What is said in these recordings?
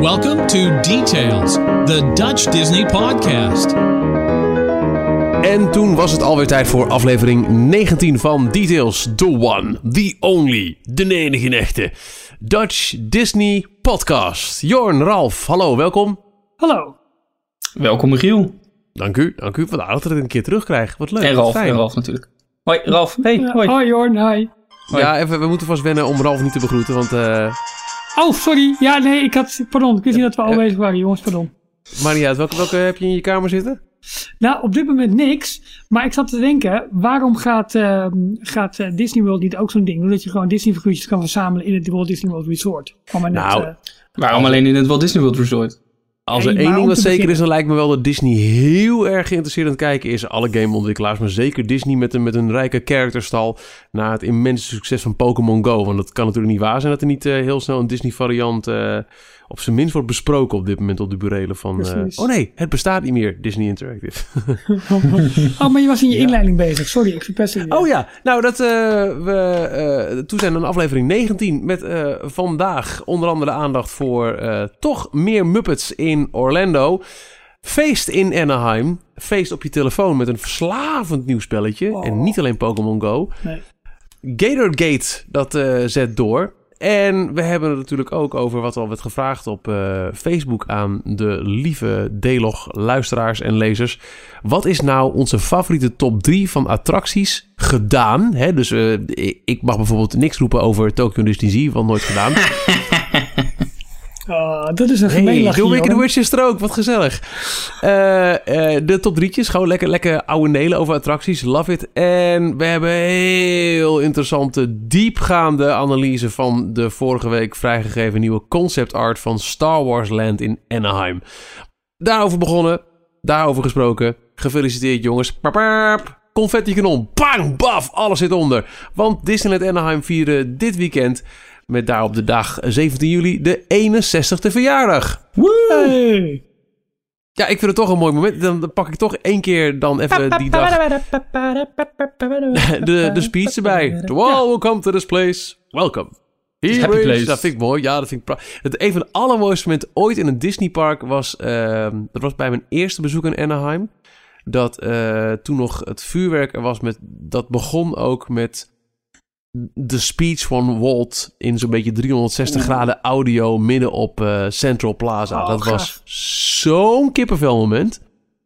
Welcome to Details, the Dutch Disney podcast. En toen was het alweer tijd voor aflevering 19 van Details. The one, the only, de enige echte. Dutch Disney podcast. Jorn, Ralf, hallo, welkom. Hallo. Welkom Michiel. Dank u, dank u. Wat aardig dat ik het een keer terugkrijg. Wat leuk. En Ralf, fijn. en Ralf natuurlijk. Hoi Ralf, hey, hoi. hoi Jorn, hi. Hoi. Ja, even, we moeten vast wennen om Ralf niet te begroeten, want... eh Oh, sorry. Ja, nee, ik had... Pardon, ik wist niet dat we al bezig waren, jongens, pardon. maakt niet uit. Welke, welke heb je in je kamer zitten? Nou, op dit moment niks. Maar ik zat te denken, waarom gaat, ehm, gaat eh, Disney World niet ook zo'n ding doen? Dat je gewoon Disney figuurtjes kan verzamelen in het Walt Disney World Resort. Maar net, Nou, eh, Waarom alleen in het Walt Disney World Resort? Als er één ding wat zeker is, dan lijkt me wel dat Disney heel erg geïnteresseerd aan het kijken is. Alle gameontwikkelaars, maar zeker Disney met een, met een rijke karakterstal. Na het immense succes van Pokémon Go. Want het kan natuurlijk niet waar zijn dat er niet eh, heel snel een Disney variant eh, op zijn minst wordt besproken op dit moment op de burelen van... Precies. oh nee, het bestaat niet meer, Disney Interactive. oh, maar je was in je inleiding bezig. Sorry, ik verpest je. Oh ja, nou dat eh, we eh, toe zijn aan aflevering 19 met vandaag onder andere aandacht voor toch meer Muppets in Orlando. Feest in Anaheim. Feest op je telefoon met een verslavend nieuw spelletje. Oh. En niet alleen Pokémon Go. Nee. Gatorgate, dat zet door. En we hebben het natuurlijk ook over wat al werd gevraagd op eh, Facebook aan de lieve D-log luisteraars en lezers. Wat is nou onze favoriete top 3 van attracties gedaan? Hè, dus eh, ik mag bijvoorbeeld niks roepen over Tokyo Disney Sea, want nooit gedaan. Oh, dat is een gemeen Hey, lachje, doe ik de Jorn. Witches er ook, wat gezellig. Eh, eh, de top drietjes, gewoon lekker, lekker ouwe nelen over attracties, love it. En we hebben heel interessante, diepgaande analyse van de vorige week vrijgegeven nieuwe concept art van Star Wars Land in Anaheim. Daarover begonnen, daarover gesproken. Gefeliciteerd jongens. Confetti kanon, bang, baf, alles zit onder. Want Disneyland Anaheim vieren dit weekend met daarop de dag 17 juli de 61ste verjaardag. Hey. Ja, ik vind het toch een mooi moment. Dan, pak ik toch één keer dan even die dag de, de speech erbij. To all who come to this place, welcome. Happy place. Dat vind ik mooi. Ja, dat vind ik pra- het Een van de allermooiste momenten ooit in een Disneypark was... ehm, dat was bij mijn eerste bezoek in Anaheim. Dat eh, toen nog het vuurwerk er was met... Dat begon ook met de speech van Walt in zo'n beetje 360 graden audio midden op eh, Central Plaza. Oh, dat gaaf. was zo'n kippenvel moment.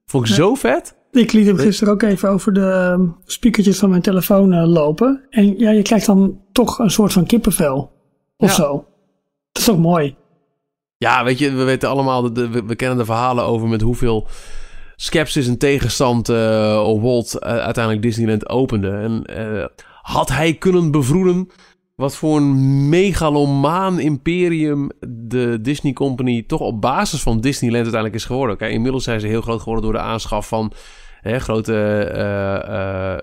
Vond ik Ja. zo vet. Ik liet hem gisteren ook even over de ehm, speakertjes van mijn telefoon eh, lopen. En ja, je krijgt dan toch een soort van kippenvel. Of Ja. zo. Dat is ook mooi. Ja, weet je, we weten allemaal, de, we, we kennen de verhalen over met hoeveel skepsis en tegenstand eh op Walt eh, uiteindelijk Disneyland opende. En eh, had hij kunnen bevroeden wat voor een megalomaan imperium de Disney Company toch op basis van Disneyland uiteindelijk is geworden. Kijk, inmiddels zijn ze heel groot geworden door de aanschaf van hè, grote eh,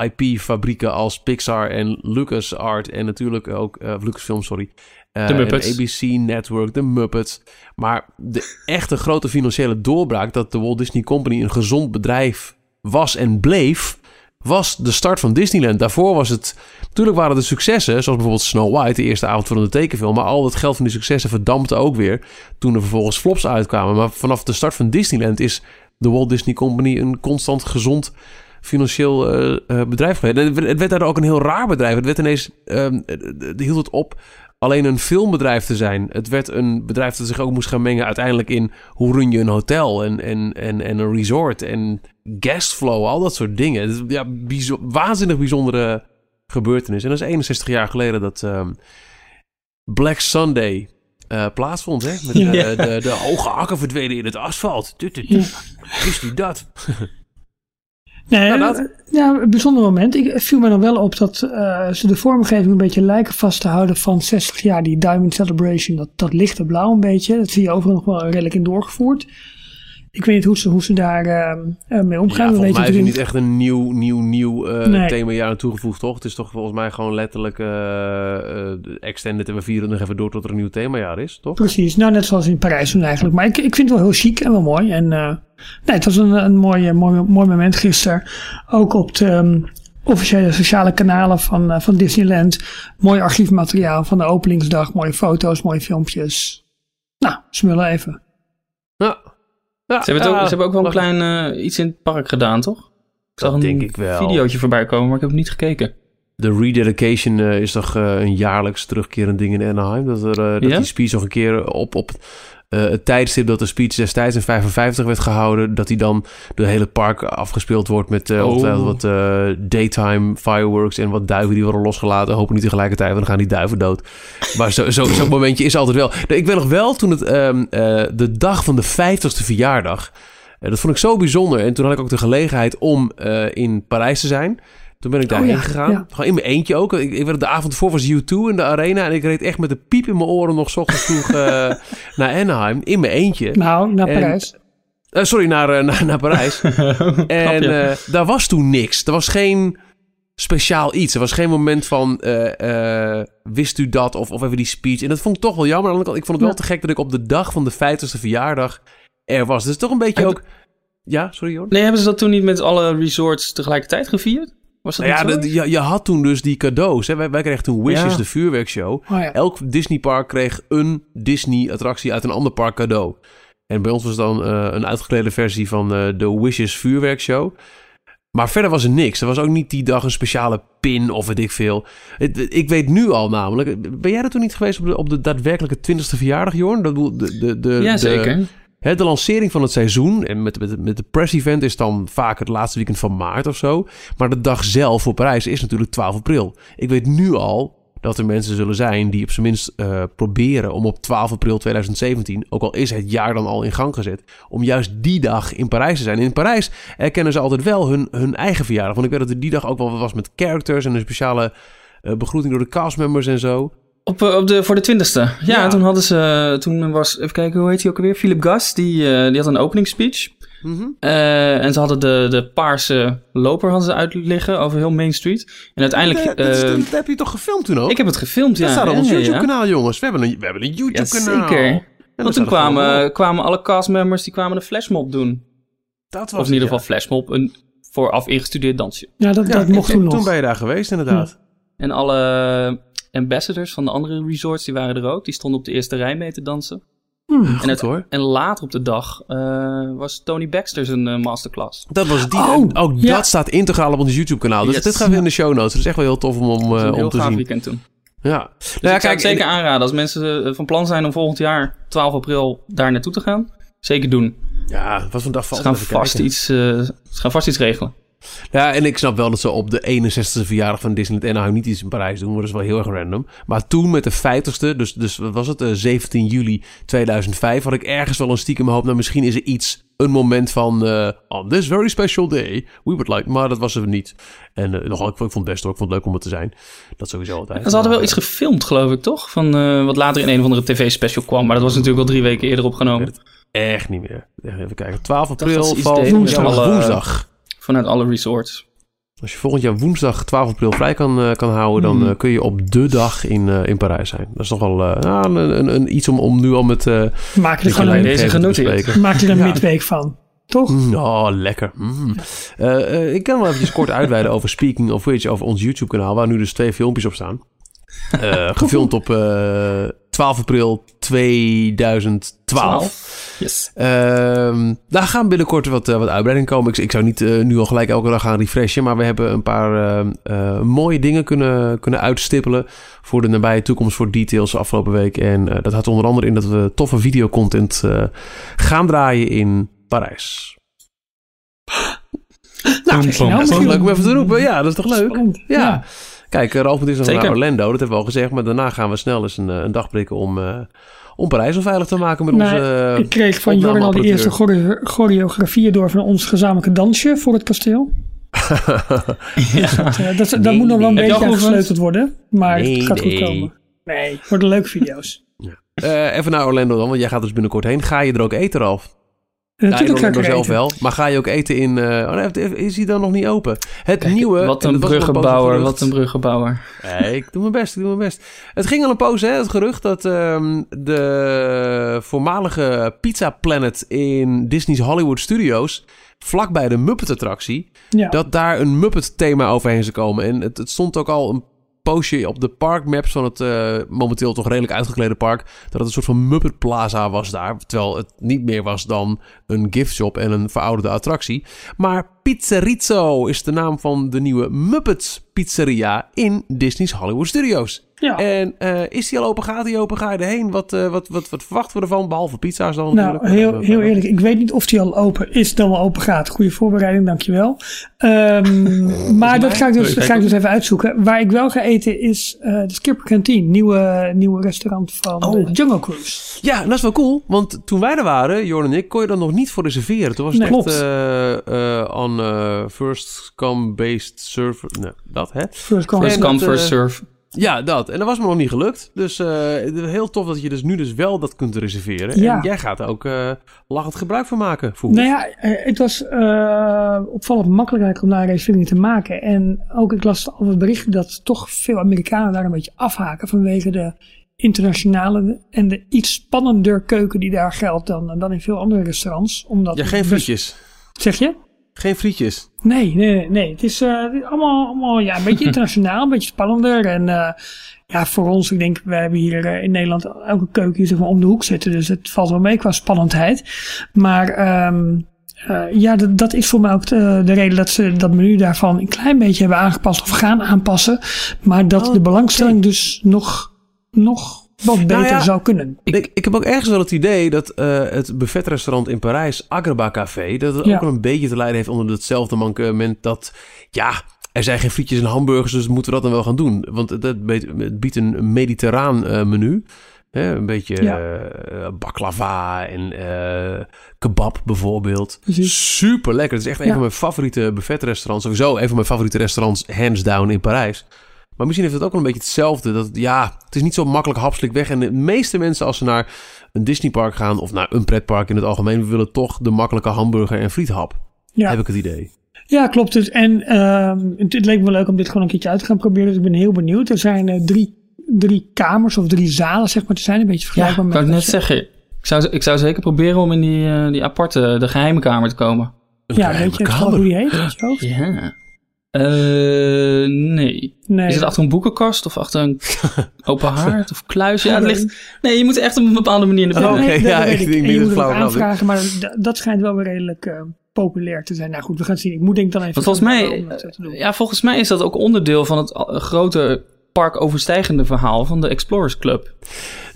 eh, IP-fabrieken als Pixar en LucasArt en natuurlijk ook eh, Lucasfilm, sorry. Eh, De Muppets. ABC Network, de Muppets. Maar de echte grote financiële doorbraak dat de Walt Disney Company een gezond bedrijf was en bleef, was de start van Disneyland. Daarvoor was het... Natuurlijk waren er successen, zoals bijvoorbeeld Snow White, de eerste avond van de tekenfilm. Maar al het geld van die successen verdampte ook weer toen er vervolgens flops uitkwamen. Maar vanaf de start van Disneyland is de Walt Disney Company een constant gezond financieel eh, eh, bedrijf geweest. En Het werd- daardoor ook een heel raar bedrijf. Het werd ineens... ehm, eh, eh, hield het op alleen een filmbedrijf te zijn. Het werd een bedrijf dat zich ook moest gaan mengen uiteindelijk in hoe run je een hotel en, en, en, en een resort en guestflow, al dat soort dingen. Is, ja, bijzo- waanzinnig bijzondere gebeurtenis. En dat is 61 jaar geleden dat ehm, Black Sunday eh, plaatsvond. Hè? Met, Ja. eh, de, de hoge hakken verdwenen in het asfalt. Wist u dat? Nee, Ja, een bijzonder moment. Ik viel me dan wel op dat eh, ze de vormgeving een beetje lijken vast te houden van 60 jaar. Die Diamond Celebration, dat, dat lichte blauw een beetje. Dat zie je overigens nog wel redelijk in doorgevoerd. Ik weet niet hoe ze, hoe ze daar eh, eh, mee omgaan. Ja, volgens mij is er niet echt een nieuw, nieuw, nieuw eh, Nee. themajaar aan toegevoegd, toch? Het is toch volgens mij gewoon letterlijk eh, extended en we vieren nog even door tot er een nieuw themajaar is, toch? Precies, nou net zoals in Parijs toen eigenlijk. Maar ik, ik vind het wel heel chic en wel mooi. En nee, het was een, een mooi, mooi, mooi moment gisteren. Ook op de ehm, officiële sociale kanalen van, van Disneyland. Mooi archiefmateriaal van de openingsdag. Mooie foto's, mooie filmpjes. Nou, smullen even. Ja. Ja, Ze hebben, ook, ja, ze hebben ook wel een klein eh, iets in het park gedaan, toch? Ik zag Dat een denk ik wel. videootje voorbij komen, maar ik heb het niet gekeken. De rededication eh, is toch eh, een jaarlijks terugkerend ding in Anaheim. Dat, er, dat die speech nog een keer op, op eh, het tijdstip dat de speech destijds in 55 werd gehouden... dat die dan door het hele park afgespeeld wordt met eh Oh. wat eh, daytime fireworks... en wat duiven die worden losgelaten. Hopen niet tegelijkertijd, want dan gaan die duiven dood. Maar zo'n zo, zo'n momentje is altijd wel. Ik weet nog wel toen het ehm, eh, de dag van de 50ste verjaardag... dat vond ik zo bijzonder. En toen had ik ook de gelegenheid om in Parijs te zijn... Toen ben ik daarheen ja, gegaan. ja. Gewoon in mijn eentje ook. Ik, ik werd de avond voor was U2 in de arena. En ik reed echt met de piep in mijn oren nog 's ochtends vroeg eh, naar Anaheim. In mijn eentje. Nou, naar En- Parijs. Eh, sorry, naar, eh, naar, naar Parijs. en daar was toen niks. Er was geen speciaal iets. Er was geen moment van, wist u dat? Of, of even die speech. En dat vond ik toch wel jammer. Aan de andere kant, Ik vond het wel Ja. te gek dat ik op de dag van de 50ste verjaardag er was. Dus toch een beetje ook... Ja, sorry hoor. Nee, hebben ze dat toen niet met alle resorts tegelijkertijd gevierd? Was dat Nou ja, de- je, je had toen dus die cadeaus. Hè? Wij, wij kregen toen Wishes, Ja. de vuurwerkshow. Oh ja. Elk Disneypark kreeg een Disney-attractie uit een ander park cadeau. En bij ons was dan eh, een uitgeklede versie van eh, de Wishes vuurwerkshow. Maar verder was er niks. Er was ook niet die dag een speciale pin of weet ik veel. Ik weet nu al namelijk... Ben jij er toen niet geweest op de, op de daadwerkelijke 20ste verjaardag, Jorn? Dat de, de, de, ja, de- de lancering van het seizoen en met, met, de press-event is dan vaak het laatste weekend van maart of zo. Maar de dag zelf voor Parijs is natuurlijk 12 april. Ik weet nu al dat er mensen zullen zijn die op zijn minst eh, proberen om op 12 april 2017, ook al is het jaar dan al in gang gezet, om juist die dag in Parijs te zijn. In Parijs erkennen ze altijd wel hun, hun eigen verjaardag. Want ik weet dat er die dag ook wel wat was met characters en een speciale eh, begroeting door de castmembers en zo. Op, eh, op de, voor de twintigste. Ja, Ja. toen hadden ze... Toen was... Even kijken, hoe heet hij ook alweer? Philip Gas. Die, eh, die had een opening speech. Eh, en ze hadden de, de paarse loper hadden ze uit liggen over heel Main Street. En uiteindelijk... dat, dat, eh, dat heb je toch gefilmd toen ook? ik heb het gefilmd, ja. dat staat op Ja, ons ja, ja. YouTube-kanaal, jongens. We hebben een, we hebben een Ja, YouTube-kanaal. zeker. En dat Want toen kwamen, kwamen alle castmembers die kwamen een flashmob doen. Dat was Of in ieder geval flashmob, een vooraf ingestudeerd dansje. Ja, dat, ja. dat Ja, mocht en- toen en nog. Toen ben je daar geweest, inderdaad. En alle ambassadors van de andere resorts, die waren er ook. Die stonden op de eerste rij mee te dansen. Hmm. En, het- hoor. en later op de dag eh, was Tony Baxter zijn eh, masterclass. Dat was die. Oh, ook ja. dat staat integraal op ons YouTube-kanaal. Dus Yes. dit gaan we in de show notes. Dat is echt wel heel tof om, om, Dat was een om heel te gaaf zien. weekend toen. Ja. Dus Nou ja, ik zou het zeker en- aanraden als mensen van plan zijn om volgend jaar 12 april daar naartoe te gaan. Zeker doen. Ja, wat voor dag Ze valt gaan, vast kijken. iets, eh, ze gaan vast iets regelen. Ja, en ik snap wel dat ze op de 61ste verjaardag van Disneyland Anaheim niet iets in Parijs doen. Maar dat is wel heel erg random. Maar toen met de 50ste, dus, dus wat was het, eh, 17 juli 2005, had ik ergens wel een stiekem hoop. Nou, misschien is er iets, een moment van, eh, on this very special day, we would like, maar dat was er niet. En eh, nogal, ik, vond- ik vond het best hoor, ik vond het leuk om er te zijn. Dat sowieso altijd. En ze hadden wel iets gefilmd, geloof ik, toch? Van eh, wat later in een of andere tv-special kwam. Maar dat was natuurlijk al drie weken eerder opgenomen. Echt niet meer. Even kijken. 12 dacht april woensdag. Vanuit alle resorts. Als je volgend jaar woensdag 12 april vrij kan, eh, kan houden, dan Hmm. eh, kun je op de dag in, eh, in Parijs zijn. Dat is toch wel eh, nou, een, een, een, iets om, om nu al met. eh Maak er gewoon deze genoteerd. maak er een Ja. midweek van. Toch? Mm, Oh, lekker. Mm. Ik kan wel even kort uitweiden over Speaking of Which, over ons YouTube-kanaal, waar nu dus twee filmpjes op staan. Eh, gefilmd op eh 12 april 2012. Yes. Ehm, daar gaan binnenkort wat, eh, wat uitbreiding komen. Ik, ik zou niet eh, nu al gelijk elke dag gaan refreshen. Maar we hebben een paar ehm, eh, mooie dingen kunnen, kunnen uitstippelen. Voor de nabije toekomst, voor details afgelopen week. En dat houdt onder andere in dat we toffe videocontent eh gaan draaien in Parijs. Nou, Dat is toch leuk om even te roepen. Ja, dat is toch leuk? Spannend. Ja. Kijk, Ralf moet eerst nog Zeker. naar Orlando. Dat hebben we al gezegd. Maar daarna gaan we snel eens een, een dag prikken om, eh, om Parijs onveilig te maken met Nou, onze... eh, Ik kreeg van Jorn al de eerste chore- choreografieën door van ons gezamenlijke dansje voor het kasteel. Dat, eh, dat, dat Nee, moet nog wel een nee. Beetje aangesleuteld worden. Maar Nee, het gaat goed nee. komen. Nee, het worden leuke video's. Eh, even naar Orlando dan, want jij gaat dus binnenkort heen. Ga je er ook eten, Ralf? Ja, natuurlijk ga ik er zelf wel. Maar ga je ook eten in... eh, oh, is hij dan nog niet open? Het Kijk, nieuwe... Wat en een bruggenbouwer, wat een bruggenbouwer. Nee, ik doe mijn best, ik doe mijn best. Het ging al een poos, hè, het gerucht dat ehm, de voormalige Pizza Planet in Disney's Hollywood Studios, vlakbij de Muppet-attractie, Ja. dat daar een Muppet-thema overheen zou komen. En het, het stond ook al een poosje op de parkmaps van het eh, momenteel toch redelijk uitgeklede park... dat het een soort van Muppet Plaza was daar. Terwijl het niet meer was dan een gift shop en een verouderde attractie. Maar Pizzerizzo is de naam van de nieuwe Muppets Pizzeria in Disney's Hollywood Studios. Ja. En eh, is die al open? Gaat die open? Ga je erheen? Wat, eh, wat, wat, wat verwachten we ervan? Behalve pizza's dan Nou, natuurlijk. heel, Eh, heel eerlijk, ik weet niet of die al open is, dan wel open gaat. Goede voorbereiding, dankjewel. Ehm maar dat ga ik, dus, ga ik dus even uitzoeken. Waar ik wel ga eten is eh, de Skipper Canteen, nieuwe, nieuwe restaurant van Oh. de Jungle Cruise. Ja, en dat is wel cool. Want toen wij er waren, Jordan en ik, kon je dan nog niet voor reserveren. Toen was het Nee, echt. Eh, first come based server. Nee, dat hè? First come, First come, eh, serve. Ja, dat. En dat was me nog niet gelukt. Dus eh, heel tof dat je dus nu dus wel dat kunt reserveren. Ja. En jij gaat er ook eh lachend gebruik van maken. Voel. Nou ja, het was eh, opvallend makkelijk om daar een reservering te maken. En ook ik las al wat berichten dat toch veel Amerikanen daar een beetje afhaken vanwege de internationale en de iets spannender keuken die daar geldt dan, dan in veel andere restaurants. Omdat Ja, geen frietjes. Zeg je? Geen frietjes. Nee, nee, nee. nee. Het is eh, allemaal, allemaal ja, een beetje internationaal, een beetje spannender. En eh, ja, voor ons, ik denk, we hebben hier eh, in Nederland elke keuken hier zeg maar om de hoek zitten. Dus het valt wel mee qua spannendheid. Maar ehm, eh, ja, dat, dat is voor mij ook de, de reden dat ze dat menu daarvan een klein beetje hebben aangepast of gaan aanpassen. Maar dat Oh, de belangstelling dus nog, nog wat beter Nou ja, zou kunnen. Ik, ik heb ook ergens wel het idee dat eh, het buffetrestaurant in Parijs, Agraba Café, dat het Ja. ook een beetje te lijden heeft onder hetzelfde mankement dat, ja, er zijn geen frietjes en hamburgers, dus moeten we dat dan wel gaan doen. Want het, biedt- een mediterraan eh, menu. Hè, een beetje Ja. eh, baklava en eh, kebab bijvoorbeeld. Precies. Super lekker. Het is echt een van mijn favoriete buffetrestaurants. Sowieso een van mijn favoriete restaurants, hands down, in Parijs. Maar misschien heeft het ook wel een beetje hetzelfde. Dat, ja, het is niet zo makkelijk hapselijk weg. En de meeste mensen als ze naar een Disneypark gaan... of naar een pretpark in het algemeen... willen toch de makkelijke hamburger en friethap. Ja. Heb ik het idee. Ja, klopt. Dus, en ehm, het, het leek me leuk om dit gewoon een keertje uit te gaan proberen. Dus ik ben heel benieuwd. Er zijn eh, drie, drie kamers of drie zalen, zeg maar, te zijn. Een beetje Ja, vergelijkbaar kan ik met... net zeggen. Ik zou, ik zou zeker proberen om in die, eh, die aparte, de geheime kamer te komen. Een Ja, weet je kamer. hoe die heet? je? Ja. Eh, nee. Nee. Is het achter een boekenkast of achter een open haard of kluis? Ja, het ligt... Nee, je moet echt op een bepaalde manier naar Oh, oké. Nee, dat ja, ik ik. denk En niet je dat het het flauw aanvragen, maar dat schijnt wel weer redelijk eh, populair te zijn. Nou goed, we gaan het zien. Ik moet denk ik dan even... Volgens mij, ja, volgens mij is dat ook onderdeel van het eh, grote parkoverstijgende verhaal van de Explorers Club.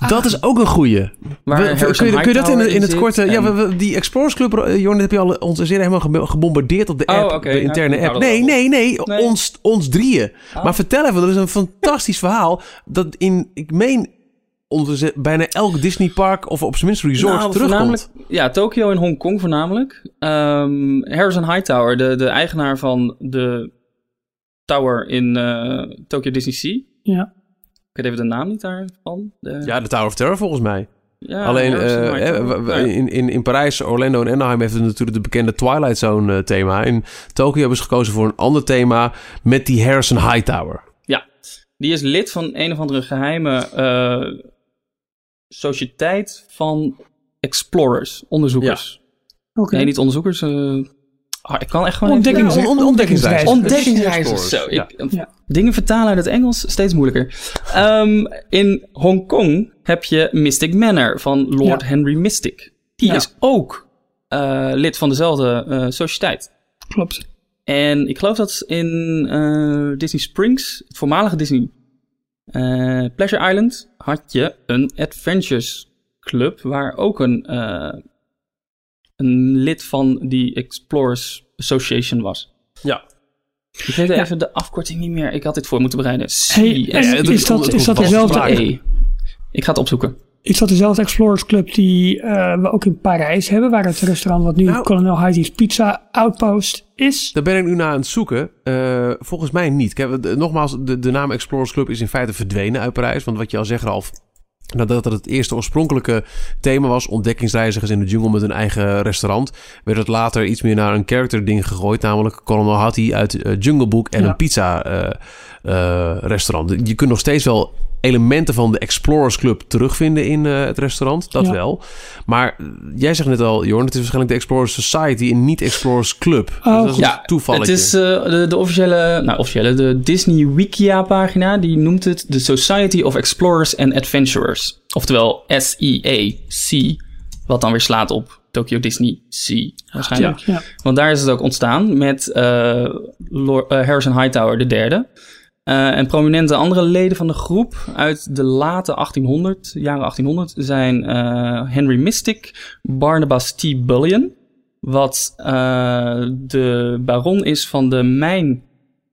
Dat is ook een goeie. Waar We- kun, je, kun je dat in, in het korte... Ja, en- we, we- die Explorers Club, Jorn, heb je al ons zeer helemaal gebombardeerd op de Oh, app. De Nou, interne hou app. Nee, nee, nee, Nee. Ons, ons drieën. Maar vertel even, dat is een fantastisch verhaal. Dat in, ik meen, onze, bijna elk Disneypark of op zijn minst resort Nou, terugkomt. ja, Tokio en Hongkong voornamelijk. Ehm, Harrison Hightower, de, de eigenaar van de tower in eh Tokyo Disney Sea. Ja. Ik weet even de naam niet daarvan. De, Ja, de Tower of Terror volgens mij. ja, Alleen eh, eh, Ja, ja. in, in, in Parijs, Orlando en Anaheim heeft het natuurlijk de bekende Twilight Zone eh, thema. In Tokio hebben ze gekozen voor een ander thema met die Harrison Hightower. Ja, die is lid van een of andere geheime eh, sociëteit van explorers, onderzoekers. Oké. Nee, niet onderzoekers. Ah, ik kan echt gewoon Ontdekkings- on-. Zo, ik, Ja. Dingen vertalen uit het Engels, steeds moeilijker. Ehm, in Hongkong heb je Mystic Manor van Lord Ja. Henry Mystic. Die Ja. is ook eh, lid van dezelfde eh, sociëteit. Klopt. En ik geloof dat in eh, Disney Springs, het voormalige Disney eh, Pleasure Island, had je een Adventures Club waar ook een, eh, een lid van die Explorers Association was. Ja. Ik weet Ja. even de afkorting niet meer. Ik had dit voor moeten bereiden. C Hey, S en ja, het is, dat, is dat dezelfde... E. Ik ga het opzoeken. Is dat dezelfde Explorers Club die eh, we ook in Parijs hebben, waar het restaurant wat nu Nou- Colonel Heidi's Pizza Outpost is? Daar ben ik nu naar aan het zoeken. Eh, volgens mij niet. Kijk, de- nogmaals, de, de naam Explorers Club is in feite verdwenen uit Parijs. Want wat je al zegt, Ralf, nadat het het eerste oorspronkelijke thema was, ontdekkingsreizigers in de jungle met een eigen restaurant, werd het later iets meer naar een character ding gegooid, namelijk Colonel Hattie uit eh, Jungle Book en Ja. een pizza eh, restaurant. Je kunt nog steeds wel elementen van de Explorers Club terugvinden in eh, het restaurant. Dat Ja. wel. Maar eh, jij zegt net al, Jorn, het is waarschijnlijk de Explorers Society en niet Explorers Club. Oh, dus dat is goed. een Ja, toevalletje. Het is eh, de, de officiële, nou officiële, de Disney Wikia pagina, die noemt het de Society of Explorers and Adventurers. Oftewel SEAC, wat dan weer slaat op Tokyo Disney Sea waarschijnlijk. Ja. Want daar is het ook ontstaan met eh, eh, Harrison Hightower de derde. Eh, en prominente andere leden van de groep uit de late 1800, jaren 1800, zijn eh, Henry Mystic, Barnabas T. Bullion, wat eh, de baron is van de mijn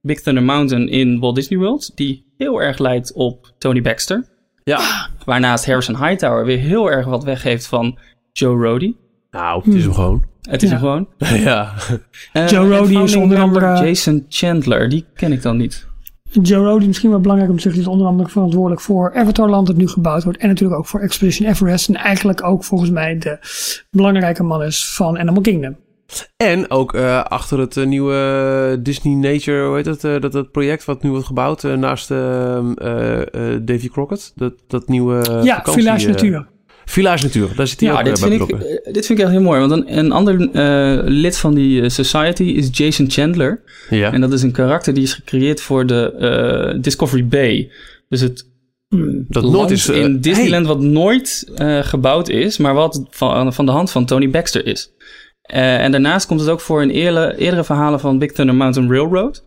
Big Thunder Mountain in Walt Disney World, die heel erg lijkt op Tony Baxter. Ja, Waarnaast Harrison Hightower weer heel erg wat weggeeft van Joe Rody. nou, het is hem gewoon. Het is Ja. hem gewoon. ja. Joe en Rody is onder andere- Jason Chandler, die ken ik dan niet. Joe Rody, misschien wel belangrijk om te zeggen, is onder andere verantwoordelijk voor Avatarland dat nu gebouwd wordt. En natuurlijk ook voor Expedition Everest. En eigenlijk ook volgens mij de belangrijke man is van Animal Kingdom. En ook eh, achter het eh, nieuwe Disney Nature, hoe heet dat, eh, dat, dat project wat nu wordt gebouwd eh, naast eh, eh, eh, Davy Crockett. Dat, dat nieuwe eh, ja, vakantie, Village eh, Natuur. Village Natuur, daar zit hij Ja, ook dit eh, bij vind, ik, betrokken. eh, dit vind ik echt heel mooi. Want een, een ander eh, lid van die society is Jason Chandler. Ja. En dat is een karakter die is gecreëerd voor de Discovery Bay. Dus het dat land nooit is... in Disneyland hey, wat nooit gebouwd is, maar wat van, van de hand van Tony Baxter is. En daarnaast komt het ook voor in eerle, eerdere verhalen van Big Thunder Mountain Railroad.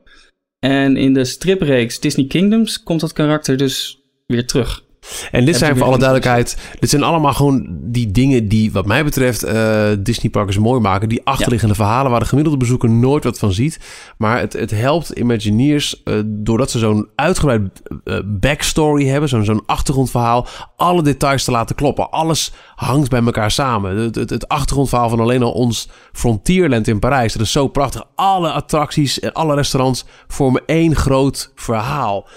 En in de stripreeks Disney Kingdoms komt dat karakter dus weer terug. En dit zijn voor alle weer duidelijkheid, dit zijn allemaal gewoon die dingen die wat mij betreft eh Disney parkers mooi maken. Die achterliggende verhalen waar de gemiddelde bezoeker nooit wat van ziet. Maar het, het helpt Imagineers eh, doordat ze zo'n uitgebreid eh, backstory hebben, zo'n zo'n achtergrondverhaal, alle details te laten kloppen. Alles hangt bij elkaar samen. Het, het, het achtergrondverhaal van alleen al ons Frontierland in Parijs, dat is zo prachtig. Alle attracties en alle restaurants vormen één groot verhaal.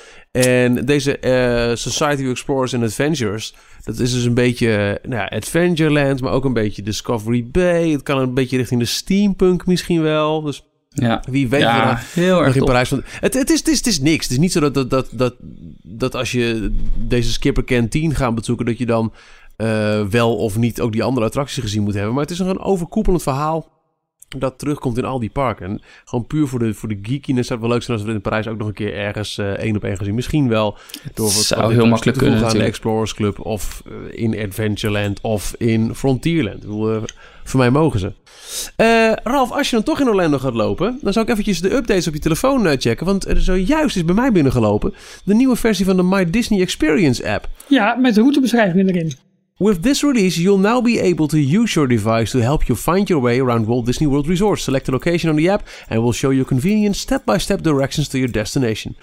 En deze eh, Society of Explorers and Adventures, dat is dus een beetje eh, nou ja, Adventureland, maar ook een beetje Discovery Bay. Het kan een beetje richting de steampunk misschien wel. Dus Ja, wie weet ja heel erg in. Parijs. van- Het, het, is, het, is, het is niks. Het is niet zo dat, dat, dat, dat, dat als je deze Skipper Canteen gaat bezoeken, dat je dan eh, wel of niet ook die andere attracties gezien moet hebben. Maar het is nog een overkoepelend verhaal dat terugkomt in al die parken. En gewoon puur voor de, voor de geekiness zou het wel leuk zijn als we het in Parijs ook nog een keer ergens eh, één op één gaan zien. Misschien wel door wat, zou wat heel makkelijk kunnen voegen aan de. Explorers Club of eh, in Adventureland of in Frontierland. Ik bedoel, eh, voor mij mogen ze. Eh, Ralf, als je dan toch in Orlando gaat lopen, dan zou ik eventjes de updates op je telefoon eh, checken. Want er zojuist is bij mij binnengelopen de nieuwe versie van de My Disney Experience app. Ja, met de routebeschrijving erin. With this release, you'll now be able to use your device to help you find your way around Walt Disney World Resort. Select a location on the app and we'll show you convenient step-by-step directions to your destination.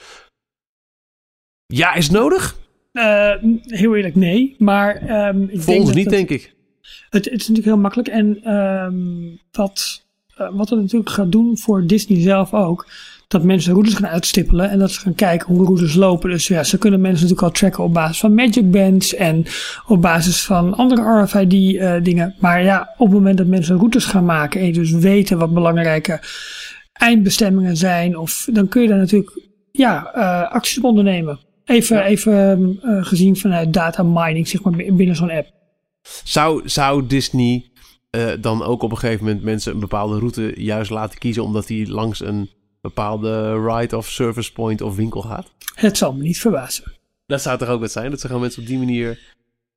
Ja, is het nodig? Eh, heel eerlijk, nee. Maar ehm, ik Voor denk ons niet, het- denk ik. Het, het is natuurlijk heel makkelijk. En ehm, wat, eh, wat het natuurlijk gaat doen voor Disney zelf ook. Dat mensen routes gaan uitstippelen. En dat ze gaan kijken hoe routes lopen. Dus ja, ze kunnen mensen natuurlijk al tracken op basis van Magic Bands. En op basis van andere RFID eh, dingen. Maar ja, op het moment dat mensen routes gaan maken. En je dus weten wat belangrijke eindbestemmingen zijn. Of, dan kun je daar natuurlijk ja, eh, acties op ondernemen. Even, even eh, gezien vanuit data mining, zeg maar, binnen zo'n app. Zou, zou Disney dan ook op een gegeven moment mensen een bepaalde route juist laten kiezen... omdat die langs een bepaalde ride of service point of winkel gaat? Het zal me niet verbazen. Dat zou toch ook wat zijn? Dat ze gewoon mensen op die manier...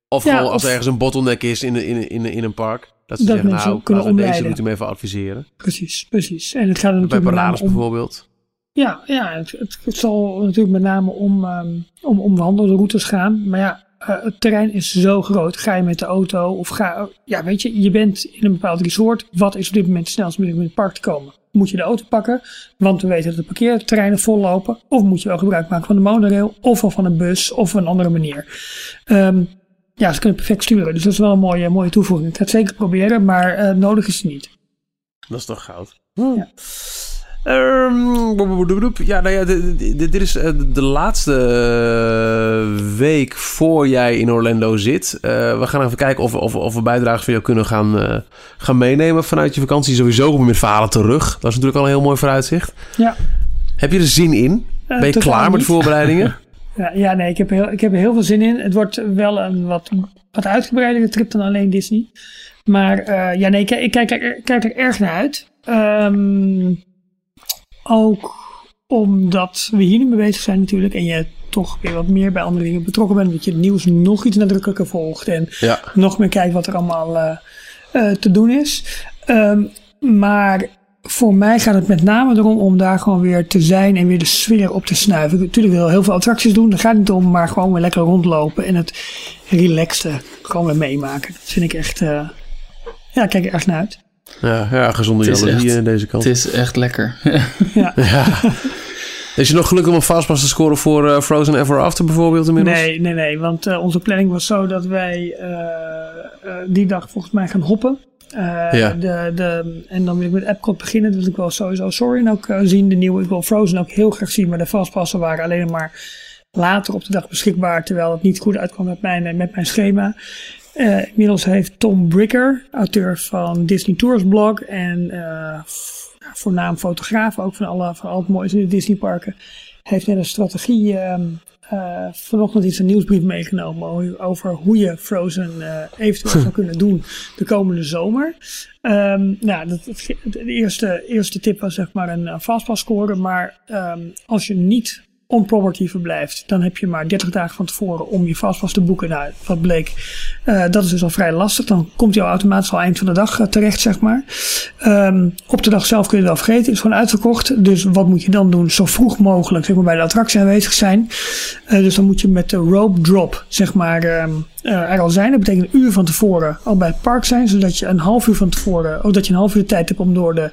Of Ja, gewoon als of- er ergens een bottleneck is in, in, in, in een park... Dat ze Dat zeggen, nou, kunnen we deze omleiden. route me even adviseren. Precies, precies. En het gaat Bij natuurlijk name parades om. bijvoorbeeld. Ja, ja het, het, het zal natuurlijk met name om, ehm om, om wandelde routes gaan. Maar ja, eh, het terrein is zo groot. Ga je met de auto of ga. Ja, weet je, je bent in een bepaald resort. Wat is op dit moment het snelst om in het park te komen? Moet je de auto pakken, want we weten dat de parkeerterreinen vollopen. Of moet je wel gebruik maken van de monorail, of wel van een bus, of op een andere manier. Ehm, ja, ze kunnen perfect sturen. Dus dat is wel een mooie, mooie toevoeging. Ik ga het zeker proberen, maar eh, nodig is het niet. Dat is toch goud. Ja. Ja, nou ja, dit, dit- dit is eh, de laatste eh, week voor jij in Orlando zit. Eh, we gaan even kijken of, we- of, of we bijdragen van jou kunnen gaan, eh, gaan meenemen vanuit je vakantie. Sowieso kom je met verhalen terug. Dat is natuurlijk al een heel mooi vooruitzicht. Ja. Heb je er zin in? Ben je klaar met voorbereidingen? Ja, ja, nee, ik heb, er heel, ik heb er heel veel zin in. Het wordt wel een wat, wat uitgebreidere trip dan alleen Disney. Maar eh, ja, nee, ik, ik kijk, er- kijk er erg naar uit. Ehm, ook omdat we hier nu mee bezig zijn natuurlijk. En je toch weer wat meer bij andere dingen betrokken bent. Dat je het nieuws nog iets nadrukkelijker volgt. En ja. nog meer kijkt wat er allemaal eh, eh, te doen is. Ehm, maar voor mij gaat het met name erom om daar gewoon weer te zijn en weer de sfeer op te snuiven. Natuurlijk wil heel veel attracties doen, daar gaat het niet om, maar gewoon weer lekker rondlopen en het relaxte gewoon weer meemaken. Dat vind ik echt, eh, ja, kijk er echt naar uit. Ja, ja gezonde jaloezie aan deze kant. Het is echt lekker. Ja. Ja. Is je nog gelukkig om een fastpass te scoren voor eh, Frozen Ever After bijvoorbeeld inmiddels? Nee, nee, nee, want eh, onze planning was zo dat wij eh, eh, die dag volgens mij gaan hoppen. Eh, Ja. de, de, en dan wil ik met Epcot beginnen. Dat wil ik wel sowieso Soarin ook eh, zien. De nieuwe, ik wil Frozen ook heel graag zien. Maar de vastpassen waren alleen maar later op de dag beschikbaar. Terwijl het niet goed uitkwam met mijn, met mijn schema. Eh, inmiddels heeft Tom Bricker, auteur van Disney Tours blog. En eh, voornaam fotograaf ook van, alle, van al het moois in de Disneyparken. Heeft net een strategie ehm, eh, vanochtend iets een nieuwsbrief meegenomen over hoe je Frozen eventueel zou kunnen doen de komende zomer. Ehm, nou, dat, de eerste, eerste tip was zeg maar een, een fastpass scoren, maar ehm, als je niet on property verblijft, dan heb je maar 30 dagen van tevoren om je fastpass te boeken. Nou, wat bleek, eh, dat is dus al vrij lastig. Dan komt al automatisch al eind van de dag eh, terecht, zeg maar. Ehm, op de dag zelf kun je het wel vergeten, is gewoon uitverkocht. Dus wat moet je dan doen? Zo vroeg mogelijk zeg maar, bij de attractie aanwezig zijn. Eh, dus dan moet je met de rope drop zeg maar, ehm, eh, er al zijn. Dat betekent een uur van tevoren al bij het park zijn. Zodat je een half uur van tevoren, of dat je een half uur tijd hebt om door de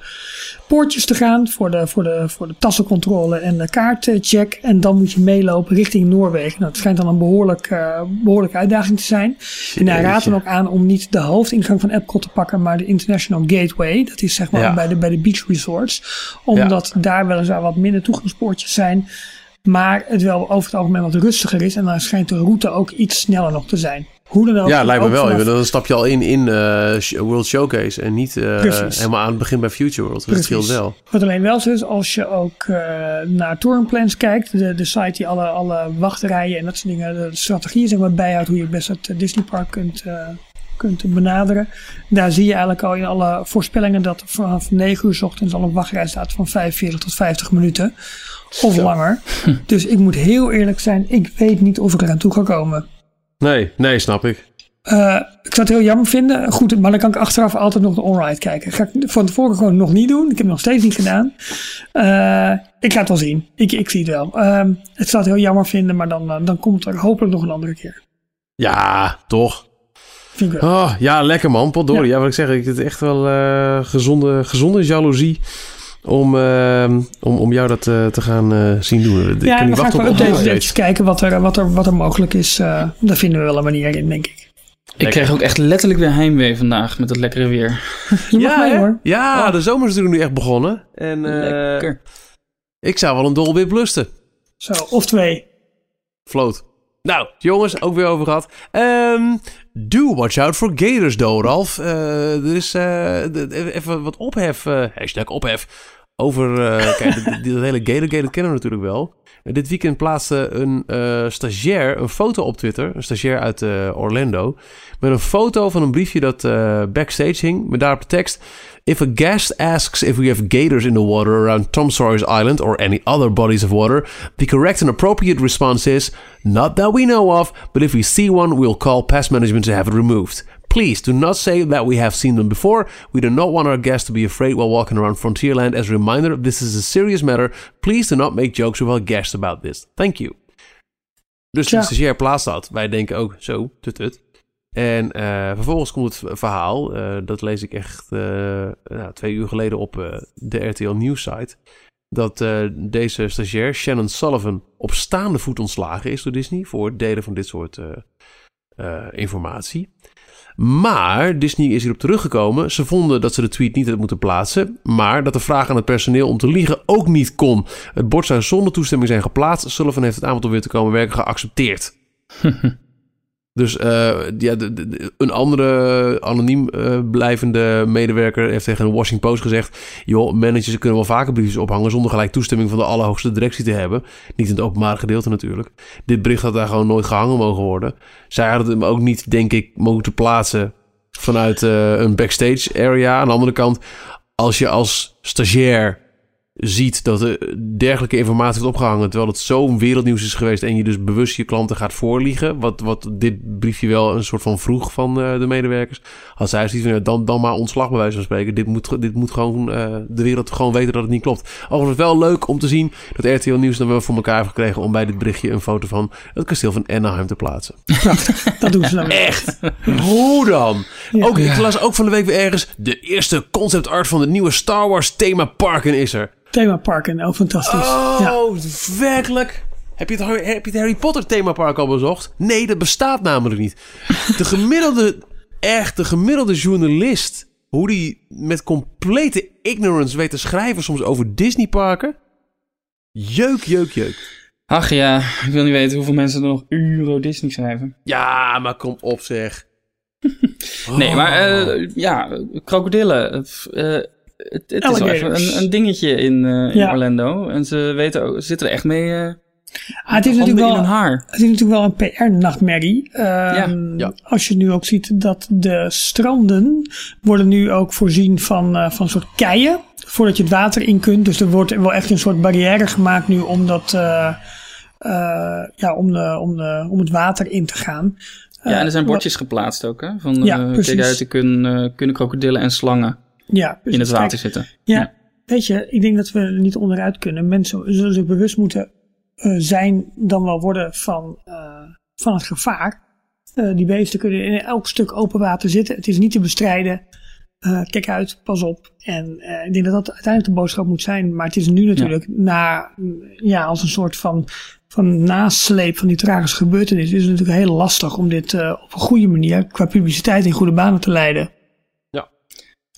poortjes te gaan. Voor de, voor de, voor de tassencontrole en de kaartcheck. En dan moet je meelopen richting Noorwegen. Nou, het schijnt dan een behoorlijk, eh, behoorlijke uitdaging te zijn. En hij raadt dan ook aan om niet de hoofdingang van Epcot te pakken, maar de International Gateway. Dat is zeg maar Ja. bij, de, bij de beach resorts. Omdat daar weliswaar wat minder toegangspoortjes zijn. Maar het wel over het algemeen wat rustiger is. En dan schijnt de route ook iets sneller nog te zijn. Hoe dan ook. Ja, lijkt me wel. vanaf- Dan stap je al in in eh, World Showcase en niet Precies. helemaal aan het begin bij Future World. Dus dat scheelt wel. Wat alleen wel zo is, als je ook eh, naar touringplans kijkt, de, de site die alle, alle wachtrijen en dat soort dingen, de strategieën zeg maar bijhoudt hoe je het best het eh, Disneypark kunt, kunt benaderen. Daar zie je eigenlijk al in alle voorspellingen dat vanaf 9 uur 's ochtends al een wachtrij staat van 45 tot 50 minuten. Of langer. Dus ik moet heel eerlijk zijn, ik weet niet of ik eraan toe ga komen. Nee, nee, snap ik. Eh, ik zou het heel jammer vinden. Goed, maar dan kan ik achteraf altijd nog de onride kijken. Ga ik van tevoren gewoon nog niet doen. Ik heb het nog steeds niet gedaan. Eh, ik ga het wel zien. Ik, ik zie het wel. Ehm, het zou het heel jammer vinden, maar dan, eh, dan komt het er hopelijk nog een andere keer. Ja, toch. Vind ik wel. Oh, ja, lekker man. Potdorie. Ja. Ja. wat ik zeg, ik het echt wel gezonde, gezonde jaloezie om, eh, om, om jou dat eh, te gaan eh, zien doen. Ik ja, ik wachten wel op updates kijken wat er, wat, er, wat er mogelijk is. Eh, daar vinden we wel een manier in, denk ik. Ik kreeg ook echt letterlijk weer heimwee vandaag met het lekkere weer. Je mag Ja, mee hoor. ja de zomer is natuurlijk nu echt begonnen. En eh, Lekker. ik zou wel een dolwip lusten. Zo, of twee. Float. Nou, jongens, ook weer over gehad. Ehm, do watch out for gators, though, Ralf. Eh, er is eh, even wat ophef, eh, hashtag ophef, over... eh, kijk, dit- dat hele gator gate, dat kennen we natuurlijk wel. Dit weekend plaatste een eh, stagiair een foto op Twitter, een stagiair uit eh, Orlando, met een foto van een briefje dat backstage hing, met daarop de tekst... If a guest asks if we have gators in the water around Tom Sawyer's Island or any other bodies of water, the correct and appropriate response is not that we know of, but if we see one, we'll call pest management to have it removed. Please do not say that we have seen them before. We do not want our guests to be afraid while walking around Frontierland. As a reminder, this is a serious matter. Please do not make jokes with our guests about this. Thank you. Dus de stagiair plaatst dat. Wij denken ook zo, tut tut. En eh, vervolgens komt het verhaal, eh, dat lees ik echt nou, twee uur geleden op de RTL Nieuws site. Dat deze stagiair, Shannon Sullivan, op staande voet ontslagen is door Disney voor het delen van dit soort informatie. Maar Disney is hierop teruggekomen. Ze vonden dat ze de tweet niet had moeten plaatsen. Maar dat de vraag aan het personeel om te liegen ook niet kon. Het bord zou zonder toestemming zijn geplaatst. Sullivan heeft het aanbod om weer te komen werken geaccepteerd. Dus uh, ja, de, de, een andere anoniem uh, blijvende medewerker heeft tegen een Washington Post gezegd... joh, managers kunnen wel vaker briefjes ophangen zonder gelijk toestemming van de allerhoogste directie te hebben. Niet in het openbare gedeelte natuurlijk. Dit bericht had daar gewoon nooit gehangen mogen worden. Zij hadden hem ook niet, denk ik, moeten plaatsen vanuit uh, een backstage area. Aan de andere kant, als je als stagiair ziet dat er dergelijke informatie wordt opgehangen, terwijl het zo'n wereldnieuws is geweest en je dus bewust je klanten gaat voorliegen, wat, wat dit briefje wel een soort van vroeg van uh, de medewerkers, als zij zoiets van, dan, dan maar ontslag bij wijze van spreken. Dit moet, dit moet gewoon uh, de wereld gewoon weten dat het niet klopt. Overigens wel leuk om te zien dat RTL Nieuws dan wel voor elkaar heeft gekregen om bij dit berichtje een foto van het kasteel van Anaheim te plaatsen. Prachtig, dat doen ze Echt? Hoe dan? Ja. Ook, ik las ook van de week weer ergens, de eerste concept art van de nieuwe Star Wars themaparken is er. Themaparken, ook fantastisch. Oh, ja. werkelijk? Heb je, het, heb je het Harry Potter themapark al bezocht? Nee, dat bestaat namelijk niet. De gemiddelde, echt de gemiddelde journalist, hoe die met complete ignorance weet te schrijven soms over Disneyparken. Jeuk, jeuk, jeuk. Ach ja, ik wil niet weten hoeveel mensen er nog Euro Disney schrijven. Ja, maar kom op zeg. nee, maar uh, ja, krokodillen. Uh, het, het is wel even een, een, dingetje in, uh, in ja. Orlando. En ze weten ook, ze zitten er echt mee. Uh, ah, het is natuurlijk wel, haar. Het is natuurlijk wel een PR-nachtmerrie. Um, ja. ja. Als je nu ook ziet dat de stranden worden nu ook voorzien van, uh, van een soort keien. Voordat je het water in kunt. Dus er wordt wel echt een soort barrière gemaakt nu om dat. ja, om, de, om, de, om het water in te gaan. Ja, en er zijn bordjes geplaatst ook, hè? Van, ja, kijk uit, er kunnen, kunnen krokodillen en slangen ja, in het water zitten. Ja, weet je, ik denk dat we er niet onderuit kunnen. Mensen zullen zich bewust moeten uh, zijn, dan wel worden van, uh, van het gevaar. Uh, die beesten kunnen in elk stuk open water zitten. Het is niet te bestrijden. kijk uit, pas op. En ik denk dat dat uiteindelijk de boodschap moet zijn. Maar het is nu natuurlijk ja. na, ja, als een soort van, van nasleep van die tragische gebeurtenis. Is het natuurlijk heel lastig om dit op een goede manier, qua publiciteit in goede banen te leiden.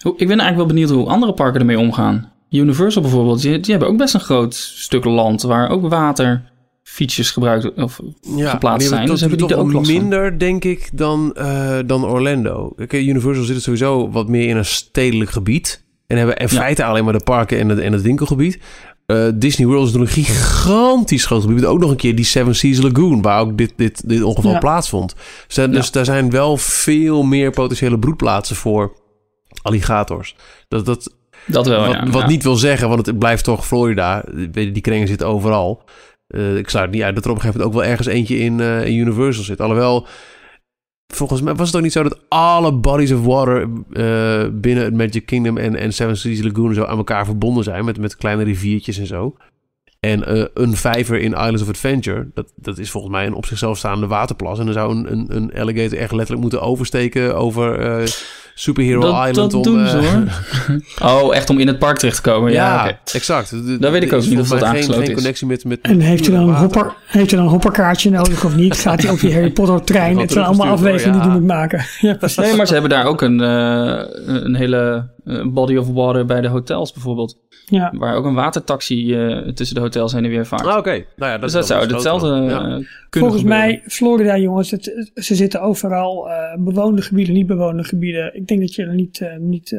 Ik ben eigenlijk wel benieuwd hoe andere parken ermee omgaan. Universal bijvoorbeeld, die, die hebben ook best een groot stuk land waar ook waterfietsjes gebruikt of ja, geplaatst zijn. Dus hebben die er ook minder, denk ik, dan, uh, dan Orlando. Kijk, Universal zit sowieso wat meer in een stedelijk gebied. En hebben in feite alleen maar de parken en het, en het winkelgebied. Uh, Disney World is een gigantisch groot gebied. Ook nog een keer die Seven Seas Lagoon, waar ook dit, dit, dit ongeval ja. plaatsvond. Dus, dus daar zijn wel veel meer potentiële broedplaatsen voor alligators. Dat, dat, dat wel, wat, ja. wat niet wil zeggen, want het blijft toch Florida. Die kringen zitten overal. Uh, ik sluit niet uit dat er op een gegeven moment ook wel ergens eentje in, uh, in Universal zit. Alhoewel, volgens mij was het ook niet zo dat alle bodies of water uh, binnen het Magic Kingdom en, en Seven Seas Lagoon zo aan elkaar verbonden zijn. Met, met kleine riviertjes en zo. En uh, een vijver in Islands of Adventure, dat, dat is volgens mij een op zichzelf staande waterplas. En dan zou een, een, een alligator echt letterlijk moeten oversteken over uh, Superhero dat, Island. Dat om, doen ze uh, hoor. oh, echt om in het park terecht te komen. Ja, ja okay. exact. Dat weet ik ook niet of dat aangesloten geen connectie met, met En heeft u dan een, hopper, heeft u dan een hopperkaartje nodig of niet? Gaat hij op die Harry Potter trein? Het zijn allemaal afwegingen ja. die hij moet maken. Ja, nee, maar ze hebben daar ook een, uh, een hele body of water bij de hotels bijvoorbeeld. Ja. Waar ook een watertaxi uh, tussen de hotels heen en weer vaart. Ah, oké. Okay. Nou ja, dat dus dat zou hetzelfde ja. uh, kunnen Volgens gebeuren. mij, Florida jongens, het, ze zitten overal. Uh, bewoonde gebieden, niet bewoonde gebieden. Ik denk dat je er niet, niet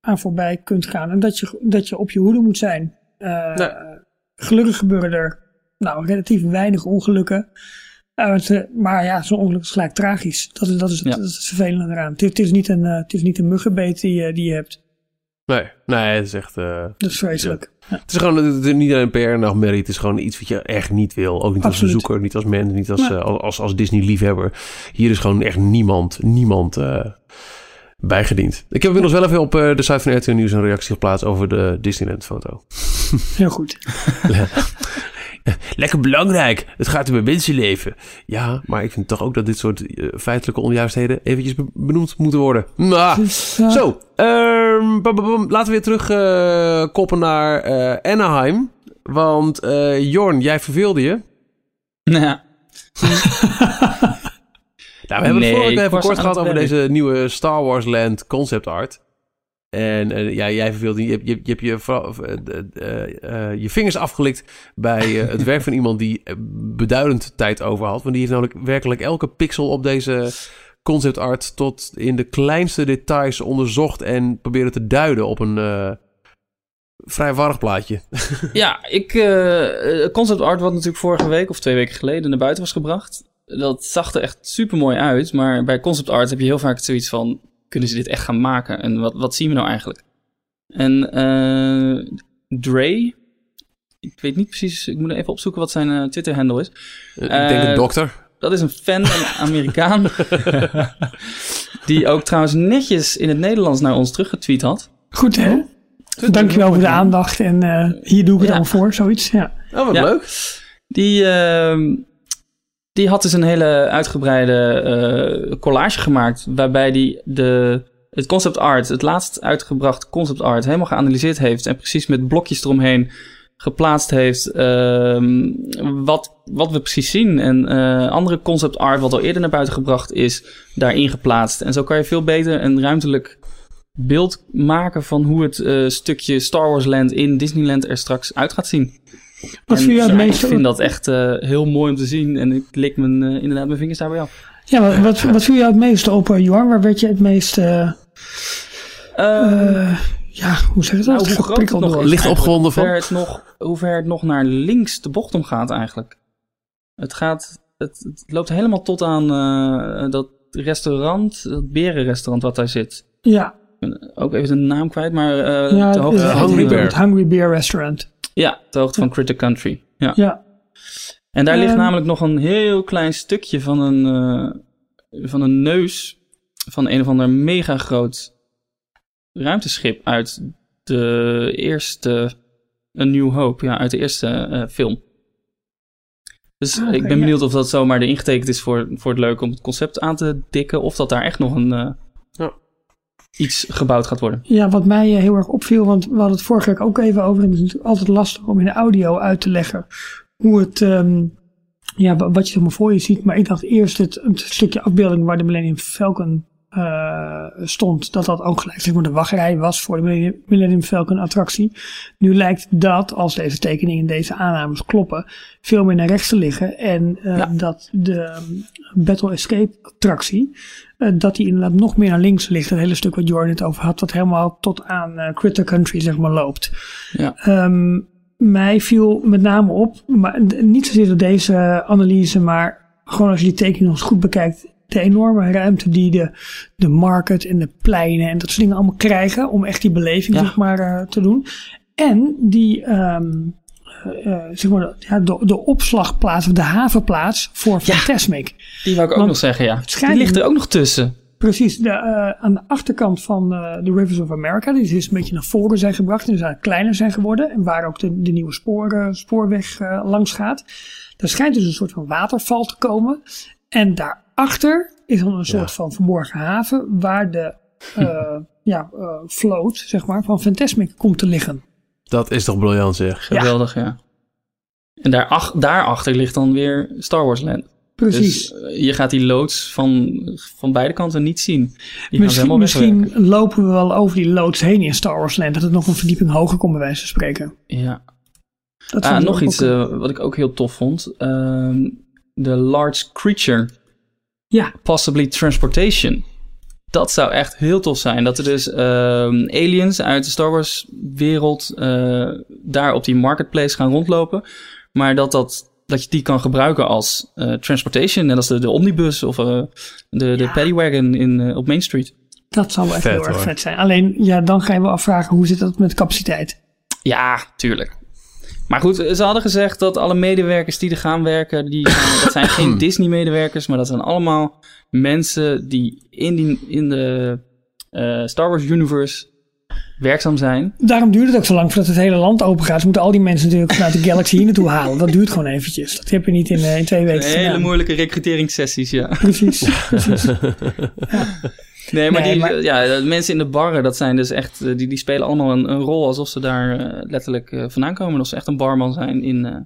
aan voorbij kunt gaan. En dat je, dat je op je hoede moet zijn. Nee. Gelukkig gebeuren er nou, relatief weinig ongelukken. maar ja, zo'n ongeluk is gelijk tragisch. Dat is, dat is, ja. dat is het vervelende eraan. Het, het, is niet een, het is niet een muggenbeet die, die je hebt. Nee, nee, het is echt... Uh, dat is vreselijk. Ja. Het is gewoon het is niet een PR-nachtmerrie. Het is gewoon iets wat je echt niet wil. Ook niet Absoluut. als bezoeker, niet als mens, niet als, nee. uh, als, als Disney-liefhebber. Hier is gewoon echt niemand, niemand uh, bijgediend. Ik heb inmiddels wel even op de site van RTL Nieuws een reactie geplaatst over de Disneyland-foto. Heel goed. Lekker belangrijk. Het gaat om mijn mensenleven. Ja, maar ik vind toch ook dat dit soort uh, feitelijke onjuistheden eventjes be benoemd moeten worden. Nou, ja. Zo, um, laten we weer terug uh, koppen naar uh, Anaheim. Want Jorn, jij verveelde je. Ja. nou, we hebben nee, het vorige even kort gehad over deze nieuwe Star Wars Land concept art. En eh, ja, jij verveelt. Je, hebt- je, je hebt je, je vingers afgelikt bij eh, het werk van iemand die eh, beduidend tijd over had. Want die heeft namelijk werkelijk elke pixel op deze concept art tot in de kleinste details onderzocht en proberen te duiden op een vrij warrig plaatje. Ja, ik, concept art wat natuurlijk vorige week of twee weken geleden naar buiten was gebracht. Dat zag er echt super mooi uit. Maar bij concept art heb je heel vaak zoiets van: kunnen ze dit echt gaan maken? En wat, wat zien we nou eigenlijk? En eh, Dre, ik weet niet precies, ik moet even opzoeken wat zijn eh, Twitter-handle is. Eh, ik denk een dokter. Dat is een fan, een Amerikaan. die ook trouwens netjes in het Nederlands naar ons teruggetweet had. Goed hè? Dankjewel voor de aandacht en eh, hier doe ik het Ja. allemaal voor, zoiets. Ja. Oh, wat Ja. leuk. Die, ehm, die had dus een hele uitgebreide eh, collage gemaakt. Waarbij die de, het concept art, het laatst uitgebracht concept art, helemaal geanalyseerd heeft. En precies met blokjes eromheen geplaatst heeft. ehm, wat, wat we precies zien. En eh, andere concept art, wat al eerder naar buiten gebracht is, daarin geplaatst. En zo kan je veel beter een ruimtelijk beeld maken van hoe het eh, stukje Star Wars Land in Disneyland er straks uit gaat zien. Wat vind je het meest... Ik vind dat echt eh, heel mooi om te zien. En ik lik mijn, eh, inderdaad mijn vingers daarbij af. Ja, wat, wat, wat viel je het meest op, uh, Johan? Waar werd je het meest... eh, eh, ja, hoe zeg je dat? nou, hoe groot het Geprikkeld nog. Licht opgewonden van? Hoe ver, het nog, hoe ver het nog naar links de bocht om gaat eigenlijk. Het gaat... Het, het loopt helemaal tot aan eh, dat restaurant, dat berenrestaurant wat daar zit. Ja, Ook even de naam kwijt, maar eh ja ter hoogte het- Hungry Bear. Het Hungry Bear Restaurant. Ja, ter hoogte van Critter Country. Ja. Ja, En daar ligt Ehm. namelijk nog een heel klein stukje van een, eh, van een neus van een of ander mega groot ruimteschip uit de eerste A New Hope, ja, uit de eerste eh, film. Dus Ah, ik ben ja. benieuwd of dat zomaar er ingetekend is voor, voor het leuk om het concept aan te dikken, of dat daar echt nog een eh. Iets gebouwd gaat worden. Ja, wat mij eh, heel erg opviel, want we hadden het vorige week ook even over. En het is natuurlijk altijd lastig om in de audio uit te leggen hoe het, ehm, ja, wa- wat je zeg maar voor je ziet. Maar ik dacht eerst het, het stukje afbeelding waar de Millennium Falcon eh, stond, dat dat ook gelijk zeg maar, de wachtrij was voor de Millennium- Falcon attractie. Nu lijkt dat, als deze tekeningen en deze aannames kloppen, veel meer naar rechts te liggen. En eh, Ja. dat de ehm, Battle Escape attractie, eh, dat die inderdaad nog meer naar links ligt. Het hele stuk wat Jordan het over had, wat helemaal tot aan eh, Critter Country zeg maar loopt. Ja. Ehm, mij viel met name op, maar niet zozeer door deze analyse, maar gewoon als je die tekening nog eens goed bekijkt, de enorme ruimte die de, de market en de pleinen en dat soort dingen allemaal krijgen om echt die beleving Ja. zeg maar, eh, te doen. En die, ehm, eh, eh, zeg maar, ja, de, de opslagplaats of de havenplaats voor Fantasmic. Die wou ik ook nog zeggen, ja. Die ligt er ook nog tussen. Precies, de, aan de achterkant van de Rivers of America, die dus een beetje naar voren zijn gebracht en dus eigenlijk kleiner zijn geworden. En waar ook de, de nieuwe sporen, spoorweg langs gaat. Daar schijnt dus een soort van waterval te komen. En daarachter is dan een soort van verborgen haven waar de eh, ja, eh, float, zeg maar, van Fantasmic komt te liggen. Dat is toch briljant zeg. Geweldig, ja. En daar daarachter ligt dan weer Star Wars Land. Precies. Dus eh, je gaat die loods van, van beide kanten niet zien. Die misschien misschien lopen we wel over die loods heen in Star Wars Land. Dat het nog een verdieping hoger komt bij wijze van spreken. Ja. Dat Ah, nog iets een- eh, wat ik ook heel tof vond. Ehm, De large creature. Ja. Possibly transportation. Dat zou echt heel tof zijn. Dat er dus ehm, aliens uit de Star Wars wereld eh, daar op die marketplace gaan rondlopen. Maar dat, dat, dat je die kan gebruiken als eh, transportation. Net als de, de omnibus of eh, de, de Ja. paddywagon in, op Main Street. Dat zou wel echt Vet, heel erg hoor. vet zijn. Alleen, ja, dan ga je wel afvragen hoe zit dat met capaciteit. Ja, tuurlijk. Maar goed, ze hadden gezegd dat alle medewerkers die er gaan werken, die dat zijn geen Disney-medewerkers, maar dat zijn allemaal mensen die in, die, in de eh, Star Wars universe werkzaam zijn. Daarom duurt het ook zo lang voordat het hele land open gaat. Ze moeten al die mensen natuurlijk vanuit de Galaxy hier naartoe halen. Dat duurt gewoon eventjes. Dat heb je niet in, eh, in twee weken Hele gedaan. moeilijke recruteringssessies, ja. Precies, precies. Nee, maar, Nee, die, maar- Ja, de mensen in de barren, dat zijn dus echt, eh, die, die spelen allemaal een, een rol alsof ze daar eh, letterlijk eh, vandaan komen. Alsof ze echt een barman zijn in, eh,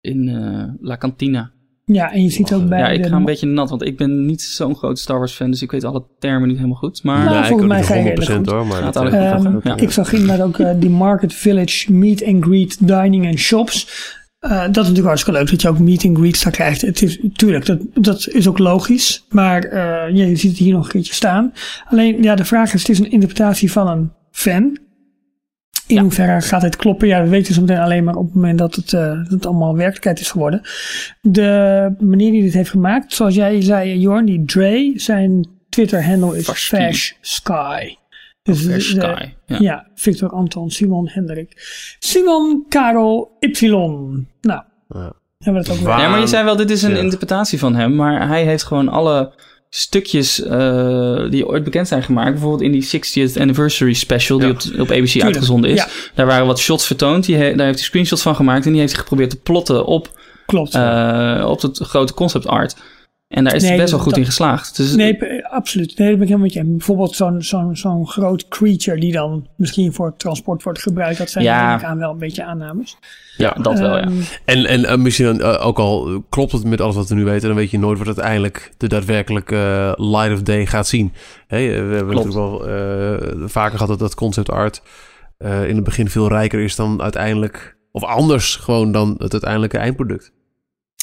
in eh, La Cantina. Ja, en je ziet ook bij Ja, ik ga een beetje nat, want ik ben niet zo'n groot Star Wars fan, dus ik weet alle termen niet helemaal goed. Maar Nou, volgens ook mij ga je 100% redelijk hoor. Maar Gaat eh, Ehm, Ja. Ik zag inderdaad ook die Market Village Meet and Greet Dining and Shops. Eh, dat is natuurlijk hartstikke leuk dat je ook meet and greets daar krijgt. Het is, tuurlijk, dat, dat is ook logisch. Maar eh, ja, je ziet het hier nog een keertje staan. Alleen, ja, de vraag is, het is een interpretatie van een fan. In hoeverre gaat het kloppen? Ja, we weten zo meteen alleen maar op het moment dat het, eh, dat het allemaal werkelijkheid is geworden. De meneer die dit heeft gemaakt, zoals jij zei, Jorn, die Dre, zijn Twitter-handle is. Fash Sky. Dus de- Sky, ja. ja. Victor Anton Simon Hendrik. Simon Karel Y. Nou, Ja. hebben we dat ook Waar- weer. Ja, maar je zei wel, dit is een Ja. interpretatie van hem, maar hij heeft gewoon alle stukjes eh, die ooit bekend zijn gemaakt, bijvoorbeeld in die 60th anniversary special die op, op ABC uitgezonden is. ja. Daar waren wat shots vertoond, die he- daar heeft hij screenshots van gemaakt en die heeft hij geprobeerd te plotten op, Klopt. eh, op het grote concept art. En daar is hij Nee, best wel goed dat- in geslaagd. Dus, nee, absoluut. Nee, dat ben ik helemaal met je. Bijvoorbeeld zo'n zo'n zo'n groot creature die dan misschien voor transport wordt gebruikt. Dat zijn Ja. aan wel een beetje aannames. ja, dat wel, ja. Ehm, En, en eh, misschien eh, ook al klopt het met alles wat we nu weten, dan weet je nooit wat uiteindelijk de daadwerkelijke eh, light of day gaat zien. Hey, we hebben Klopt. natuurlijk wel eh, vaker gehad dat, dat concept art eh, in het begin veel rijker is dan uiteindelijk, of anders gewoon dan het uiteindelijke eindproduct.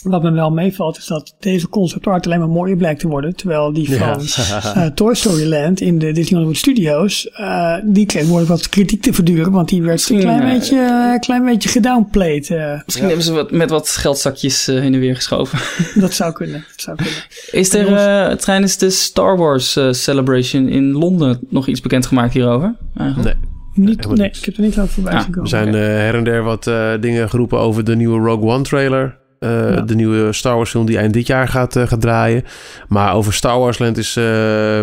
Wat me wel meevalt is dat deze concept art alleen maar mooier blijkt te worden. Terwijl die van eh, Toy Story Land in de Disney Hollywood Studios, eh, die kreeg behoorlijk wat kritiek te verduren. Want die werd een klein Ja. beetje, eh, klein beetje gedownplayed. eh. Misschien hebben ze wat, met wat geldzakjes eh, heen en weer geschoven. dat zou kunnen. Dat zou kunnen. Is er eh, tijdens de Star Wars Celebration in Londen nog iets bekendgemaakt hierover? Eigenlijk? Nee. Niet, nee, ik heb er niet over voorbij Ah, zien komen. Er zijn eh, her en der wat eh, dingen geroepen over de nieuwe Rogue One trailer. Eh, Ja. De nieuwe Star Wars film die eind dit jaar gaat, eh, gaat draaien. Maar over Star Wars Land is... eh,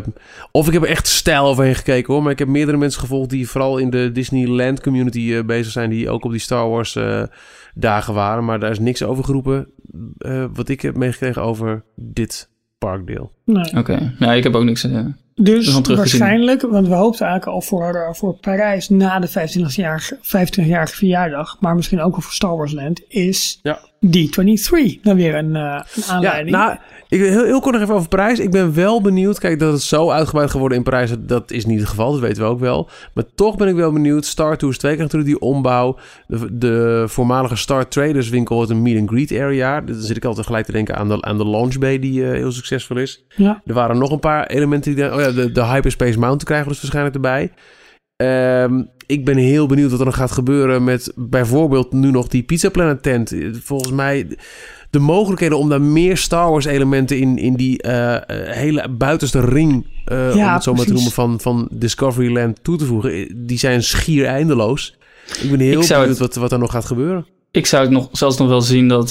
of ik heb er echt stijl overheen gekeken hoor. Maar ik heb meerdere mensen gevolgd die vooral in de Disneyland community bezig zijn. Die ook op die Star Wars eh, dagen waren. Maar daar is niks over geroepen. eh, wat ik heb meegekregen over dit parkdeel. Nee. Oké, ja, ik heb ook niks. Dus waarschijnlijk, want we hoopten eigenlijk al voor, eh, voor Parijs na de 25-jarige 25 verjaardag, maar misschien ook al voor Star Wars Land, is Ja. D23. Dan weer een, eh, een Ja, aanleiding. nou, ik, heel, heel kort nog even over Parijs. Ik ben wel benieuwd. Kijk, dat het zo uitgebreid geworden in Parijs, dat- is niet het geval. Dat weten we ook wel. Maar toch ben ik wel benieuwd. Star Tours 2 krijgt natuurlijk die ombouw. De, de voormalige Star Traders winkel wordt een meet and greet area. Dan zit ik altijd gelijk te denken aan de, aan de Launch Bay die eh, heel succesvol is. ja. Er waren nog een paar elementen die... Oh ja, de, de Hyperspace Mountain krijgen we dus waarschijnlijk erbij. Ehm, ik ben heel benieuwd wat er nog gaat gebeuren met bijvoorbeeld nu nog die Pizza Planet tent. Volgens mij de mogelijkheden om daar meer Star Wars elementen in, in die eh, eh, hele buitenste ring, eh, Ja, om het zo maar te noemen, van, van Discoveryland toe te voegen. Die zijn schier eindeloos. Ik ben heel Ik benieuwd het- wat, wat er nog gaat gebeuren. Ik zou het nog, zelfs nog wel zien dat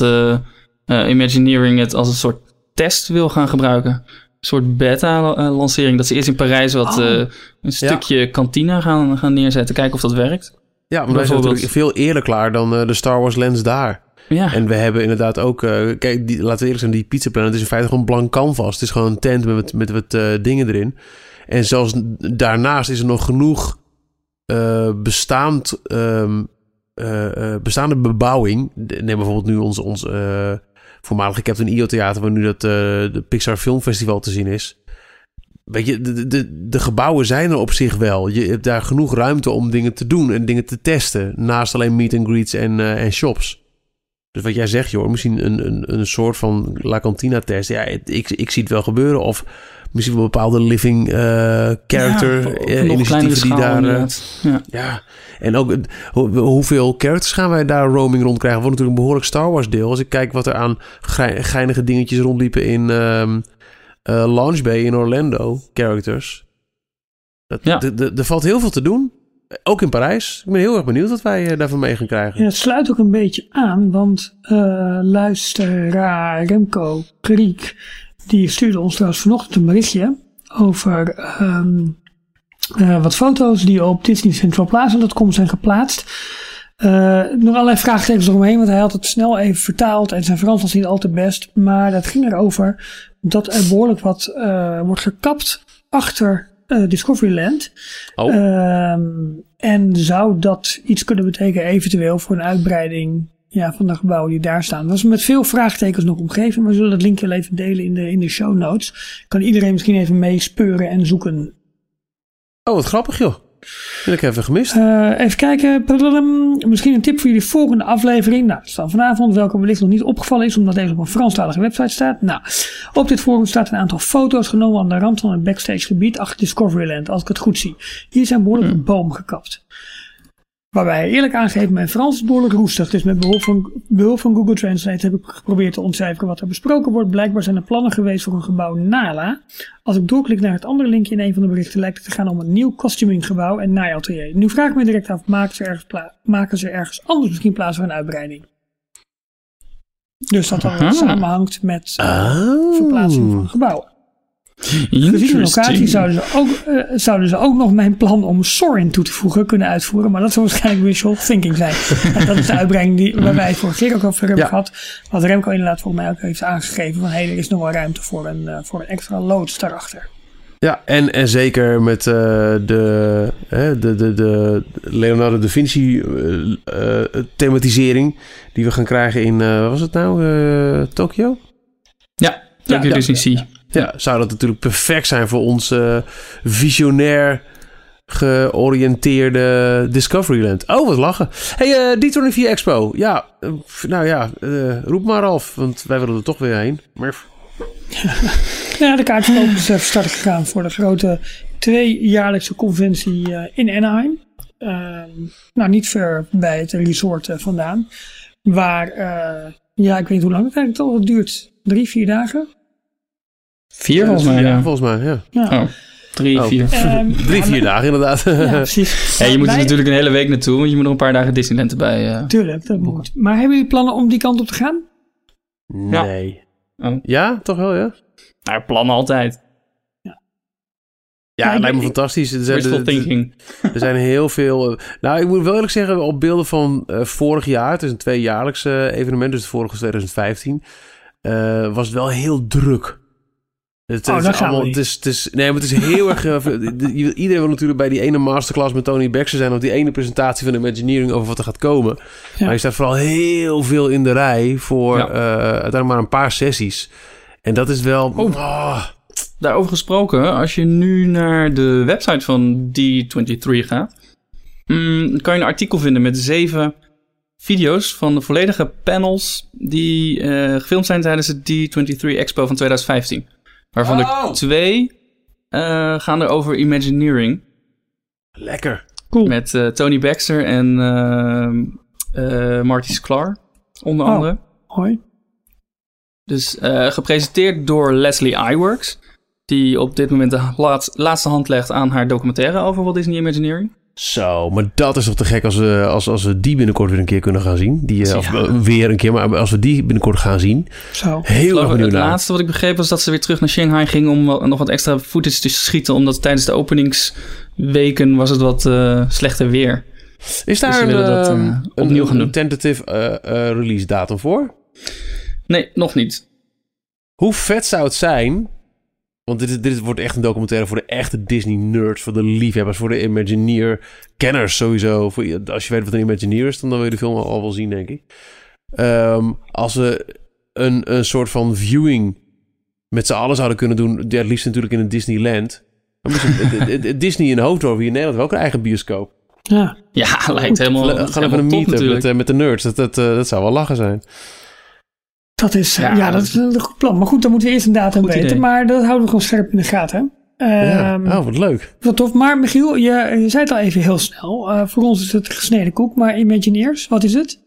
Imagineering het als een soort test wil gaan gebruiken. Een soort beta-lancering. Dat ze eerst in Parijs wat Oh. eh, een stukje kantina gaan, gaan neerzetten. Kijken of dat werkt. Ja, want wij zijn natuurlijk veel eerder klaar dan de Star Wars lens daar. Ja, En we hebben inderdaad ook... eh, kijk, die, laten we eerlijk zijn, die Pizza Planet is in feite gewoon blank canvas. Het is gewoon een tent met, met wat eh, dingen erin. En zelfs daarnaast is er nog genoeg eh, bestaand, ehm, eh, eh, bestaande bebouwing. Neem bijvoorbeeld nu ons, ons voormalige Captain EO Theater... waar nu dat de Pixar Film Festival te zien is. Weet je, de, de, de gebouwen zijn er op zich wel. Je hebt daar genoeg ruimte om dingen te doen en dingen te testen. Naast alleen meet and greets en, en shops. Dus wat jij zegt, joh, misschien een, een, een soort van La Cantina test. Ja, ik, ik zie het wel gebeuren. Of misschien wel bepaalde living eh, character Ja, eh, initiatieven die daar... eh. Ja. ja, en ook hoeveel characters gaan wij daar roaming rond krijgen? Wordt natuurlijk een behoorlijk Star Wars deel. Als ik kijk wat er aan gei- geinige dingetjes rondliepen in eh, Launch Bay in Orlando, characters. Dat, Ja. Er valt heel veel te doen. Ook in Parijs. Ik ben heel erg benieuwd wat wij eh, daarvan mee gaan krijgen. En het sluit ook een beetje aan, want eh luisteraar Remco Kriek, die stuurde ons trouwens vanochtend een berichtje over ehm, eh, wat foto's die op disneycentralplaza.com zijn geplaatst. Eh, nog allerlei vraagtekens eromheen, want hij had het snel even vertaald en zijn Frans was niet al te best. Maar dat ging erover dat er behoorlijk wat wordt gekapt achter eh, Discoveryland. Oh. Ehm, en zou dat iets kunnen betekenen eventueel voor een uitbreiding ja, van de gebouwen die daar staan. Dat is met veel vraagtekens nog omgeven. We zullen dat linkje wel even delen in de, in de show notes. Kan iedereen misschien even meespeuren en zoeken. Oh, wat grappig joh. Heb ik even gemist. Uh, even kijken. Misschien een tip voor jullie volgende aflevering. Nou, dat is dan vanavond. Welke wellicht nog niet opgevallen is, omdat deze op een Franstalige website staat. Nou, op dit forum staat een aantal foto's genomen aan de rand van het backstage gebied achter Discoveryland, als ik het goed zie. Hier zijn behoorlijk een boom gekapt. Waarbij hij eerlijk aangeeft, mijn Frans is behoorlijk roestig. Dus met behulp van, behulp van Google Translate heb ik geprobeerd te ontcijferen wat er besproken wordt. Blijkbaar zijn er plannen geweest voor een gebouw Nala. Als ik doorklik naar het andere linkje in een van de berichten, lijkt het te gaan om een nieuw costuminggebouw en naaiatelier. Nu vraag ik me direct af, maken ze, ergens maken ze ergens anders misschien plaats voor een uitbreiding? Dus dat dan samenhangt met uh, verplaatsing van gebouwen. Gezien de locatie zouden ze, ook, uh, zouden ze ook nog mijn plan om Sorin toe te voegen kunnen uitvoeren. Maar dat zou waarschijnlijk visual thinking zijn. en dat is de uitbreiding die, waar wij het vorige keer ook over hebben gehad. Wat Remco inderdaad volgens mij ook heeft aangegeven. Van hé, hey, er is nog wel ruimte voor een, uh, voor een extra loods daarachter. Ja, en, en zeker met uh, de, de, de, de Leonardo da Vinci thematisering die we gaan krijgen in, wat was het nou, Tokio? Ja, Tokyo ja, Disney Sea. Ja, zou dat natuurlijk perfect zijn voor ons uh, visionair georiënteerde Discoveryland. Oh, wat lachen. Hey, uh, D24 Expo. Ja, uh, nou ja, uh, roep maar af, want wij willen er toch weer heen. Murph. ja, de kaartverkoop is van start gegaan voor de grote tweejaarlijkse conventie in Anaheim. Ehm, nou, niet ver bij het resort vandaan. Waar, ja, ik weet niet hoe lang het eigenlijk al duurt. Drie, vier dagen. Vier volgens mij, ja. Volgens mij, ja. ja. Oh, drie, oh. vier. Um, drie, vier dagen inderdaad. Ja, precies. Je moet er natuurlijk een hele week naartoe, want je moet nog een paar dagen Disneyland erbij uh, Tuurlijk, dat moet. Maar hebben jullie plannen om die kant op te gaan? Nee. Ja, oh. ja toch wel, ja? Nou, plannen altijd. Ja, lijkt me fantastisch. Er zijn, er, thinking. er zijn heel veel... Nou, ik moet wel eerlijk zeggen, op beelden van uh, vorig jaar... het is een tweejaarlijks uh, evenement, dus het vorige was 2015... Uh, was het wel heel druk. Het, oh, is allemaal, het, is, het is, nee, maar het is heel erg. iedereen wil natuurlijk bij die ene masterclass met Tony Baxter zijn. Of die ene presentatie van Imagineering over wat er gaat komen. Ja. Maar je staat vooral heel veel in de rij voor ja. uh, uiteindelijk maar een paar sessies. En dat is wel. Oh. Oh. Daarover gesproken, als je nu naar de website van D23 gaat, mm, kan je een artikel vinden met zeven video's van de volledige panels die uh, gefilmd zijn tijdens de D23 Expo van 2015. Waarvan oh. er twee uh, gaan er over Imagineering. Lekker. Cool. Met uh, Tony Baxter en uh, Marty Sklar, onder oh. andere. Hoi. Dus gepresenteerd door Leslie Iwerks. Die op dit moment de laat, laatste hand legt aan haar documentaire over Walt Disney Imagineering. Zo, maar dat is toch te gek als we, als, als we die binnenkort weer een keer kunnen gaan zien. Die, ja. of weer een keer, maar als we die binnenkort gaan zien. Zo. Heel erg benieuwd Het laatste wat ik begreep was dat ze weer terug naar Shanghai ging om nog wat extra footage te schieten. Omdat tijdens de openingsweken was het wat uh, slechter weer. Is daar dus een, dat, uh, opnieuw een, gaan doen. een tentative uh, release datum voor? Nee, nog niet. Hoe vet zou het zijn want dit, dit wordt echt een documentaire voor de echte Disney-nerds, voor de liefhebbers, voor de Imagineer-kenners sowieso. Voor, als je weet wat een Imagineer is, dan wil je de film al wel zien, denk ik. Um, als we een, een soort van viewing met z'n allen zouden kunnen doen, ja, het liefst natuurlijk in een Disneyland. Disney in Hoofddorp hier in Nederland wel ook een eigen bioscoop. Ja, ja lijkt helemaal. Gaan even een meet met, met de nerds. Dat, dat, dat zou wel lachen zijn. Dat is, ja, ja, dat is een goed plan. Maar goed, dan moeten we eerst een datum weten. Idee. Maar dat houden we gewoon scherp in de gaten. Ja. Um, oh, wat leuk. Wat tof. Maar Michiel, je, je zei het al even heel snel. Uh, voor ons is het gesneden koek. Maar Imagineers, wat is het?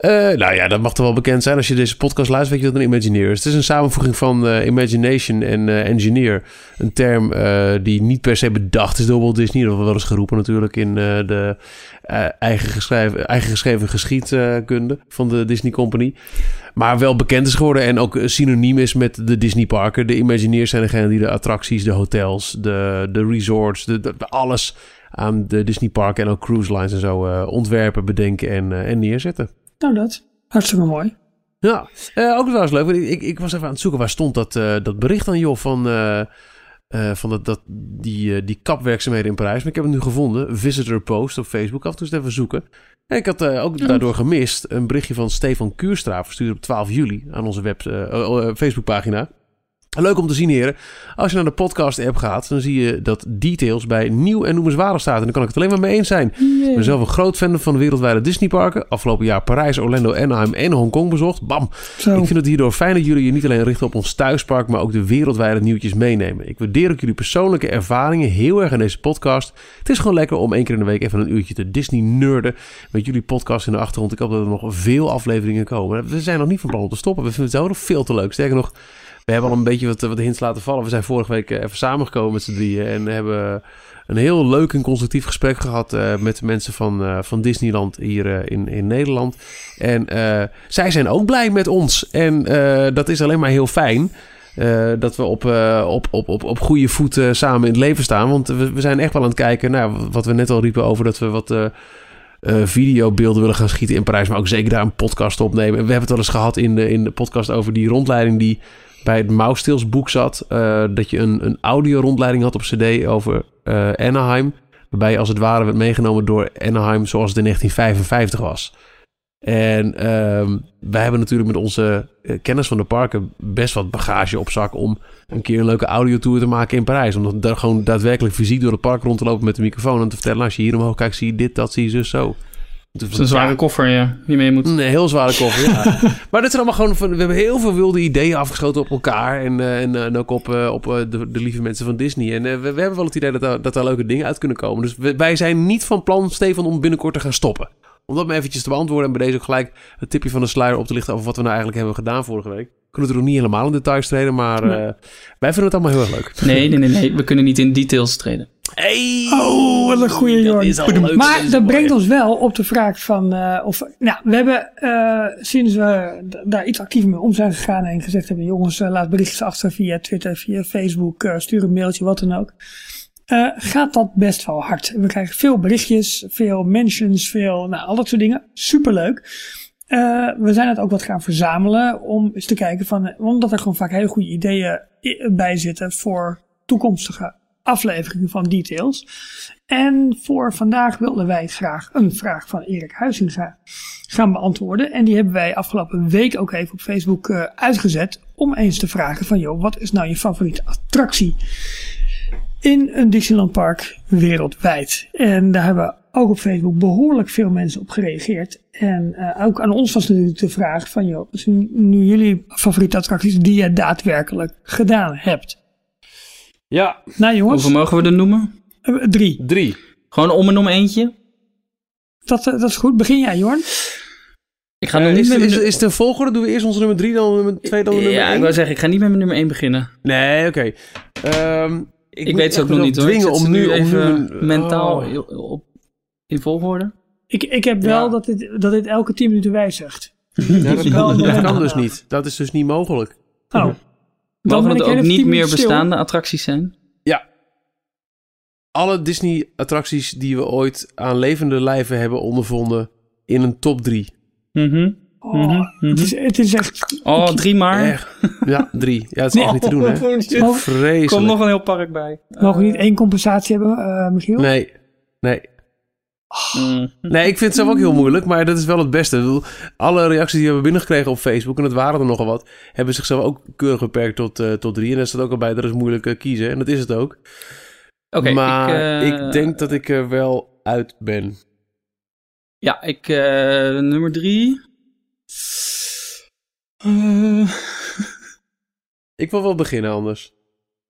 Uh, nou ja, dat mag toch wel bekend zijn. Als je deze podcast luistert, weet je wat een Imagineer is. Het is een samenvoeging van uh, imagination en uh, engineer. Een term die niet per se bedacht is door Walt Disney. Dat wel eens geroepen natuurlijk in de eigen, geschreven, eigen geschreven geschiedkunde van de Disney Company. Maar wel bekend is geworden en ook synoniem is met de Disney parken. De Imagineers zijn degene die de attracties, de hotels, de, de resorts, de, de, alles aan de Disney parken en ook cruise lines en zo ontwerpen, bedenken en, en neerzetten. Nou dat, hartstikke mooi. Ja, uh, ook trouwens leuk. Ik, ik was even aan het zoeken waar stond dat, dat bericht dan joh van eh, van dat, dat, die, eh, die kapwerkzaamheden in Parijs. Maar ik heb het nu gevonden. Visitor Post op Facebook. Af en toe eens even zoeken. En ik had eh, ook daardoor gemist een berichtje van Stefan Kuurstra... verstuurd op 12 juli aan onze web, uh, Facebookpagina. Leuk om te zien, heren. Als je naar de podcast-app gaat, dan zie je dat details bij nieuw en noemenswaardig staat. En daar kan ik het alleen maar mee eens zijn. Ik ben zelf een groot fan van de wereldwijde Disneyparken. Afgelopen jaar Parijs, Orlando, Anaheim en Hongkong bezocht. Bam! Zo. Ik vind het hierdoor fijn dat jullie je niet alleen richten op ons thuispark, maar ook de wereldwijde nieuwtjes meenemen. Ik waardeer ook jullie persoonlijke ervaringen heel erg in deze podcast. Het is gewoon lekker om één keer in de week even een uurtje te Disney-nerden met jullie podcast in de achtergrond. Ik hoop dat er nog veel afleveringen komen. We zijn nog niet van plan om te stoppen. We vinden het zelf nog veel te leuk. Sterker nog, we hebben al een beetje wat, wat hints laten vallen. We zijn vorige week eh, even samengekomen met z'n drieën. En hebben een heel leuk en constructief gesprek gehad uh, met de mensen van, uh, van Disneyland hier uh, in, in Nederland. En zij zijn ook blij met ons. En dat is alleen maar heel fijn. dat we op, op, op, op, op goede voeten samen in het leven staan. Want we, we zijn echt wel aan het kijken naar nou, wat we net al riepen over dat we wat videobeelden willen gaan schieten in Parijs. Maar ook zeker daar een podcast opnemen. En we hebben het wel eens gehad in de, in de podcast over die rondleiding die bij het Mousetails boek zat. Uh, dat je een, een audio rondleiding had op cd over uh, Anaheim. Waarbij als het ware werd meegenomen door Anaheim zoals het in 1955 was. En uh, wij hebben natuurlijk met onze uh, kennis van de parken best wat bagage op zak om een keer een leuke audiotour te maken in Parijs. Om daar gewoon daadwerkelijk fysiek door het park rond te lopen met de microfoon en te vertellen: als je hier omhoog kijkt, zie je dit, dat, zie je zo. Het is een zware koffer, ja, die mee moet. Een heel zware koffer, ja. maar dit zijn allemaal gewoon... Van, we hebben heel veel wilde ideeën afgeschoten op elkaar. En, uh, en, en, ook op, uh, op de, de, lieve mensen van Disney. En we, we, hebben wel het idee dat, daar, dat daar leuke dingen uit kunnen komen. Dus we, wij zijn niet van plan, Stefan, om binnenkort te gaan stoppen. Om dat maar eventjes te beantwoorden. En bij deze ook gelijk het tipje van de sluier op te lichten... over wat we nou eigenlijk hebben gedaan vorige week. We kunnen er nog niet helemaal in details treden, maar nee. wij vinden het allemaal heel erg leuk. Nee, nee, nee, nee. We kunnen niet in details treden. Hey, oh, wat een goede jongen. Maar dat brengt ons wel op de vraag van... Uh, of, nou, we hebben uh, sinds we daar iets actiever mee om zijn gegaan... en gezegd hebben... jongens, uh, laat berichtjes achter via Twitter, via Facebook... stuur een mailtje, wat dan ook. gaat dat best wel hard. We krijgen veel berichtjes, veel mentions, veel... Nou, al dat soort dingen. Superleuk. We zijn het ook wat gaan verzamelen... om eens te kijken van... omdat er gewoon vaak hele goede ideeën bij zitten... voor toekomstige afleveringen van Details. En voor vandaag wilden wij graag een vraag van Erik Huizinga gaan beantwoorden. En die hebben wij afgelopen week ook even op Facebook uh, uitgezet. Om eens te vragen van, joh, wat is nou je favoriete attractie in een Disneyland park wereldwijd? En daar hebben ook op Facebook behoorlijk veel mensen op gereageerd. En uh, ook aan ons was natuurlijk de vraag van, joh, wat zijn nu jullie favoriete attracties die je daadwerkelijk gedaan hebt? Ja. Nou jongens. Hoeveel mogen we er noemen? Uh, drie. Drie. Gewoon om en om eentje? Dat, uh, dat is goed. Begin jij, Jorn. Ik ga uh, niet is, met is, is het een volgorde? Doen we eerst onze nummer drie, dan nummer twee, dan nummer Ja, één? ik wou zeggen, ik ga niet met mijn nummer één beginnen. Nee, oké. Okay. Um, ik, ik weet het ook nog niet hoor. Dwingen om nu even om nu, mentaal oh. op, in volgorde. Ik, ik heb wel ja. dat, dit, dat dit elke tien minuten wijzigt. Ja, dat kan, dat kan dus niet. Dat is dus niet mogelijk. Oh. Dan Mogen het ook niet meer bestaande attracties zijn? Ja. Alle Disney-attracties die we ooit aan levende lijven hebben ondervonden in een top 3. Mm -hmm. Oh, mm -hmm. het, is, het is echt... Oh, drie maar. Echt. Ja, drie. Ja, het is echt niet te doen, hè. Vreselijk. Er komt nog een heel park bij. Mogen we niet één compensatie hebben, uh, Michiel? Nee. Nee. Oh. Nee, ik vind het zelf ook heel moeilijk, maar dat is wel het beste. Alle reacties die we hebben binnengekregen op Facebook, en het waren er nogal wat, hebben zichzelf ook keurig beperkt tot, uh, tot drie. En daar staat ook al bij, dat is moeilijk uh, kiezen. En dat is het ook. Okay, maar ik, uh, ik, denk dat ik er wel uit ben. Ja, ik nummer drie. ik wil wel beginnen anders.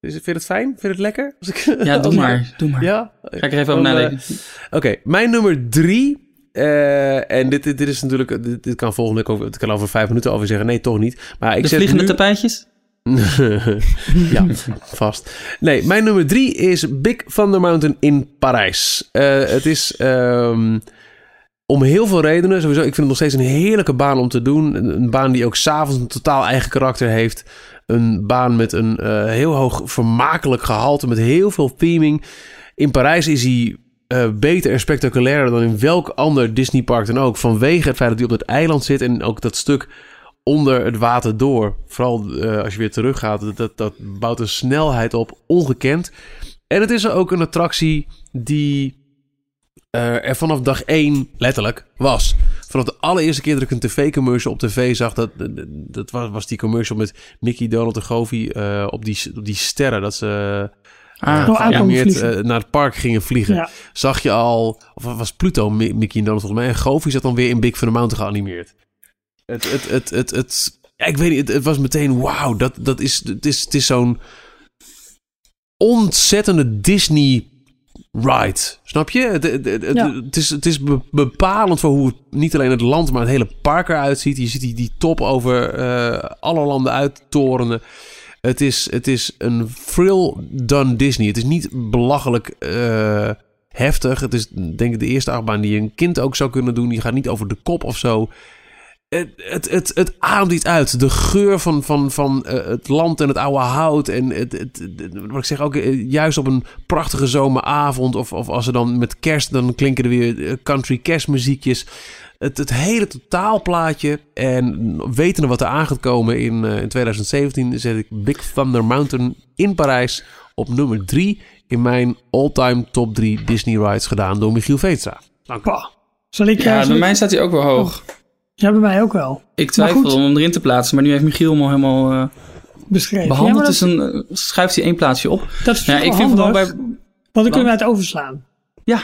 Is, vind je het fijn? Vind je het lekker? Ik, ja, doe maar. Doe maar. Ja? Ga ik er even over nadenken. Oké, okay, mijn nummer drie. Uh, en dit, dit, dit is natuurlijk... Dit, dit kan volgende week over... Het kan over vijf minuten over zeggen. Nee, toch niet. Maar ik De zet vliegende nu... tapijtjes? ja, vast. Nee, mijn nummer drie is Big Thunder Mountain in Parijs. Uh, het is... Um, om heel veel redenen. Sowieso, ik vind het nog steeds een heerlijke baan om te doen. Een, baan die ook s'avonds een totaal eigen karakter heeft. Een baan met een uh, heel hoog vermakelijk gehalte. Met heel veel theming. In Parijs is hij uh, beter en spectaculairder dan in welk ander Disneypark dan ook. Vanwege het feit dat hij op het eiland zit. En ook dat stuk onder het water door. Vooral eh, als je weer teruggaat. Dat, dat bouwt een snelheid op, ongekend. En het is ook een attractie die uh, er vanaf dag één letterlijk was. Vanaf de allereerste keer dat ik een tv-commercial op tv zag, dat, dat was, was die commercial met Mickey, Donald en Goofy uh, op, die, op die sterren. Dat ze Ah, uh, ja, uh, naar het park gingen vliegen. Ja. Zag je al, of was Pluto, Mickey en Donald volgens mij. En Goofy zat dan weer in Big Thunder Mountain geanimeerd. Het, het, het, het, het, ik weet niet, het, het was meteen wauw. Dat, dat is, het is, het is zo'n ontzettende Disney ride. Snap je? Het, het, het, ja. het, is, het is bepalend voor hoe niet alleen het land, maar het hele park eruit ziet. Je ziet die, die top over uh, alle landen uittorenen. Het is, het is een thrill done Disney. Het is niet belachelijk uh, heftig. Het is denk ik de eerste achtbaan die een kind ook zou kunnen doen. Je gaat niet over de kop of zo. Het, het, het, het ademt iets uit. De geur van, van, van uh, het land en het oude hout. En het, het, wat ik zeg, ook uh, juist op een prachtige zomeravond. Of, of als er dan met kerst, dan klinken er weer country kerstmuziekjes. Het, het hele totaalplaatje. En wetende wat er aan gaat komen in, in 2017, zet ik Big Thunder Mountain in Parijs op nummer 3 in mijn all-time top 3 Disney rides gedaan door Michiel Veetstra. Dank u. Zal ik, ja, bij mij staat hij ook wel hoog. Oh. Ja, bij mij ook wel. Ik twijfel om hem erin te plaatsen, maar nu heeft Michiel hem al helemaal uh, beschreven. behandeld. Ja, dus dan uh, schuift hij één plaatsje op. Dat is ja, ik vind vooral bij... Want dan kunnen we het overslaan. Ja.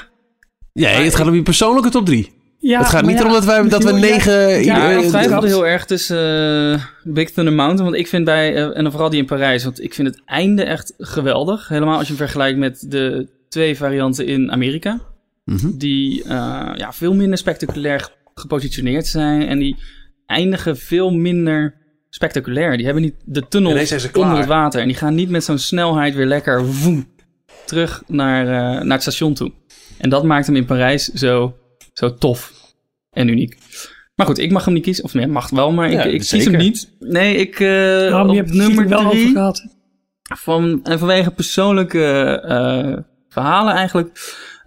Ja, het gaat om je persoonlijke top 3. Ja, het gaat niet ja, erom dat, wij, dat we negen... ja, Ja, ieder- ik twijfelde heel erg tussen uh, Big Thunder Mountain. Want ik vind bij, uh, en dan vooral die in Parijs, want ik vind het einde echt geweldig. Helemaal als je hem vergelijkt met de twee varianten in Amerika. Mhm. Die uh, ja, veel minder spectaculair gepositioneerd zijn. En die eindigen veel minder spectaculair. Die hebben niet de klaar. onder het water. En die gaan niet met zo'n snelheid weer lekker woem, terug naar, uh, naar het station toe. En dat maakt hem in Parijs zo, zo tof en uniek. Maar goed, ik mag hem niet kiezen. Of nee, mag wel, maar Ja, ik, ik kies hem niet. Nee, ik uh, Nou, op je hebt het nummer er wel over drie... gehad. Van, en vanwege persoonlijke uh, verhalen eigenlijk.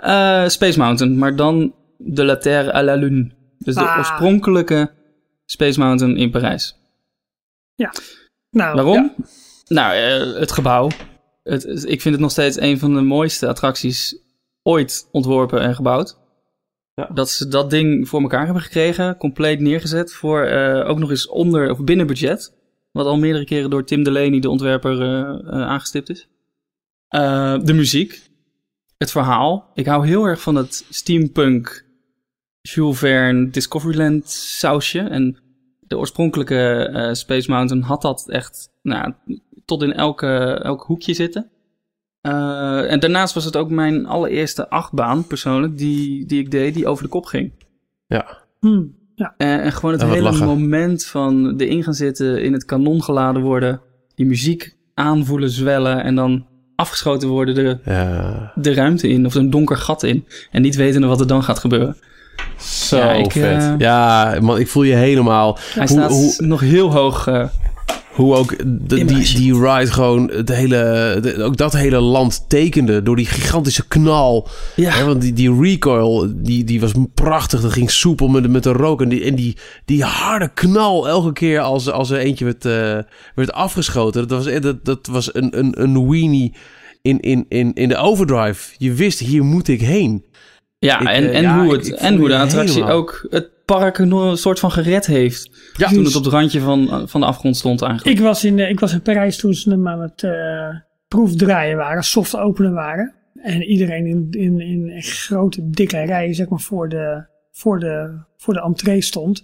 Uh, Space Mountain, maar dan de La Terre à la Lune. Dus de Ah. oorspronkelijke Space Mountain in Parijs. Nou, Waarom? Nou, uh, het gebouw. Het, ik vind het nog steeds een van de mooiste attracties ooit ontworpen en gebouwd. Ja. Dat ze dat ding voor elkaar hebben gekregen, compleet neergezet, voor uh, ook nog eens onder of binnen budget. Wat al meerdere keren door Tim Delaney, de ontwerper, uh, aangestipt is. Uh, de muziek, het verhaal. Ik hou heel erg van het steampunk, Jules Verne, Discoveryland sausje. En de oorspronkelijke uh, Space Mountain had dat echt nou, tot in elke, elk hoekje zitten. Uh, en daarnaast was het ook mijn allereerste achtbaan, persoonlijk, die, die ik deed, die over de kop ging. Ja. hmm, ja. En, en gewoon het En hele lachen. moment van erin gaan zitten, in het kanon geladen worden, die muziek aanvoelen zwellen en dan afgeschoten worden de, Ja. de ruimte in of een donker gat in. En niet wetende wat er dan gaat gebeuren. Zo Ja, ik, vet. eh, ja, man, ik voel je helemaal. Hij Hoe- staat hoe- nog heel hoog. Uh, Hoe ook de, die, die ride gewoon het hele, de- ook dat hele land tekende door die gigantische knal. ja. Hè, want die, die recoil, die, die was prachtig. Dat ging soepel met, de- met de rook. En die, en die, die harde knal elke keer als, als er eentje werd, eh, werd afgeschoten. Dat was, dat, dat was een, een, een weenie in, in, in, in de overdrive. Je wist, hier moet ik heen. Ja, Ik, en, eh, en, ja, hoe, het, ik en hoe de attractie helemaal. ook het park nog een soort van gered heeft. Ja, Toen het op het randje van, van de afgrond stond eigenlijk. Ik was, in, eh, ik was in Parijs toen ze hem aan het eh, proefdraaien waren, soft openen waren. En iedereen in, in, in echt grote, dikke rijen, zeg maar, voor de, voor, de, voor de entree stond.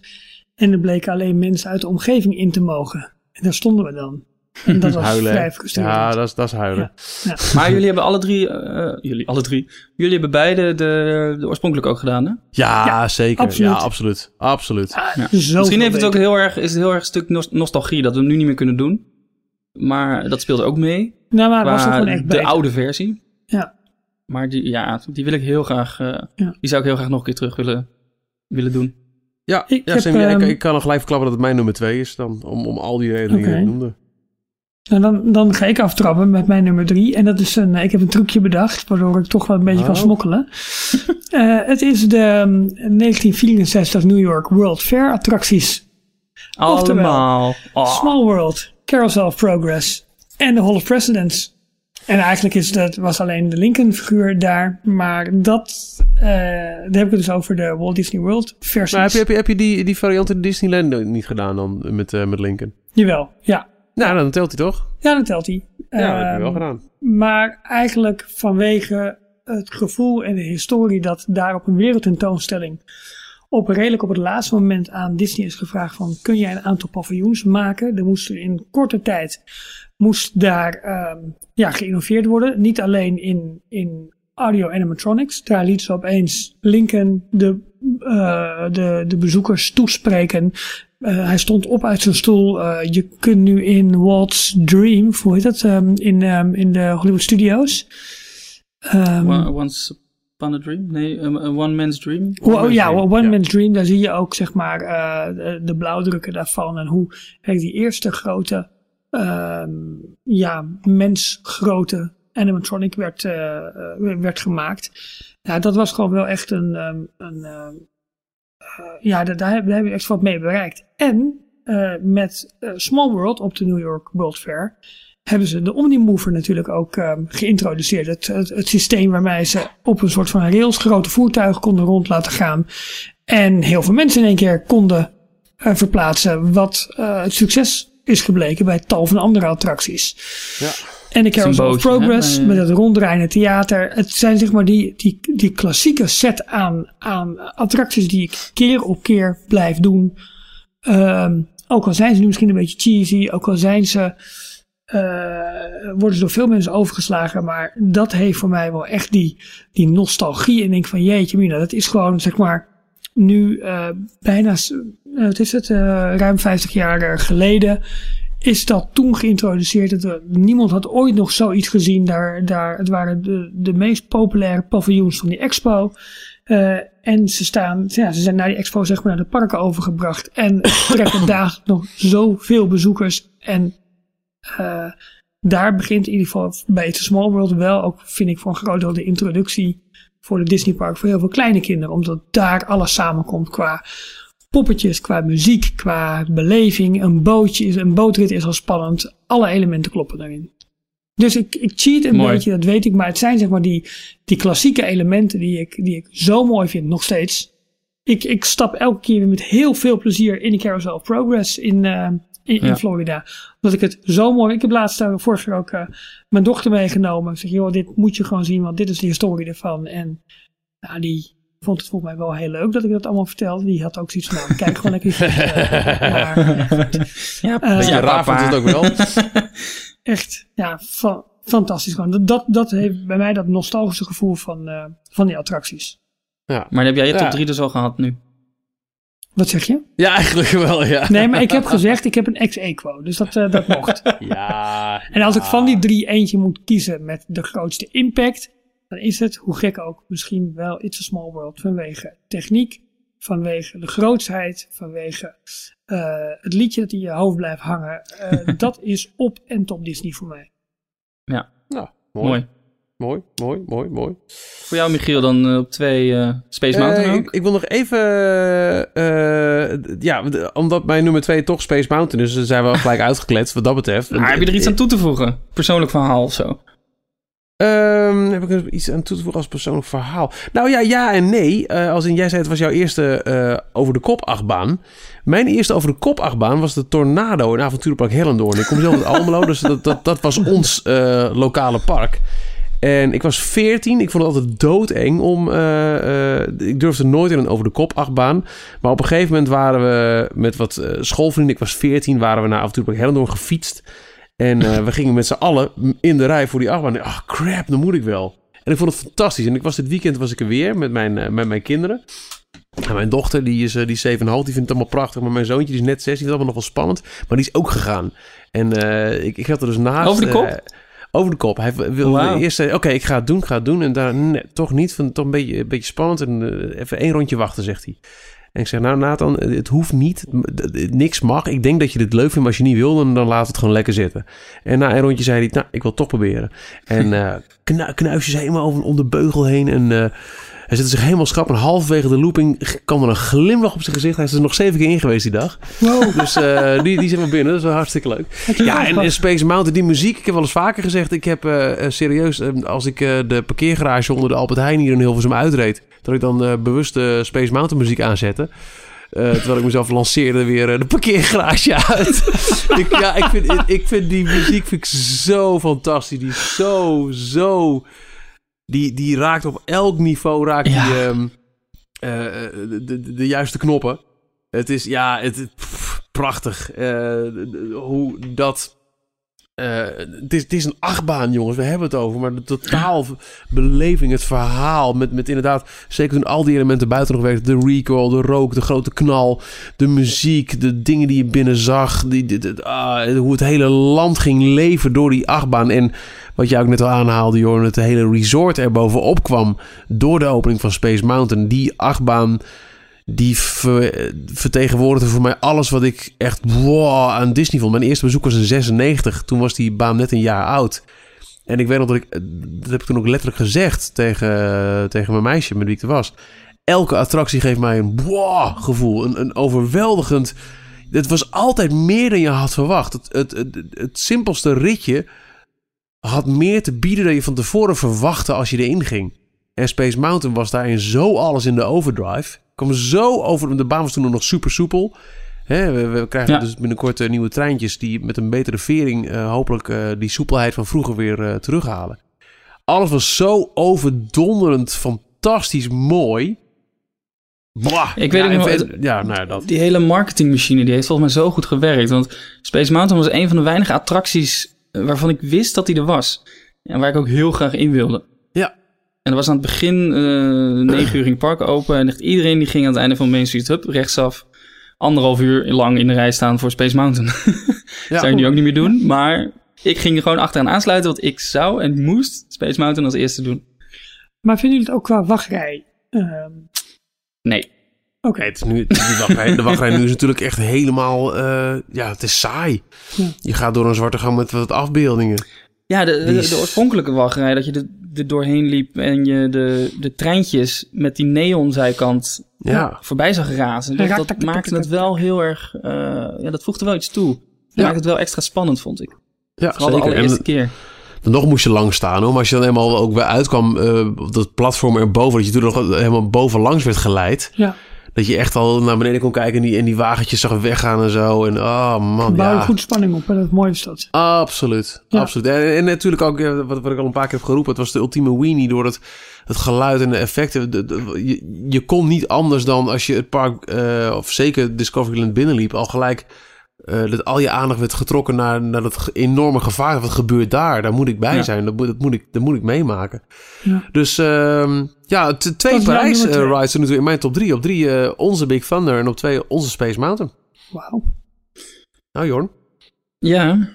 En er bleken alleen mensen uit de omgeving in te mogen. En daar stonden we dan. En dat was huilen. hè? vrij frustrerend. Ja, dat is, dat is huilen. Maar jullie hebben alle drie, eh, jullie alle drie, jullie hebben beide de, de oorspronkelijke ook gedaan, hè? Ja, Ja, zeker. absoluut. Ja, absoluut. Absoluut. Misschien heeft het ook heel erg, is het heel erg een stuk nos- nostalgie dat we hem nu niet meer kunnen doen. Maar dat speelde ook mee. Nou, maar het was gewoon echt de beter. oude versie. Ja. Maar die, ja, die wil ik heel graag, eh, Ja. die zou ik heel graag nog een keer terug willen, willen doen. Ja, Ik ja heb, Sam, ja, ik, ehm, ik kan nog gelijk verklappen dat het mijn nummer twee is. Dan, om, om al die redenen die Oké. je noemde. Nou, dan, dan ga ik aftrappen met mijn nummer drie. En dat is een, ik heb een trucje bedacht, waardoor ik toch wel een beetje kan Oh. smokkelen. Eh, het is de um, 1964 New York World Fair attracties Allemaal. Oh. Small World, Carousel of Progress en The Hall of Presidents. En eigenlijk is dat, was alleen de Lincoln-figuur daar. Maar dat, uh, daar heb ik het dus over de Walt Disney World versie. Maar heb je, heb je, heb je die, die variant in Disneyland niet gedaan dan met, uh, met Lincoln? Jawel, ja. Nou, dan telt hij toch? Ja, dan telt hij. Ja, dat heb je wel Ehm, gedaan. Maar eigenlijk vanwege het gevoel en de historie dat daar op een wereldtentoonstelling op redelijk op het laatste moment aan Disney is gevraagd van kun jij een aantal paviljoens maken? Er moest in korte tijd moest daar ehm, ja, geïnnoveerd worden. Niet alleen in, in audio animatronics. Daar liet ze opeens Lincoln de, eh, de, de bezoekers toespreken. Eh, hij stond op uit zijn stoel. Eh, je kunt nu in Walt's Dream, hoe heet dat, ehm, in, ehm, in de Hollywood Studios. One- Once Upon a Dream? Nee, um, One Man's Dream? Oh, ja, Dream, One ja. Man's Dream, daar zie je ook zeg maar de, de, blauwdrukken daarvan en hoe kijk, die eerste grote, ja, mensgrote animatronic werd, werd gemaakt. Ja, dat was gewoon wel echt een, um, een uh, ja, daar, daar, heb, je echt wat mee bereikt. En uh, met Small World op de New York World Fair hebben ze de Omnimover natuurlijk ook um, geïntroduceerd. Het, het, systeem waarmee ze op een soort van rails grote voertuigen konden rond laten gaan. En heel veel mensen in één keer konden verplaatsen. Wat het succes is gebleken bij tal van andere attracties. Ja. En de Carousel of Progress hè? met het ronddraaiende theater. Het zijn zeg maar die, die, die klassieke set aan, aan attracties die ik keer op keer blijf doen. Um, ook al zijn ze nu misschien een beetje cheesy. Ook al zijn ze... Uh, worden ze door veel mensen overgeslagen. Maar dat heeft voor mij wel echt die, die nostalgie. En ik denk van jeetje mina, dat is gewoon zeg maar nu uh, bijna, uh, wat is het, ruim 50 jaar geleden. Is dat toen geïntroduceerd. Het, niemand had ooit nog zoiets gezien. Daar, daar, het waren de, de meest populaire paviljoens van die expo. en ze, staan, ja, ze zijn naar die expo zeg maar naar de parken overgebracht. En trekken dagelijks nog zoveel bezoekers. En uh, daar begint in ieder geval bij It's a Small World wel ook, vind ik, voor een groot deel de introductie voor de Disney Park voor heel veel kleine kinderen. Omdat daar alles samenkomt qua poppetjes, qua muziek, qua beleving. Een bootje is, een bootrit is al spannend. Alle elementen kloppen daarin. Dus ik, ik cheat een Mooi. beetje, dat weet ik. Maar het zijn zeg maar die, die klassieke elementen die ik, die ik zo mooi vind, nog steeds. Ik, ik stap elke keer weer met heel veel plezier in de Carousel of Progress in, uh, in, in Ja. Florida. Omdat ik het zo mooi... Ik heb laatst daar vorig jaar ook uh, mijn dochter meegenomen. Ik zeg, joh, dit moet je gewoon zien, want dit is de historie ervan. En nou, die vond het volgens mij wel heel leuk dat ik dat allemaal vertelde. Die had ook zoiets van, nou, kijk gewoon lekker. Uh, maar, Ja, Eh, Beetje ja, raar vond het ook wel. echt, ja, fa fantastisch gewoon. Dat, dat, dat heeft bij mij dat nostalgische gevoel van, uh, van die attracties. Ja. Maar heb jij je Ja. top 3 dus al gehad nu? Wat zeg je? ja, eigenlijk wel, ja. Nee, maar ik heb gezegd, ik heb een ex-equo. Dus dat, uh, dat mocht. Ja. En als ik van die drie eentje moet kiezen met de grootste impact, dan is het, hoe gek ook, misschien wel It's a Small World vanwege techniek, vanwege de grootsheid, vanwege uh, het liedje dat in je hoofd blijft hangen. Uh, dat is op en top Disney voor mij. Ja, Nou, mooi. mooi. Mooi, mooi, mooi, mooi. Voor jou, Michiel, dan uh, op twee uh, Space Mountain Eh, ook? ik, ik wil nog even... eh, ja, omdat mijn nummer twee toch Space Mountain is... zijn we al gelijk uitgekletst wat dat betreft. Maar heb je er iets aan toe te voegen? Persoonlijk verhaal of zo? Ehm, heb ik iets aan toe te voegen als persoonlijk verhaal? Nou ja, ja en nee. Eh, als in jij zei, het was jouw eerste eh, over de kop achtbaan. Mijn eerste over de kop achtbaan was de Tornado in Avonturenpark Hellendoorn. Ik kom zelf uit Almelo, dus dat, dat, dat was ons eh, lokale park. En ik was 14. Ik vond het altijd doodeng om. ik durfde nooit in een over de kop achtbaan. Maar op een gegeven moment waren we met wat schoolvrienden. Ik was 14. Waren we naar Avontuurpark Hellendoorn gefietst. En eh, we gingen met z'n allen in de rij voor die achtbaan. Ach, crap, dan moet ik wel. En ik vond het fantastisch. En ik was dit weekend was ik er weer met mijn, eh, met mijn kinderen. En mijn dochter, die is, eh, die is 7,5, die vindt het allemaal prachtig. Maar mijn zoontje, die is net 6, die vindt het allemaal nog wel spannend. Maar die is ook gegaan. En ik, ik had er dus naast... Over de kop? over de kop. Hij wilde eerst zeggen, oké, ik ga het doen, ik ga het doen. En daar nee, toch niet, van, toch een beetje, een beetje spannend. En even één rondje wachten, zegt hij. En ik zeg, nou Nathan, het hoeft niet. Niks mag. Ik denk dat je dit leuk vindt, maar als je niet wil, dan, dan laat het gewoon lekker zitten. En na een rondje zei hij, nou, ik wil het toch proberen. En uh, knu knuisjes helemaal over, om de beugel heen. En uh, Hij zette zich helemaal schrap en halverwege de looping kwam er een glimlach op zijn gezicht. Hij is er nog zeven keer in geweest die dag. Wow. Dus eh, die, die zijn we binnen. Dat is wel hartstikke leuk. Ja, en, en Space Mountain, die muziek. Ik heb wel eens vaker gezegd. Ik heb eh, eh, serieus, als ik de parkeergarage onder de Albert Heijn hier in Hilversum uitreed. Dat ik dan bewust de Space Mountain muziek aanzette. Terwijl ik mezelf lanceerde weer de parkeergarage uit. ik, ja, ik vind, ik, ik vind die muziek vind ik zo fantastisch. Die is zo, zo... Die, die raakt op elk niveau raakt Ja. die, ehm, eh, de, de, de juiste knoppen. Het is, ja, het, pff, prachtig. eh, hoe dat... eh, het, is, het is een achtbaan, jongens. We hebben het over. Maar de totaalbeleving, het verhaal... Met, met inderdaad, zeker toen al die elementen buiten nog werkten... de recoil, de rook, de grote knal... de muziek, de dingen die je binnen zag... Die, die- die- ah, hoe het hele land ging leven door die achtbaan. En wat jij ook net al aanhaalde, Jorn... het hele resort er bovenop kwam... door de opening van Space Mountain. Die achtbaan die ver- vertegenwoordigde voor mij alles wat ik echt wow, aan Disney vond. Mijn eerste bezoek was in 96. Toen was die baan net een jaar oud. En ik weet nog dat ik, dat heb ik toen ook letterlijk gezegd tegen, tegen mijn meisje met wie ik er was. Elke attractie geeft mij een wow gevoel. Een, een overweldigend. Het was altijd meer dan je had verwacht. Het, het, het, het simpelste ritje had meer te bieden dan je van tevoren verwachtte als je erin ging. En Space Mountain was daarin zo alles in de overdrive. Kwam zo over. De baan was toen nog super soepel. We, we krijgen Ja. dus binnenkort eh, nieuwe treintjes die met een betere vering eh, hopelijk eh, die soepelheid van vroeger weer eh, terughalen. Alles was zo overdonderend fantastisch mooi. Blah. Ik weet ja, ook nog- Ja, nou ja, dat. Die hele marketingmachine die heeft volgens mij zo goed gewerkt. Want Space Mountain was een van de weinige attracties waarvan ik wist dat die er was. En waar ik ook heel graag in wilde. Ja. En dat was aan het begin, eh 9 uur ging het park open. En echt iedereen die ging aan het einde van Main Street Hub rechtsaf. Anderhalf uur lang in de rij staan voor Space Mountain. Ja. Zou je nu ook niet meer doen. Maar ik ging er gewoon achteraan aansluiten. Want ik zou en moest Space Mountain als eerste doen. Maar vinden jullie het ook qua wachtrij? Ehm, Nee. Oké. Het is nu, de, wachtrij, de wachtrij nu is natuurlijk echt helemaal... eh, ja, het is saai. Je gaat door een zwarte gang met wat afbeeldingen. Ja, de, de, de oorspronkelijke wachtrij, dat je er, doorheen liep en je de, de treintjes met die neonzijkant Ja. voorbij zag razen. Dat, maakte het wel heel erg, eh, ja, dat voegde wel iets toe. Dat Ja. maakte het wel extra spannend, vond ik. Ja, Vooral de zeker. allereerste En keer. nog moest je lang staan hoor. Maar als je dan helemaal ook weer uitkwam eh, op dat platform erboven... dat je toen nog helemaal bovenlangs werd geleid... Ja, dat je echt al naar beneden kon kijken... en die, en die wagentjes zag weggaan en zo. En oh man, bouw ja. goed spanning op en dat mooie is dat. Absoluut, Ja. absoluut. En, en natuurlijk ook, eh, wat, wat ik al een paar keer heb geroepen... het was de ultieme weenie door het, het geluid en de effecten. De- de- je, je kon niet anders dan als je het park... eh, of zeker Discoveryland binnenliep... al gelijk eh, dat al je aandacht werd getrokken naar, naar dat enorme gevaar. Wat gebeurt daar? Daar moet ik bij Ja. zijn. Dat moet, dat, moet ik, dat moet ik meemaken. Ja. Dus ehm, ja, twee Parijs nummer eh, rides nu in mijn top drie. Op drie eh, onze Big Thunder en op twee onze Space Mountain. Wauw. Nou Jorn. Ja.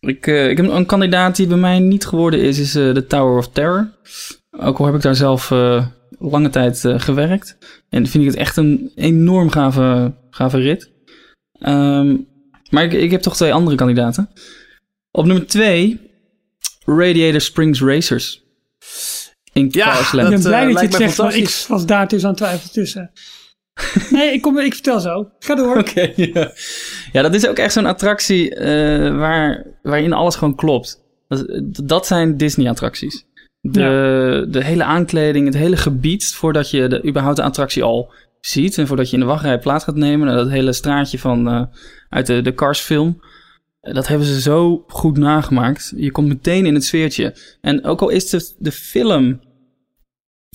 Ik, eh, ik heb een kandidaat die bij mij niet geworden is, is eh, de Tower of Terror. Ook al heb ik daar zelf eh, lange tijd eh, gewerkt. En vind ik het echt een enorm gave, gave rit. Ehm, maar ik, ik heb toch twee andere kandidaten. Op nummer twee, Radiator Springs Racers. In Ja, Carsland. Ik ben Dat, blij eh, dat je het zegt, maar ik was daar dus aan twijfel tussen. nee, ik, kom, ik vertel zo. Ga door. Oké, ja. ja, dat is ook echt zo'n attractie eh, waar, waarin alles gewoon klopt. Dat, dat zijn Disney-attracties. De, de hele aankleding, het hele gebied, voordat je de, überhaupt de attractie al ziet en voordat je in de wachtrij plaats gaat nemen, nou, dat hele straatje van, eh, uit de, de Cars-film, eh, dat hebben ze zo goed nagemaakt. Je komt meteen in het sfeertje. En ook al is de, de film,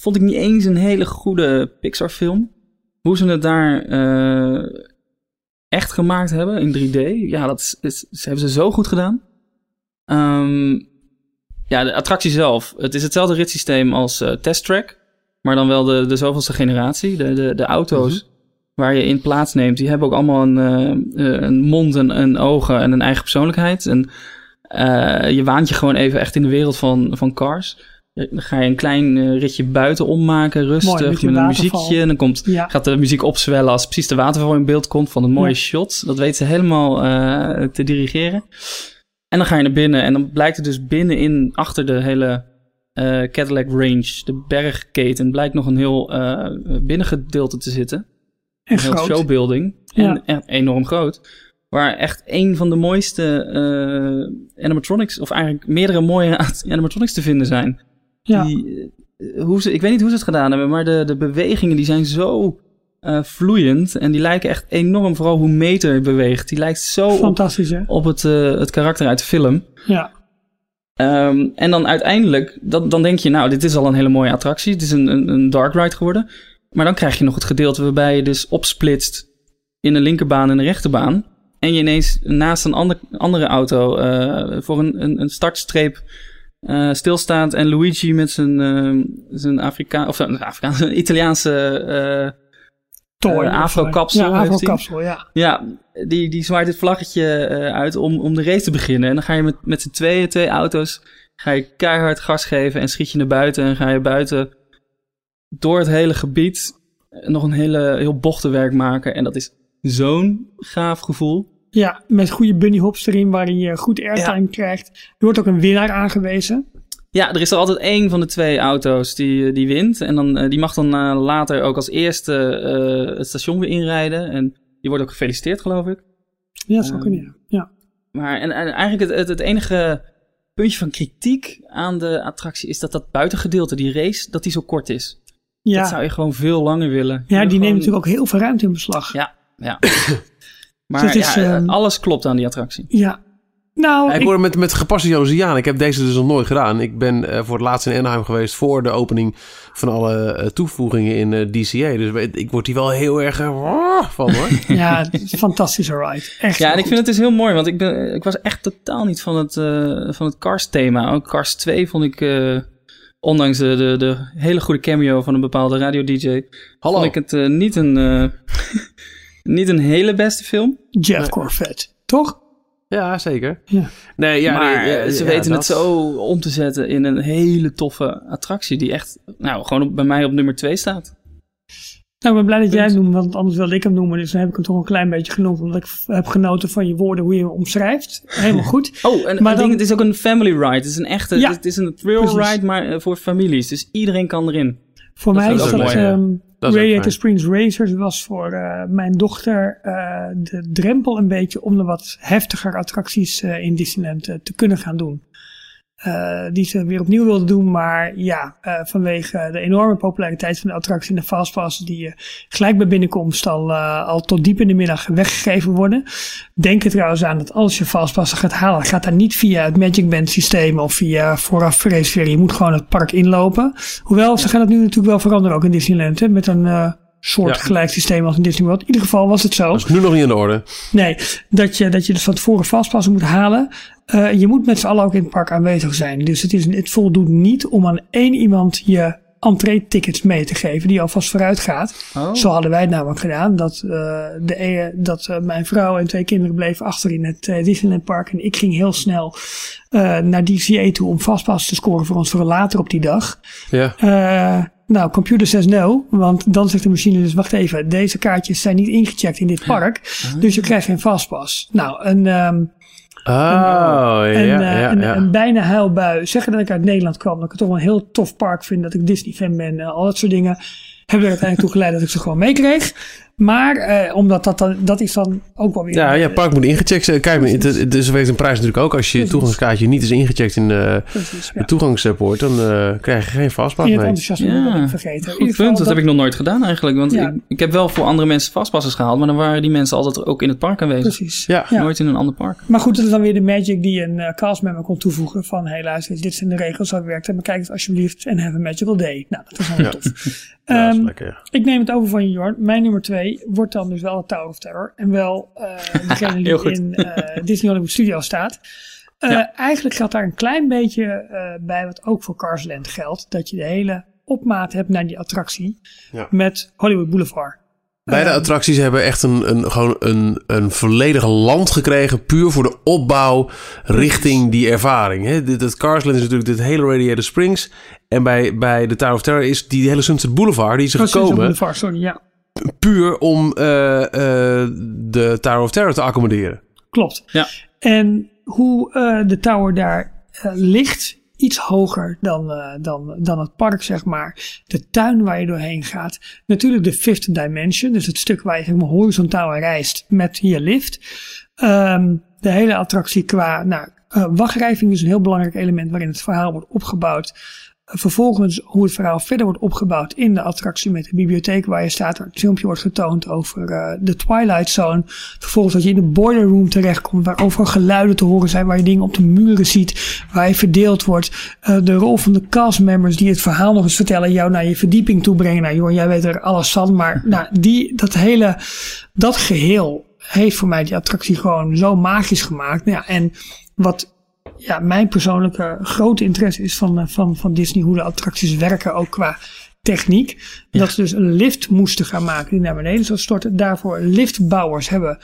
vond ik niet eens een hele goede Pixar-film. Hoe ze het daar eh, echt gemaakt hebben in 3D. Ja, dat is, hebben ze zo goed gedaan. Ehm, ja, de attractie zelf. Het is hetzelfde ritssysteem als Test Track. Maar dan wel de, de zoveelste generatie. De, de, de auto's waar je in plaatsneemt, die hebben ook allemaal een, eh, eh, een mond en, en ogen en een eigen persoonlijkheid. En eh, je waant je gewoon even echt in de wereld van, van cars. Dan ga je een klein ritje buiten ommaken, rustig, Mooi, met een waterval. muziekje. En dan komt Ja, gaat de muziek opzwellen als precies de waterval in beeld komt van een mooie Ja. shot. Dat weet ze helemaal te dirigeren. En dan ga je naar binnen en dan blijkt er dus binnenin, achter de hele eh, Cadillac Range, de bergketen, blijkt nog een heel eh, binnengedeelte te zitten. En Een heel groot. showbuilding. Ja. En, en enorm groot. Waar echt een van de mooiste eh, animatronics, of eigenlijk meerdere mooie animatronics te vinden zijn. Ja. Die, hoe ze, ik weet niet hoe ze het gedaan hebben, maar de, de bewegingen die zijn zo vloeiend. En die lijken echt enorm, vooral hoe Meter beweegt. Die lijkt zo op, Fantastisch, hè? op het, het karakter uit de film. Ja. Ehm, en dan uiteindelijk, dan, dan denk je, nou, dit is al een hele mooie attractie. Het is een, een, een dark ride geworden. Maar dan krijg je nog het gedeelte waarbij je dus opsplitst in een linkerbaan en een rechterbaan. En je ineens naast een ander, andere auto eh, voor een, een, een startstreep eh, stilstaat. En Luigi met zijn, eh, zijn Afrika of zijn Afrikaanse, Italiaanse eh, Toy. Eh, afro-kapsel Ja, afro-kapsel, ja. ja, die, die zwaait het vlaggetje eh, uit om, om de race te beginnen. En dan ga je met, met z'n tweeën, twee auto's, ga je keihard gas geven en schiet je naar buiten. En ga je buiten door het hele gebied eh, nog een hele, heel bochtenwerk maken. En dat is zo'n gaaf gevoel. Ja, met goede bunny hops erin, waarin je goed airtime krijgt. Er wordt ook een winnaar aangewezen. Ja, er is er altijd één van de twee auto's die, die wint. En dan, eh, die mag dan eh, later ook als eerste eh, het station weer inrijden. En die wordt ook gefeliciteerd, geloof ik. Ja, dat zou Ehm, kunnen, ja. ja. Maar en, en eigenlijk het, het, het enige puntje van kritiek aan de attractie is dat dat buitengedeelte, die race, dat die zo kort is. Ja, Dat zou je gewoon veel langer willen. Ja die neemt natuurlijk ook heel veel ruimte in beslag. Ja, ja. maar Dus is, ja, ehm, alles klopt aan die attractie. Ja. Nou, ik ik- hoor met, met gepaste jaloezie aan. Ik heb deze dus nog nooit gedaan. Ik ben eh, voor het laatst in Anaheim geweest voor de opening van alle eh, toevoegingen in eh, DCA. Dus ik- ik word hier wel heel erg van hoor. ja, fantastische ride. Echt Ja, en ik vind het dus heel mooi, want ik, ben, ik was echt totaal niet van het, eh, van het Cars-thema. Ook Cars 2 vond ik, eh, ondanks de, de, de hele goede cameo van een bepaalde radio-dj, Hallo. vond ik het niet, een, eh, niet een hele beste film. Jeff Corvette, toch? Ja, zeker. Ja. Nee, ja, maar nee, eh, ja, ze weten het zo om te zetten in een hele toffe attractie die echt, nou, gewoon op, bij mij op nummer 2 staat. Nou, ik ben blij dat jij hem noemt, want anders wilde ik hem noemen. Dus dan heb ik hem toch een klein beetje genoemd, omdat ik heb genoten van je woorden, hoe je hem omschrijft. Helemaal goed. Oh, en Maar een dan- ding, het is ook een family ride. Het is een echte, Ja, het is een thrill precies. ride, maar eh, voor families. Dus iedereen kan erin. Voor Dat mij is dat mooi, ja. Dat Radiator. Springs Racers was voor eh, mijn dochter eh, de drempel een beetje om de wat heftiger attracties eh, in Disneyland te kunnen gaan doen. Eh, die ze weer opnieuw wilden doen, maar ja, eh, vanwege de enorme populariteit van de attractie en de fastpass die eh, gelijk bij binnenkomst al, al tot diep in de middag weggegeven worden. Denk er trouwens aan dat als je fastpassen gaat halen, gaat dat niet via het Magic Band systeem of via vooraf reserveren. Je moet gewoon het park inlopen. Hoewel, ze gaan het nu natuurlijk wel veranderen ook in Disneyland. Hè, met een soort Ja. gelijk systeem als in Disney World. In ieder geval was het zo. Dat is nu nog niet in de orde. Nee, dat je, dat je dus van tevoren vastpassen moet halen. Eh, je moet met z'n allen ook in het park aanwezig zijn. Dus het, is, het voldoet niet om aan één iemand je entree-tickets mee te geven die alvast vooruit gaat. Oh. Zo hadden wij het namelijk gedaan. Dat, eh, de, e- dat eh, mijn vrouw en twee kinderen bleven achter in het Disneyland Park. En ik ging heel snel naar DCA toe om vastpassen te scoren voor ons voor later op die dag. Ja. Nou, computer says no. Want dan zegt de machine dus, wacht even, deze kaartjes zijn niet ingecheckt in dit park. Dus je krijgt geen vastpas. Nou, een, ehm, Oh, ja, een, ja, eh, ja. een, ja. een bijna huilbui. Zeggen dat ik uit Nederland kwam. Dat ik het toch wel een heel tof park vind. Dat ik Disney fan ben. en al dat soort dingen. Hebben er uiteindelijk toe geleid dat ik ze gewoon meekreeg. Maar eh, omdat dat dan, dat is dan ook wel weer... Ja, ja, eh, park moet ingecheckt zijn. Kijk, het, het, dus weet een prijs natuurlijk ook. Als je Precies. toegangskaartje niet is ingecheckt in de, precies, ja. de toegangspoort, dan eh, krijg je geen vastpas het mee. enthousiasme Ja, ik vergeten. Goed punt, dat dat- heb ik nog nooit gedaan eigenlijk. Want Ja. ik, ik heb wel voor andere mensen vastpassers gehaald, maar dan waren die mensen altijd ook in het park aanwezig. Precies. Ja. Ja. Nooit in een ander park. Maar goed, dat is dan weer de magic die een uh, castmember kon toevoegen. Van, hé luister, dit zijn de regels, zo werkt het. Maar kijk eens alsjeblieft en have a magical day. Nou, dat was wel Ja. tof. Ja, dat is Ehm, lekker, ja. ik neem het over van je, Jorn. Mijn nummer twee wordt dan dus wel het Tower of Terror. En wel eh degene die in eh, Disney Hollywood Studio staat. Eh, Ja. Eigenlijk geldt daar een klein beetje eh, bij wat ook voor Carsland geldt. Dat je de hele opmaat hebt naar die attractie Ja. met Hollywood Boulevard. Beide Ehm, attracties hebben echt een, een, gewoon een, een volledig land gekregen. Puur voor de opbouw richting die ervaring. Hè. Dit, het Carsland is natuurlijk dit hele Radiator Springs. En bij, bij de Tower of Terror is die hele Sunset Boulevard. Die is er Oh, Sunset gekomen Boulevard, sorry, ja. Puur om eh, eh, de Tower of Terror te accommoderen. Klopt. Ja. En hoe eh, de tower daar ligt, iets hoger dan, uh, dan, dan het park, zeg maar. De tuin waar je doorheen gaat. Natuurlijk de fifth dimension, dus het stuk waar je zeg maar, horizontaal reist met je lift. Um, de hele attractie qua nou, uh, wachtrijving is een heel belangrijk element waarin het verhaal wordt opgebouwd. Vervolgens hoe het verhaal verder wordt opgebouwd in de attractie met de bibliotheek waar je staat. Waar het filmpje wordt getoond over uh, de Twilight Zone. Vervolgens dat je in de boiler room terechtkomt waar overal geluiden te horen zijn. Waar je dingen op de muren ziet. Waar je verdeeld wordt. Uh, de rol van de castmembers die het verhaal nog eens vertellen. Jou naar je verdieping toe brengen. Nou joh, jij weet er alles van. Maar nou, die, dat hele, dat geheel heeft voor mij die attractie gewoon zo magisch gemaakt. Nou ja, en wat ja, mijn persoonlijke grote interesse is van, van, van Disney, hoe de attracties werken, ook qua techniek. Dat ze dus een lift moesten gaan maken die naar beneden zou storten. Daarvoor liftbouwers hebben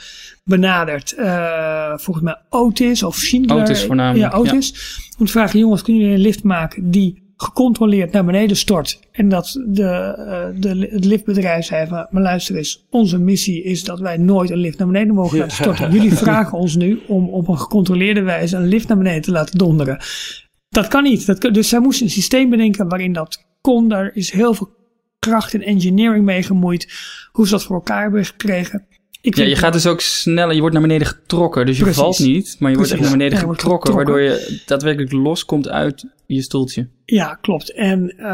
benaderd. Uh, volgens mij Otis of Schindler. Otis voornamelijk. Ja, Otis. Om te vragen, jongens, kunnen jullie een lift maken die gecontroleerd naar beneden stort. En dat de, uh, de, het liftbedrijf zei van, maar luister eens, onze missie is dat wij nooit een lift naar beneden mogen laten storten. Jullie vragen ons nu om op een gecontroleerde wijze een lift naar beneden te laten donderen. Dat kan niet. Dat, dus zij moesten een systeem bedenken waarin dat kon. Daar is heel veel kracht en engineering mee gemoeid. Hoe ze dat voor elkaar hebben gekregen. Ik ja, je gaat dus ook sneller, je wordt naar beneden getrokken. Dus je Precies. valt niet, maar je wordt echt naar beneden getrokken, getrokken, waardoor je daadwerkelijk loskomt uit je stoeltje. Ja, klopt. En uh,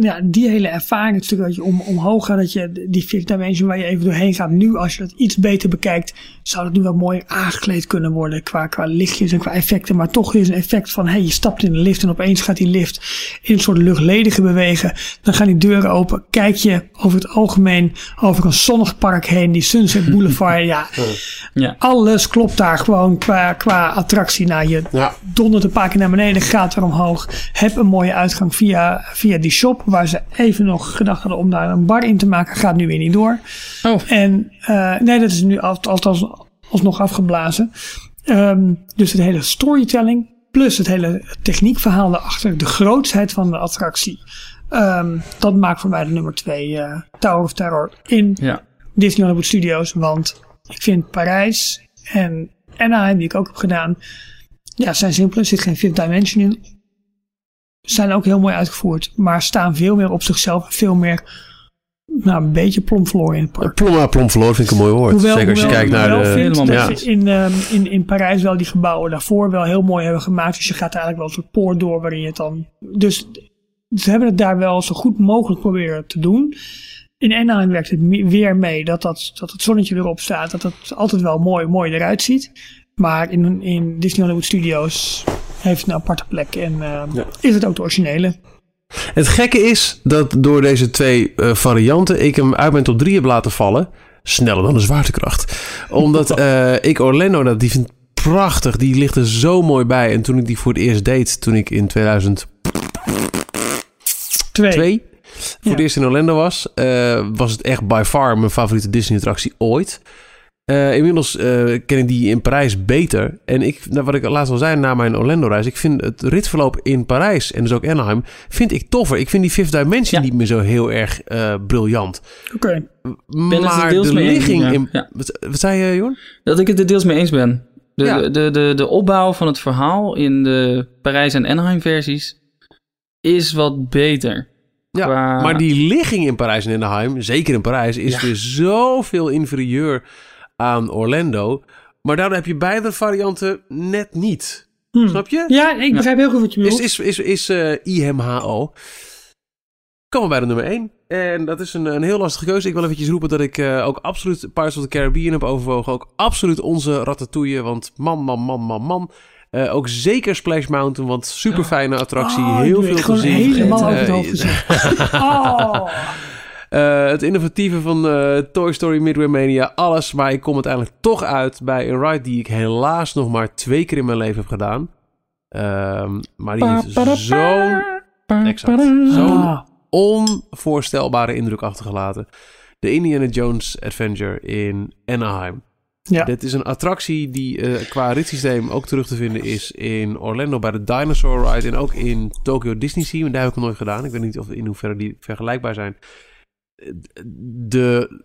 ja, die hele ervaring, stuk dat je om, omhoog gaat, dat je die fifth dimension waar je even doorheen gaat, nu als je dat iets beter bekijkt, zou dat nu wat mooier aangekleed kunnen worden qua, qua lichtjes en qua effecten. Maar toch is een effect van, hey, je stapt in de lift en opeens gaat die lift in een soort luchtledige bewegen. Dan gaan die deuren open. Kijk je over het algemeen over een zonnig park heen, die Sunset Boulevard. ja, ja. alles klopt daar gewoon qua, qua attractie. Nou, je ja. dondert een paar keer naar beneden, gaat er omhoog heb een mooie uitgang via, via die shop. Waar ze even nog gedacht hadden om daar een bar in te maken. Gaat nu weer niet door. Oh. En uh, nee, dat is nu althans alsnog afgeblazen. Um, dus het hele storytelling. Plus het hele techniekverhaal daarachter. De grootsheid van de attractie. Um, dat maakt voor mij de nummer twee uh, Tower of Terror in ja. Disney Hollywood Studios. Want ik vind Parijs en Anaheim, die ik ook heb gedaan. Ja, zijn simpel. Er zit geen fifth dimension in zijn ook heel mooi uitgevoerd, maar staan veel meer op zichzelf. Veel meer, nou, een beetje plomfloor in het park. Plom, plomfloor vind ik een mooi woord. Hoewel, Zeker als je kijkt naar de... Ja. in, um, in, in Parijs wel die gebouwen daarvoor wel heel mooi hebben gemaakt. Dus je gaat eigenlijk wel een soort poort door waarin je het dan... Dus ze hebben het daar wel zo goed mogelijk proberen te doen. In Anaheim werkt het weer mee dat, dat, dat het zonnetje erop staat. Dat het altijd wel mooi, mooi eruit ziet. Maar in, in Disney Hollywood Studios heeft een aparte plek en uh, is het ook de originele. Het gekke is dat door deze twee uh, varianten ik hem uit mijn top 3 heb laten vallen. Sneller dan de zwaartekracht. Omdat uh, ik Orlando, dat, die vind prachtig. Die ligt er zo mooi bij. En toen ik die voor het eerst deed, toen ik in 2002 Twee. voor ja. het eerst in Orlando was, was het echt by far mijn favoriete Disney-attractie ooit. Uh, inmiddels uh, ken ik die in Parijs beter. En ik, nou, wat ik laatst al zei na mijn Orlando-reis, ik vind het ritverloop in Parijs en dus ook Anaheim, vind ik toffer. Ik vind die Fifth Dimension niet meer zo heel erg uh, briljant. Oké. Okay. Maar de ligging eens, in... Ja. Wat, wat, zei je, Jorn? Dat ik het er deels mee eens ben. De, ja. de, de, de opbouw van het verhaal in de Parijs en Anaheim versies is wat beter. Ja, Qua... maar die ligging in Parijs en Anaheim, zeker in Parijs, is weer zoveel inferieur aan Orlando. Maar daardoor heb je beide varianten net niet. Hmm. Snap je? Ja, ik begrijp heel goed wat je bedoelt. Is, is, is, is uh, IMHO. Komen we bij de nummer 1. En dat is een, een heel lastige keuze. Ik wil eventjes roepen dat ik uh, ook absoluut Pirates of the Caribbean heb overwogen. Ook absoluut onze Ratatouille. Want man, man, man, man, man. Uh, ook zeker Splash Mountain, want super fijne attractie. Oh, heel veel gezien. helemaal over het hoofd gezien. oh. Uh, het innovatieve van uh, Toy Story Midway Mania, alles. Maar ik kom uiteindelijk toch uit bij een ride die ik helaas nog maar twee keer in mijn leven heb gedaan. Um, maar die heeft zo'n exact, zo'n onvoorstelbare indruk achtergelaten. De Indiana Jones Adventure in Anaheim. Ja. Dit is een attractie die uh, qua ritssysteem ook terug te vinden is in Orlando bij de Dinosaur Ride. En ook in Tokyo Disney Sea. Maar daar heb ik nog nooit gedaan. Ik weet niet of in hoeverre die vergelijkbaar zijn de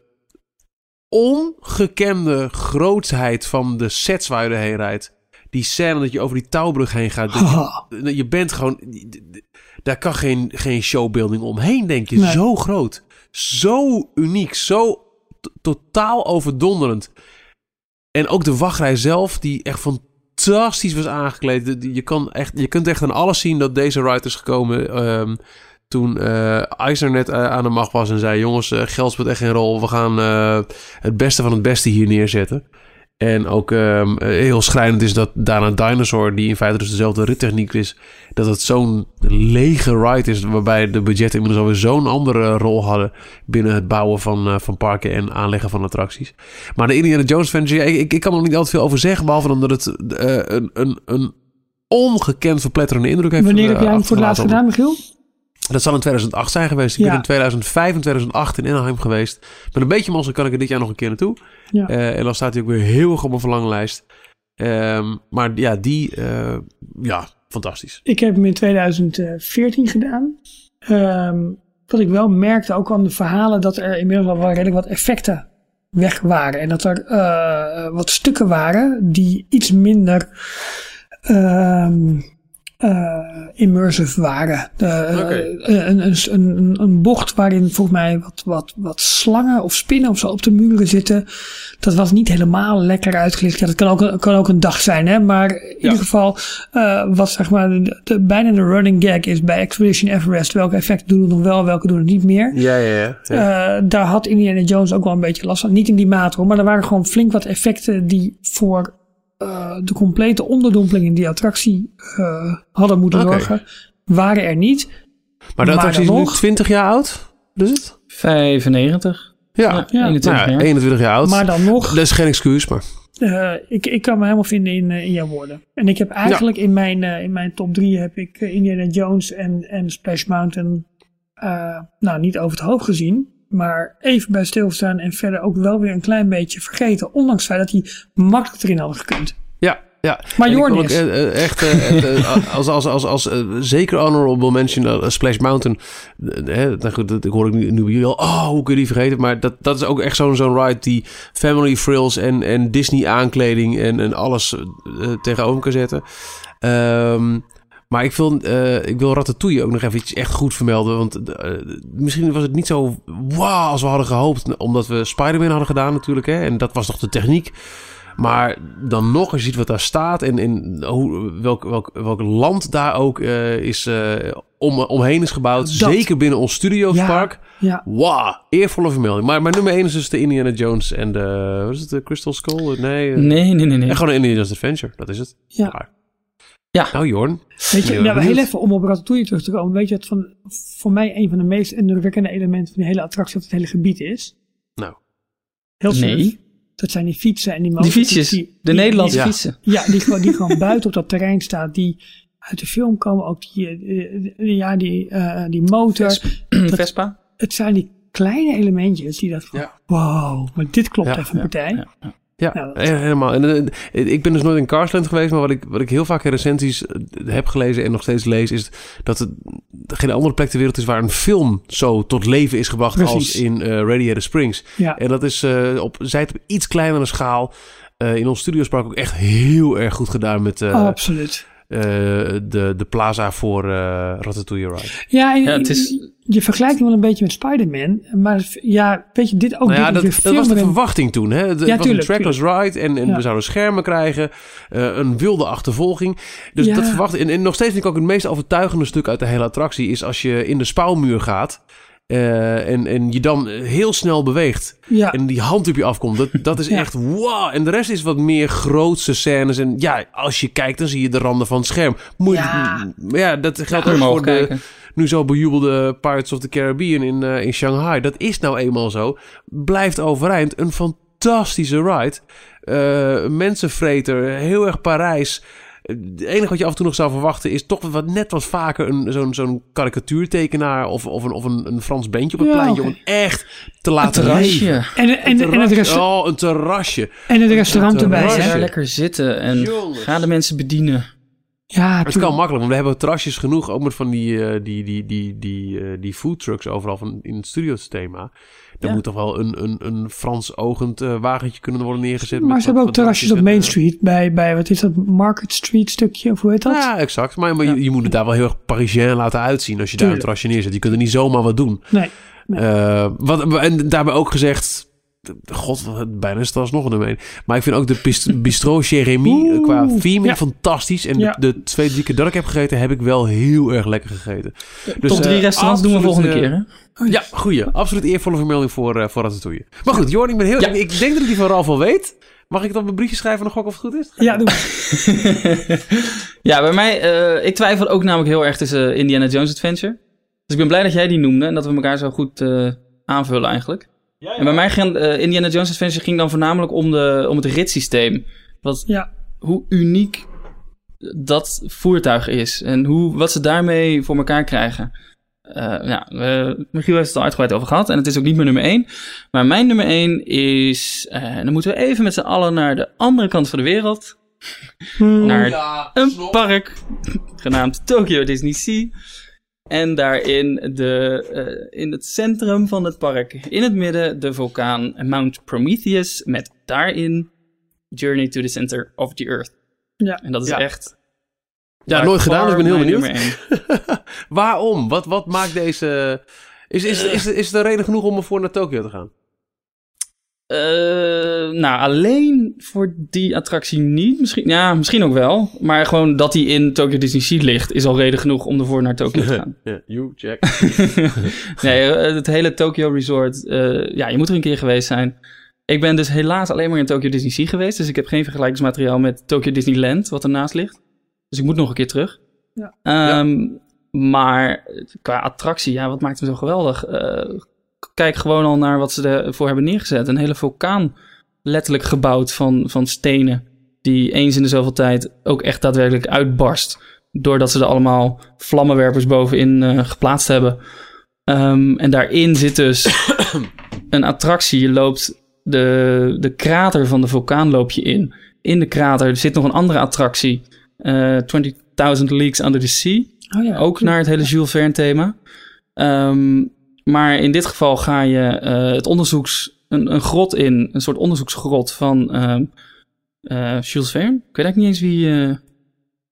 ongekende grootsheid van de sets waar je doorheen rijdt. die scène dat je over die touwbrug heen gaat. je, je bent gewoon... Daar kan geen, geen showbuilding omheen, denk je. Nee. Zo groot. Zo uniek. Zo totaal overdonderend. En ook de wachtrij zelf, die echt fantastisch was aangekleed. Je, kan echt, je kunt echt aan alles zien dat deze ride is gekomen... ehm, toen eh Eisner net eh, aan de macht was en zei... jongens, eh, geld speelt echt geen rol. We gaan het beste van het beste hier neerzetten. En ook ehm, eh, heel schrijnend is dat daarna Dinosaur... die in feite dus dezelfde rittechniek is... dat het zo'n lege ride is... waarbij de budgetten inmiddels alweer zo'n andere rol hadden... binnen het bouwen van, van parken en aanleggen van attracties. Maar de Indiana Jones Adventure... ja, ik, ik, kan er nog niet altijd veel over zeggen... behalve dan dat het een, een, een ongekend verpletterende indruk heeft Wanneer heb jij hem voor het laatst gedaan, Michiel? Dat zal in 2008 zijn geweest. Ik Ja. ben in 2005 en 2008 in Anaheim geweest. Met een beetje mazzel kan ik er dit jaar nog een keer naartoe. Ja. Eh, en dan staat hij ook weer heel erg op mijn verlanglijst. Ehm, maar ja, die, eh, ja, fantastisch. Ik heb hem in 2014 gedaan. Ehm, wat ik wel merkte, ook aan de verhalen, dat er inmiddels al wel redelijk wat effecten weg waren. En dat er eh, wat stukken waren die iets minder ehm, eh, immersive waren. De, Oké. eh, een, een, een, een bocht waarin volgens mij wat, wat, wat slangen of spinnen of zo op de muren zitten. Dat was niet helemaal lekker uitgelicht. Ja, dat kan ook, een- kan ook een dag zijn, hè. Maar in ieder geval, eh, wat zeg maar de, de- bijna de running gag is bij Expedition Everest. Welke effecten doen het nog wel, welke doen het niet meer. Ja, ja, ja. Eh, daar had Indiana Jones ook wel een beetje last van. Niet in die mate hoor, maar er waren gewoon flink wat effecten die voor eh, de complete onderdompeling in die attractie eh, hadden moeten zorgen. Waren er niet. maar de maar attractie is dan nu nog- 20 jaar oud. Dus het? 95. Ja. Ja, Ja. 21 Nou ja, jaar. 21 jaar oud. Maar dan nog, Dat is geen excuus, maar... eh, ik, ik kan me helemaal vinden in, in jouw woorden. En ik heb eigenlijk in, mijn, in mijn top drie heb ik Indiana Jones en, en Splash Mountain eh, nou niet over het hoofd gezien. Maar even bij stilstaan en verder ook wel weer een klein beetje vergeten. Ondanks het feit dat die makkelijk erin hadden gekund. Ja, ja. Maar Jornis. eh, eh, echt, eh, als, als, als, als, zeker honorable mention, Splash Mountain. Nou goed, dat ik hoor ik nu, nu bij jullie al, oh, hoe kun je die vergeten? Maar dat, dat is ook echt zo'n zo'n ride die family frills en, en Disney aankleding en, en alles tegenover kan zetten. Ehm, maar ik wil, eh, ik wil Ratatouille ook nog even iets echt goed vermelden. Want eh, misschien was het niet zo wow als we hadden gehoopt. Omdat we Spider-Man hadden gedaan natuurlijk. Hè? En dat was toch de techniek. Maar dan nog, als je ziet wat daar staat en, en hoe, welk, welk, welk land daar ook eh, is, om, omheen is gebouwd. Dat. Zeker binnen ons studiopark. Ja, Wauw, eervolle vermelding. Maar, maar nummer 1 is dus de Indiana Jones en de, wat is het, de Crystal Skull? Nee, Nee, nee, nee. nee. en gewoon een Indiana Jones Adventure, dat is het. ja. Ja. Nou Jorn, Weet je, Ja, nou, heel even om op Ratatouille terug te komen. Weet je wat van, voor mij een van de meest indrukwekkende elementen van de hele attractie op het hele gebied is? nou, Heel surf. Nee. Dat zijn die fietsen en die Die motors. fietsjes. die- de die- Nederlandse ja. fietsen. Ja, die gewoon, die gewoon buiten op dat terrein staat. Die uit de film komen ook die, eh, ja, die, eh, die motor. Vespa. Het zijn die kleine elementjes die dat van, Ja. wow, maar dit klopt Ja, even een partij. Ja, ja. Nou, he- helemaal. En, eh, ik ben dus nooit in Carsland geweest, maar wat ik, wat ik heel vaak in recensies eh, heb gelezen en nog steeds lees, is dat het geen andere plek ter wereld is waar een film zo tot leven is gebracht Precies. als in eh, Radiator Springs. Ja. En dat is eh, op, zij het op iets kleinere schaal. eh, in ons studiospark ook echt heel erg goed gedaan met eh, Absoluut. Eh, de, de plaza voor eh Ratatouille Ride. Ja, en Ja, het is- je vergelijkt hem wel een beetje met Spider-Man. Maar ja, weet je, dit ook Nou ja, dit dat, weer dat was de verwachting toen. Hè? Het Ja, was een tuurlijk, trackless ride en, en Ja. we zouden schermen krijgen. eh, een wilde achtervolging. Dus Ja. dat verwacht en, en nog steeds vind ik ook het meest overtuigende stuk uit de hele attractie... is als je in de spouwmuur gaat... eh, en, en je dan heel snel beweegt Ja, en die hand op je afkomt. Dat, dat is Ja. echt wow. En de rest is wat meer grootse scènes. En ja, als je kijkt, dan zie je de randen van het scherm. Moet Ja. maar ja, dat geldt ook voor de, kijken. nu zo bejubelde Pirates of the Caribbean in, eh, in Shanghai. Dat is nou eenmaal zo. Blijft overeind. Een fantastische ride. Eh mensenvreter. Heel erg Parijs. Het enige wat je af en toe nog zou verwachten is toch wat, net wat vaker een, zo'n, zo'n karikatuurtekenaar of, of, een, of een, een Frans bandje op het Ja, pleintje. Om echt te Een laten leven. terrasje. en, en, en, het Terras- resta- Oh, een terrasje. en het restaurant een erbij. Daar lekker zitten en Jongens. ga de mensen bedienen. Ja, Het kan makkelijk, want we hebben terrasjes genoeg, ook met van die, eh, die, die, die, die, eh, die food trucks overal van, in het studiothema. Er Ja. moet toch wel een, een, een Frans ogend eh, wagentje kunnen worden neergezet. met Maar ze hebben ook terrasjes op Main en, Street. Bij, bij, wat is dat, Market Street stukje? Of hoe heet eh, dat? Ja, exact. Maar, maar Ja. Je, je moet het daar wel heel erg Parisien laten uitzien als je daar een terrasje neerzet. Je kunt er niet zomaar wat doen. Nee. Nee. Eh, wat, en daarbij ook gezegd... God, bijna is het alsnog een. Maar ik vind ook de Bistro Jeremy eh, qua theming ja. fantastisch. En Ja. de, de twee, drie keer dat ik heb gegeten, heb ik wel heel erg lekker gegeten. Dus, Top drie eh, restaurants doen we volgende eh, keer, hè? Ja, goeie. Absoluut eervolle vermelding voor, eh voor Ratatouille. Maar goed, Jorn, ik ben heel... Ja. Ik denk dat ik die van Ralf al weet. Mag ik het op een briefje schrijven en nog gok of het goed is? Ja, doe. ja, bij mij, eh, ik twijfel ook namelijk heel erg tussen Indiana Jones Adventure. Dus ik ben blij dat jij die noemde en dat we elkaar zo goed eh, aanvullen eigenlijk. En bij mij ging eh, Indiana Jones Adventure ging dan voornamelijk om, de, om het ritssysteem. Wat, Ja. Hoe uniek dat voertuig is en hoe, wat ze daarmee voor elkaar krijgen. Eh, ja, Michiel heeft het al uitgebreid over gehad en het is ook niet mijn nummer 1. Maar mijn nummer 1 is, eh, dan moeten we even met z'n allen naar de andere kant van de wereld. Hmm. Naar een park genaamd Tokyo Disney Sea. En daarin de, eh, in het centrum van het park, in het midden, de vulkaan Mount Prometheus. Met daarin Journey to the Center of the Earth. Ja. En dat is Ja. echt... Ja, nooit gedaan, dus ik ben heel benieuwd. Waarom? Wat, wat maakt deze... Is, is, is, is er reden genoeg om ervoor naar Tokio te gaan? Eh, nou, alleen voor die attractie niet. Misschien, ja, misschien ook wel. Maar gewoon dat die in Tokyo Disney Sea ligt, is al reden genoeg om ervoor naar Tokyo te gaan. Ja, you, check. nee, eh, het hele Tokyo Resort, eh, ja, je moet er een keer geweest zijn. Ik ben dus helaas alleen maar in Tokyo Disney Sea geweest. Dus ik heb geen vergelijkingsmateriaal met Tokyo Disneyland, wat ernaast ligt. Dus ik moet nog een keer terug. Ja. Ehm, Maar qua attractie, ja, wat maakt hem zo geweldig? Eh, kijk gewoon al naar wat ze ervoor hebben neergezet. Een hele vulkaan letterlijk gebouwd van, van stenen. Die eens in de zoveel tijd ook echt daadwerkelijk uitbarst. Doordat ze er allemaal vlammenwerpers bovenin eh, geplaatst hebben. Ehm, en daarin zit dus een attractie. Je loopt de, de krater van de vulkaan loop je in. In de krater zit nog een andere attractie. eh 20.000 Leagues Under the Sea. Oh ja. Ook naar het hele Jules Verne thema. Ehm, maar in dit geval ga je eh, het onderzoeks, een, een grot in. Een soort onderzoeksgrot van ehm, eh, Jules Verne. Ik weet eigenlijk niet eens wie, eh,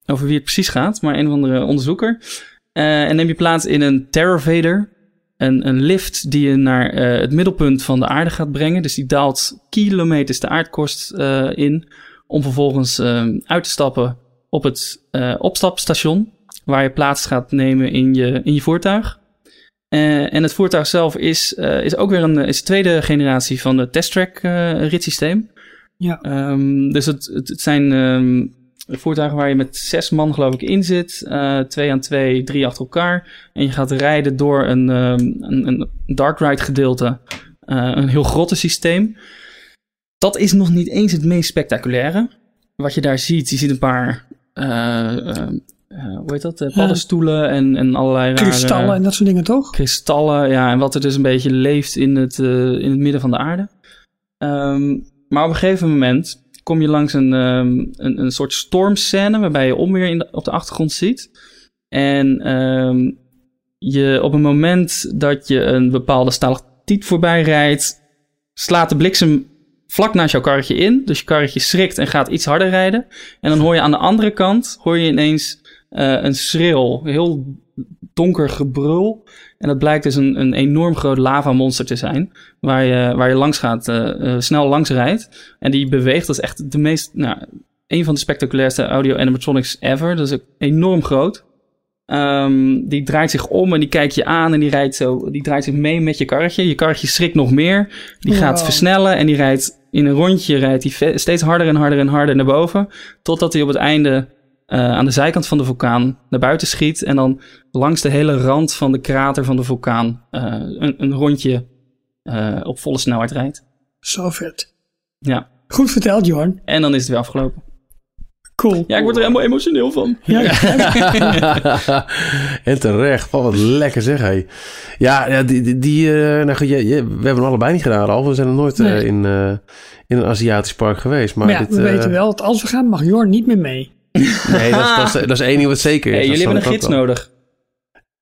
over wie het precies gaat. Maar een of andere onderzoeker. En neem je plaats in een Terravator. Een, een lift die je naar het middelpunt van de aarde gaat brengen. Dus die daalt kilometers de aardkorst in. Om vervolgens ehm, uit te stappen op het opstapstation. Waar je plaats gaat nemen in je, in je voertuig. Eh, en het voertuig zelf is, eh, is ook weer een, is de tweede generatie van het testtrack eh ritssysteem. Ja. Ehm, dus het, het, het zijn ehm, voertuigen waar je met zes man geloof ik in zit. twee aan twee, drie achter elkaar. En je gaat rijden door een, ehm, een, een dark ride gedeelte. een heel grotte systeem. Dat is nog niet eens het meest spectaculaire. Wat je daar ziet, je ziet een paar... hoe heet dat? Eh, paddenstoelen en, en allerlei rare... Kristallen en dat soort dingen, toch? kristallen, ja, en wat er dus een beetje leeft in het, eh, in het midden van de aarde. Ehm, maar op een gegeven moment kom je langs een, ehm, een, een soort stormscène waarbij je onweer in de, op de achtergrond ziet. En ehm, je op een moment dat je een bepaalde stalactiet voorbij rijdt, slaat de bliksem vlak naast jouw karretje in. Dus je karretje schrikt en gaat iets harder rijden. En dan hoor je aan de andere kant, hoor je ineens eh, een schreeuw, heel donker gebrul. En dat blijkt dus een, een enorm groot lavamonster te zijn. Waar je, waar je langs gaat, eh, eh, snel langs rijdt. En die beweegt. Dat is echt de meest, nou, een van de spectaculairste audio animatronics ever. Dat is ook enorm groot. Ehm, die draait zich om en die kijkt je aan en die, rijdt zo, die draait zich mee met je karretje. Je karretje schrikt nog meer. Die gaat Wow. versnellen en die rijdt in een rondje rijdt die steeds harder en harder en harder naar boven. Totdat hij op het einde eh, aan de zijkant van de vulkaan naar buiten schiet. En dan langs de hele rand van de krater van de vulkaan eh, een, een rondje eh, op volle snelheid rijdt. Zo vet. Ja, Goed verteld, Jorn. en dan is het weer afgelopen. Cool. Ja, ik word er helemaal emotioneel van. Ja, en terecht. Wat, wat lekker zeg, hé. Ja, ja, die... die, die eh, nou goed, je, je- we hebben hem allebei niet gedaan, Ralf. We zijn nog nooit Nee. in, eh, in een Aziatisch park geweest. Maar, Maar ja, dit, we weten wel dat als we gaan, mag Jorn niet meer mee. Nee, dat is, dat, is, dat is één ding wat zeker is. Hey, jullie hebben een gids nodig.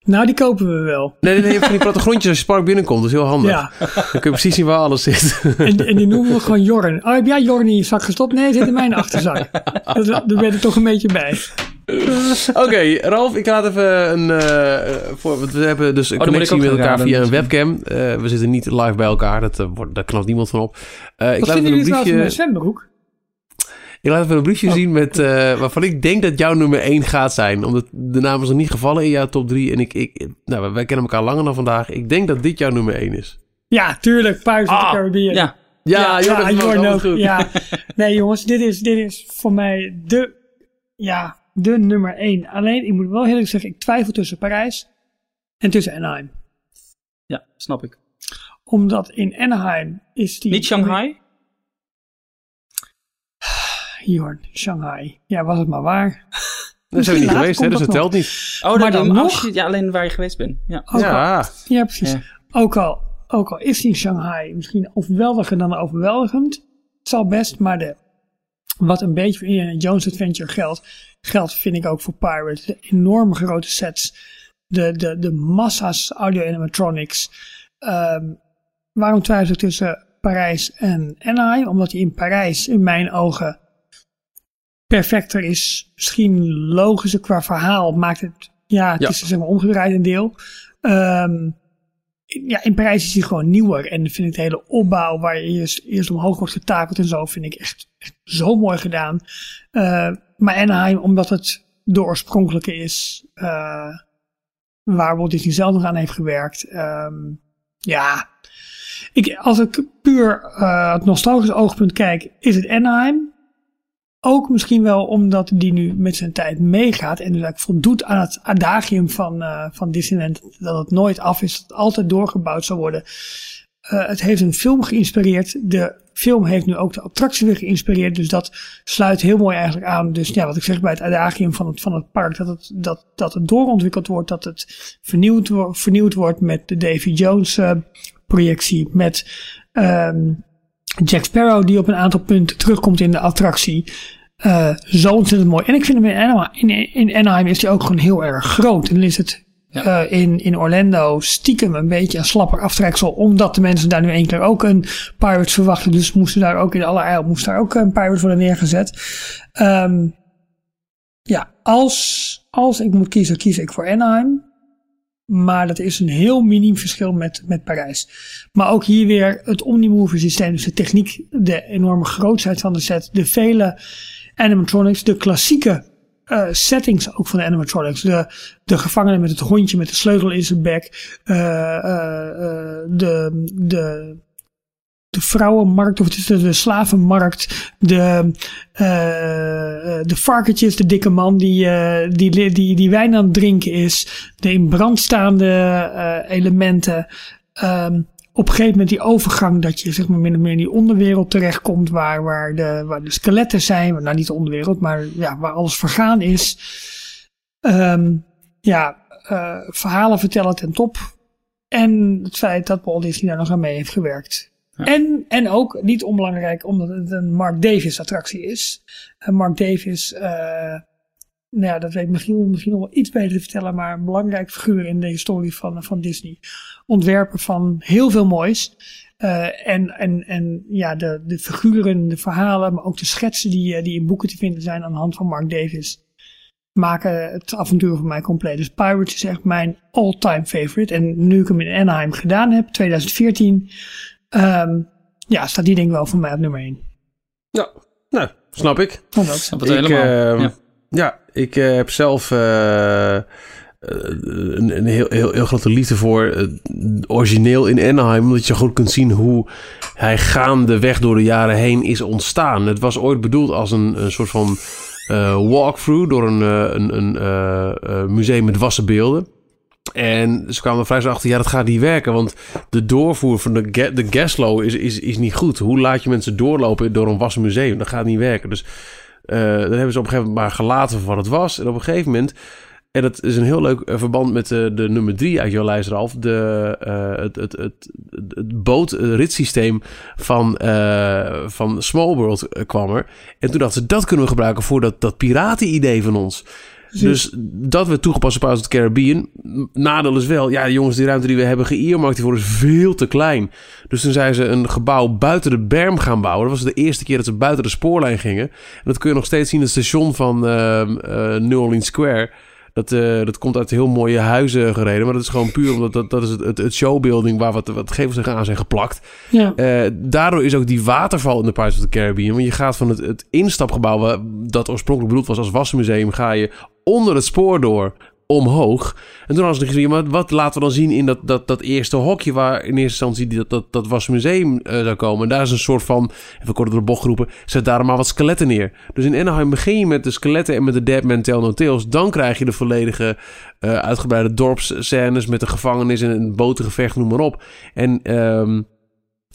Nou, die kopen we wel. Nee, nee, nee, van die plattegrondjes als je het park binnenkomt. Dat is heel handig. Ja, Dan kun je precies zien waar alles zit. en, en die noemen we gewoon Jorn. Oh, heb jij Jorn in je zak gestopt? Nee, zit in mijn achterzak. Dat- Daar ben ik toch een beetje bij. Oké, Ralf, ik laat even een... eh, voor, want we hebben dus een Oh, connectie met elkaar via een webcam. Eh, we zitten niet live bij elkaar. Dat, eh, wordt, daar knapt niemand van op. Eh, ik, Wat laat vinden even jullie een trouwens van briefje, mijn zwembroek? Ik laat even een briefje Oh. zien met, eh, waarvan ik denk dat jouw nummer 1 gaat zijn. Omdat de naam is nog niet gevallen in jouw top 3. En ik, ik, nou, wij kennen elkaar langer dan vandaag. Ik denk dat dit jouw nummer 1 is. Ja, tuurlijk. Pirates of the Ah, Caribbean. Ja, Ja, Jorn alles ook. goed. Ja. Nee, jongens, dit is, dit is voor mij de, ja, de nummer één. Alleen, ik moet wel heel eerlijk zeggen, ik twijfel tussen Parijs en tussen Anaheim. ja, snap ik. Omdat in Anaheim is die... Niet Shanghai? Jorn, Shanghai. Ja, was het maar waar. Daar zijn we niet geweest, hè, dus dat dat telt niet. Oh, Maar dat dan nog? shit, ja, alleen waar je geweest bent. Ja. Ook al, Ja, precies. Ja. Ook, al, ook al is die Shanghai misschien overweldigend dan overweldigend. Het zal best, maar de, wat een beetje voor Indiana Jones Adventure geldt, geldt vind ik ook voor Pirates. De enorme grote sets, de, de, de massa's audio-animatronics. Ehm, waarom twijfel ik tussen Parijs en Anaheim? Omdat hij in Parijs in mijn ogen perfecter is. Misschien logischer qua verhaal. Maakt het, ja, het Ja. is zeg maar omgedraaid een deel. Ehm, ja, in Parijs is hij gewoon nieuwer. En vind ik de hele opbouw waar je eerst, eerst omhoog wordt getakeld en zo, vind ik echt, echt zo mooi gedaan. Eh, maar Anaheim, omdat het de oorspronkelijke is, eh, waar Walt Disney zelf nog aan heeft gewerkt. ehm, ja, ik, als ik puur eh, het nostalgisch oogpunt kijk, is het Anaheim. Ook misschien wel omdat die nu met zijn tijd meegaat en dus eigenlijk voldoet aan het adagium van, eh, van Disneyland. Dat het nooit af is, dat het altijd doorgebouwd zal worden. Eh, het heeft een film geïnspireerd. De film heeft nu ook de attractie weer geïnspireerd. Dus dat sluit heel mooi eigenlijk aan. Dus ja, wat ik zeg bij het adagium van het, van het park. Dat het, dat, dat het doorontwikkeld wordt. Dat het vernieuwd, vernieuwd wordt met de Davy Jones eh. Met ehm, Jack Sparrow die op een aantal punten terugkomt in de attractie. Eh, zo ontzettend mooi. En ik vind hem in Anaheim, in, in Anaheim is hij ook gewoon heel erg groot. En dan is het Ja. eh, in, in Orlando stiekem een beetje een slapper aftreksel. Omdat de mensen daar nu één keer ook een Pirates verwachten. Dus moesten daar ook in allerijl moest daar ook een Pirates worden neergezet. Ehm, ja, als, als ik moet kiezen, kies ik voor Anaheim. Maar dat is een heel miniem verschil met, met Parijs. Maar ook hier weer het Omnimover systeem. Dus de techniek, de enorme grootheid van de set. De vele animatronics. De klassieke eh, settings ook van de animatronics. De, de gevangene met het hondje met de sleutel in zijn bek. eh, de, de, de vrouwenmarkt, of het is de, slavenmarkt, de, de varkentjes, de dikke man die, die, die, die, wijn aan het drinken is, de in brand staande elementen. Ehm, op een gegeven moment die overgang dat je zeg maar min of meer in die onderwereld terechtkomt waar, waar, de, waar de skeletten zijn, nou niet de onderwereld, maar ja, waar alles vergaan is. Ehm, ja, eh, verhalen vertellen ten top. En het feit dat Walt Disney daar nog aan mee heeft gewerkt. En, en ook, niet onbelangrijk, omdat het een Mark Davis attractie is. En Mark Davis, eh, nou ja, dat weet ik misschien, misschien nog wel iets beter te vertellen, maar een belangrijk figuur in de historie van, van Disney. Ontwerper van heel veel moois. Eh, en, en, en ja, de, de figuren, de verhalen, maar ook de schetsen die, eh, die in boeken te vinden zijn aan de hand van Mark Davis maken het avontuur voor mij compleet. Dus Pirates is echt mijn all-time favorite. En nu ik hem in Anaheim gedaan heb, 2014, ehm, ja, staat die denk ik wel voor mij op nummer 1. Ja, nou, snap ik. Dat. Snap het Ik, helemaal. ehm, ja. Ja, ik eh, heb zelf eh, eh, een, een heel, heel, grote liefde voor origineel in Anaheim. Omdat je goed kunt zien hoe hij gaandeweg door de jaren heen is ontstaan. Het was ooit bedoeld als een, soort van walkthrough door een, een, een museum met wassen beelden. En ze kwamen er vrij achter, ja, dat gaat niet werken. Want de doorvoer van de, ga- is, is, is niet goed. Hoe laat je mensen doorlopen door een wassen museum? Dat gaat niet werken. Dus eh dat hebben ze op een gegeven moment maar gelaten voor wat het was. En op een gegeven moment... En dat is een heel leuk eh, verband met de, de nummer drie uit jouw lijst, Ralf. De, het, het, het, bootritssysteem van, van Small World kwam er. En toen dachten ze, dat kunnen we gebruiken voor dat, dat piraten-idee van ons. Dus dat werd toegepast op Pirates of the Caribbean. Nadeel is wel, ja jongens, die ruimte die we hebben geëermarkt hiervoor is veel te klein. Dus toen zijn ze een gebouw buiten de berm gaan bouwen. Dat was de eerste keer dat ze buiten de spoorlijn gingen. En dat kun je nog steeds zien, het station van uh, uh, New Orleans Square. Dat, uh, dat komt uit heel mooie huizen gereden. Maar dat is gewoon puur omdat dat, dat is het, het, showbuilding waar wat, wat gevels aan zijn geplakt. Ja. Uh, daardoor is ook die waterval in de Pirates of the Caribbean. Want je gaat van het, het instapgebouw dat oorspronkelijk bedoeld was als wassenmuseum... ga je onder het spoor door omhoog. En toen hadden ze gezien, maar wat laten we dan zien in dat, dat, dat eerste hokje waar in eerste instantie dat, dat, dat was museum uh, zou komen. En daar is een soort van, even kort door de bocht geroepen, zet daar maar wat skeletten neer. Dus in Anaheim begin je met de skeletten en met de Dead Man Tell No Tales. Dan krijg je de volledige uh, uitgebreide dorpsscènes met de gevangenis en een botengevecht, noem maar op. En... Um,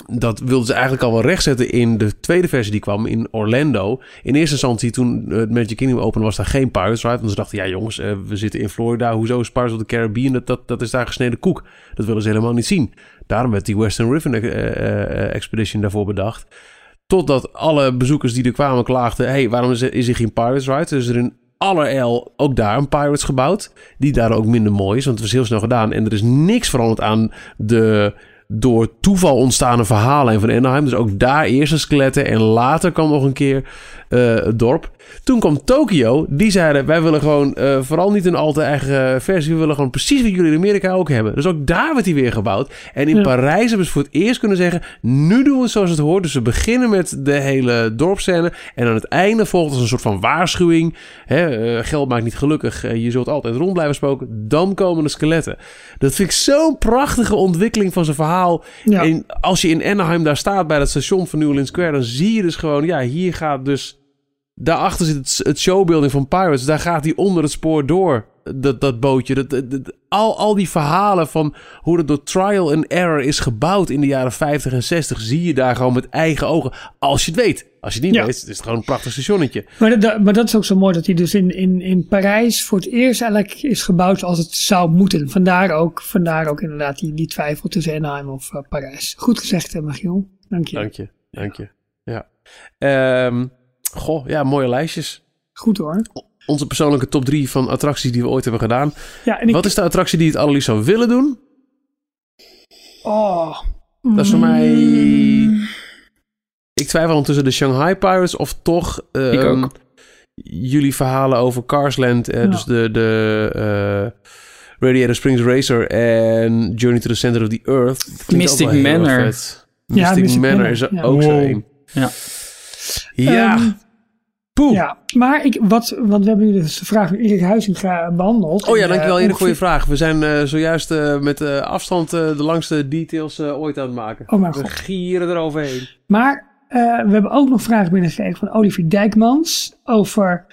dat wilden ze eigenlijk al wel rechtzetten in de tweede versie die kwam in Orlando. In eerste instantie, toen het Magic Kingdom opende, was daar geen Pirates Ride. Want ze dachten, ja jongens, uh, we zitten in Florida. Hoezo is Pirates of the Caribbean? Dat, dat, dat is daar gesneden koek. Dat willen ze helemaal niet zien. Daarom werd die Western River uh, uh, Expedition daarvoor bedacht. Totdat alle bezoekers die er kwamen klaagden... hey, waarom is er, is er geen Pirates Ride? Dus er in allerijl ook daar een Pirates gebouwd. Die daar ook minder mooi is, want het was heel snel gedaan. En er is niks veranderd aan de door toeval ontstaande verhalen van Anaheim. Dus ook daar eerst een skeletten en later kwam nog een keer uh, het dorp. Toen kwam Tokio. Die zeiden, wij willen gewoon uh, vooral niet een al te eigen versie. We willen gewoon precies wat jullie in Amerika ook hebben. Dus ook daar werd hij weer gebouwd. En in ja. Parijs hebben ze voor het eerst kunnen zeggen... nu doen we het zoals het hoort. Dus we beginnen met de hele dorpscène. En aan het einde volgt als een soort van waarschuwing. Hè, uh, geld maakt niet gelukkig. je zult altijd rond blijven spoken. Dan komen de skeletten. Dat vind ik zo'n prachtige ontwikkeling van zijn verhaal. Ja. En als je in Anaheim daar staat bij dat station van New Orleans Square... dan zie je dus gewoon... ja, hier gaat dus daarachter zit het, het showbuilding van Pirates. Daar gaat hij onder het spoor door. Dat, dat bootje. Dat, dat, al, al die verhalen van hoe het door trial and error is gebouwd in de jaren 50 en 60. zie je daar gewoon met eigen ogen. Als je het weet. Als je het niet ja. weet, is het gewoon een prachtig stationnetje. Maar dat, maar dat is ook zo mooi dat hij dus in, in, in Parijs voor het eerst eigenlijk is gebouwd zoals het zou moeten. Vandaar ook, vandaar ook inderdaad die, die twijfel tussen Anaheim of uh, Parijs. Goed gezegd, Magiel. Dank je. Dank je. Dank je. Ja. Um, Goh, ja, mooie lijstjes. Goed hoor. Onze persoonlijke top 3 van attracties die we ooit hebben gedaan. Ja, en ik... Wat is de attractie die het allerliefst zou willen doen? Oh. Dat is voor mij... Ik twijfel tussen de Shanghai Pirates of toch... Uh, ik ook. Jullie verhalen over Carsland. Uh, ja. Dus de... de uh, Radiator Springs Racer en Journey to the Center of the Earth. Mystic Manor. Mystic, ja, Mystic Manor is er ja. ook wow. zo een. Ja. Ja. Um, Poeh. Ja, maar ik, wat, want we hebben nu dus de vraag van Erik Huizinga behandeld. Oh ja, dankjewel Erik voor je vraag. We zijn uh, zojuist uh, met afstand de langste details ooit aan het maken. Oh mijn we gieren eroverheen. Maar we hebben ook nog vragen binnengekregen van Olivier Dijkmans over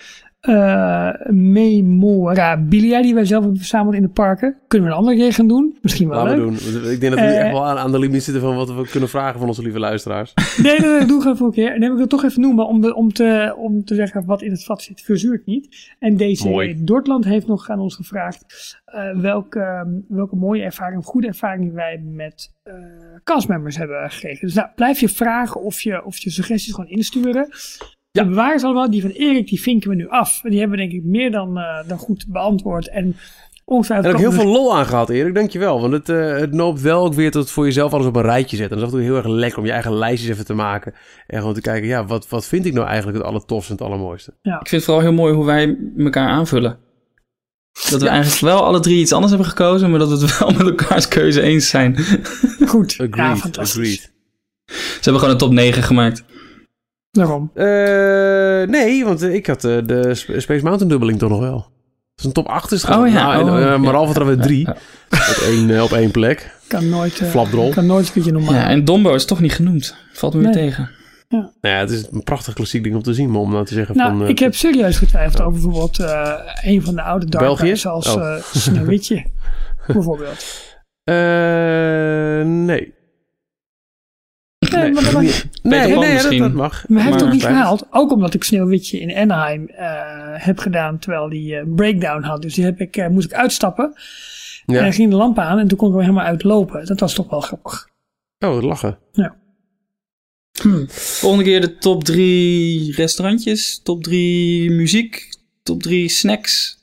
uh, memorabilia die wij zelf hebben verzameld in de parken. Kunnen we een andere keer gaan doen? Misschien wel Laten leuk. we doen. Ik denk dat we uh, echt wel aan, aan de limiet zitten van wat we kunnen vragen van onze lieve luisteraars. nee, nee, nee, doe gewoon voor een keer. En wil ik het toch even noemen om, de, om, te, om te zeggen wat in het vat zit. Verzuurt niet. En deze Mooi. Dortland heeft nog aan ons gevraagd uh, welke, welke mooie ervaring, goede ervaring wij met castmembers hebben gekregen. Dus nou, blijf je vragen of je, of je suggesties gewoon insturen. Ja. De bewaarders allemaal, die van Erik, die vinken we nu af. Die hebben we denk ik meer dan, uh, dan goed beantwoord. En ongetwijfeld... En ook heel veel lol aan gehad, Erik. Dankjewel. Want het, uh, het noopt wel ook weer tot het voor jezelf alles op een rijtje zetten. En dat is af en toe heel erg lekker om je eigen lijstjes even te maken. En gewoon te kijken, ja, wat, wat vind ik nou eigenlijk het allertofste en het allermooiste? Ja. Ik vind het vooral heel mooi hoe wij elkaar aanvullen. Dat we ja. eigenlijk wel alle drie iets anders hebben gekozen, maar dat we het wel met elkaars keuze eens zijn. Goed. Agreed, ja, fantastisch. agreed. Ze hebben gewoon een top 9 gemaakt. Waarom? Uh, nee, want ik had uh, de Space Mountain dubbeling toch nog wel. Dat is een top 8 is oh, ja. Nou, oh, uh, maar ja. al hadden we drie Ja, op, één, op één plek. Kan nooit... Uh, Flapdrol. Kan nooit een beetje normaal. Ja, en Dombo is toch niet genoemd. Valt me Nee. weer tegen. Nou ja, het is een prachtig klassiek ding om te zien, maar om nou te zeggen Nou, van... eh, ik heb serieus getwijfeld over bijvoorbeeld uh, een van de oude dark België? als Oh. uh, Sneeuwwitje, bijvoorbeeld. eh, nee. Nee, maar dat mag- Nee, nee, Pan nee, dat, misschien. dat mag. Maar hij heeft ook niet gehaald. Ook omdat ik Sneeuwwitje in Anaheim eh, heb gedaan terwijl die eh, breakdown had. Dus die heb ik, eh, moest ik uitstappen. Ja. En ging de lamp aan en toen kon ik hem helemaal uitlopen. Dat was toch wel grappig. Oh, lachen. Volgende keer de top drie restaurantjes, top drie muziek, top drie snacks,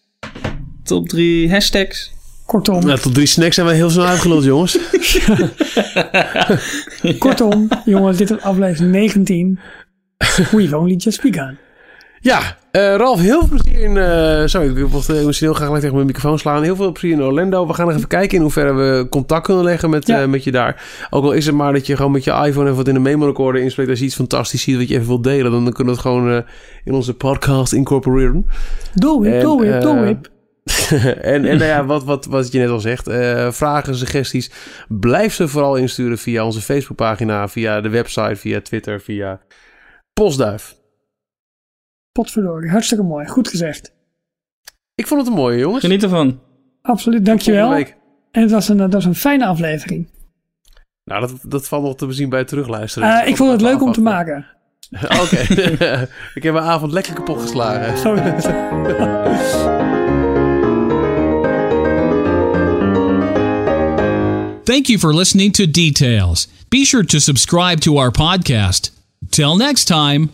top drie hashtags. Kortom, Nou, tot drie snacks zijn we heel snel uitgeluld, jongens. kortom jongens, dit is aflevering 19. We've only just begun. Ja, eh, Ralf, heel veel plezier in... eh sorry, ik wil eh, misschien heel graag tegen mijn microfoon slaan. Heel veel plezier in Orlando. We gaan nog even kijken in hoeverre we contact kunnen leggen met, Ja. eh, met je daar. Ook al is het maar dat je gewoon met je iPhone even wat in de memo recorder inspreekt. Als je iets fantastisch ziet wat je even wilt delen, dan kunnen we het gewoon eh, in onze podcast incorporeren. Doe it, doe it, eh, doe it. en, en nou ja, wat, wat, wat je net al zegt, eh, vragen, suggesties, blijf ze vooral insturen via onze Facebookpagina, via de website, via Twitter, via Postduif. Potverdorie, hartstikke mooi. Goed gezegd. Ik vond het een mooie, jongens. Geniet ervan. Absoluut, dankjewel. En het was een, dat was een fijne aflevering. Nou, dat, dat valt nog te bezien bij het terugluisteren. Eh, ik vond het leuk om te maken. Oké. ik heb mijn avond lekker kapot geslagen. Zo Thank you for listening to Details. Be sure to subscribe to our podcast. Till next time.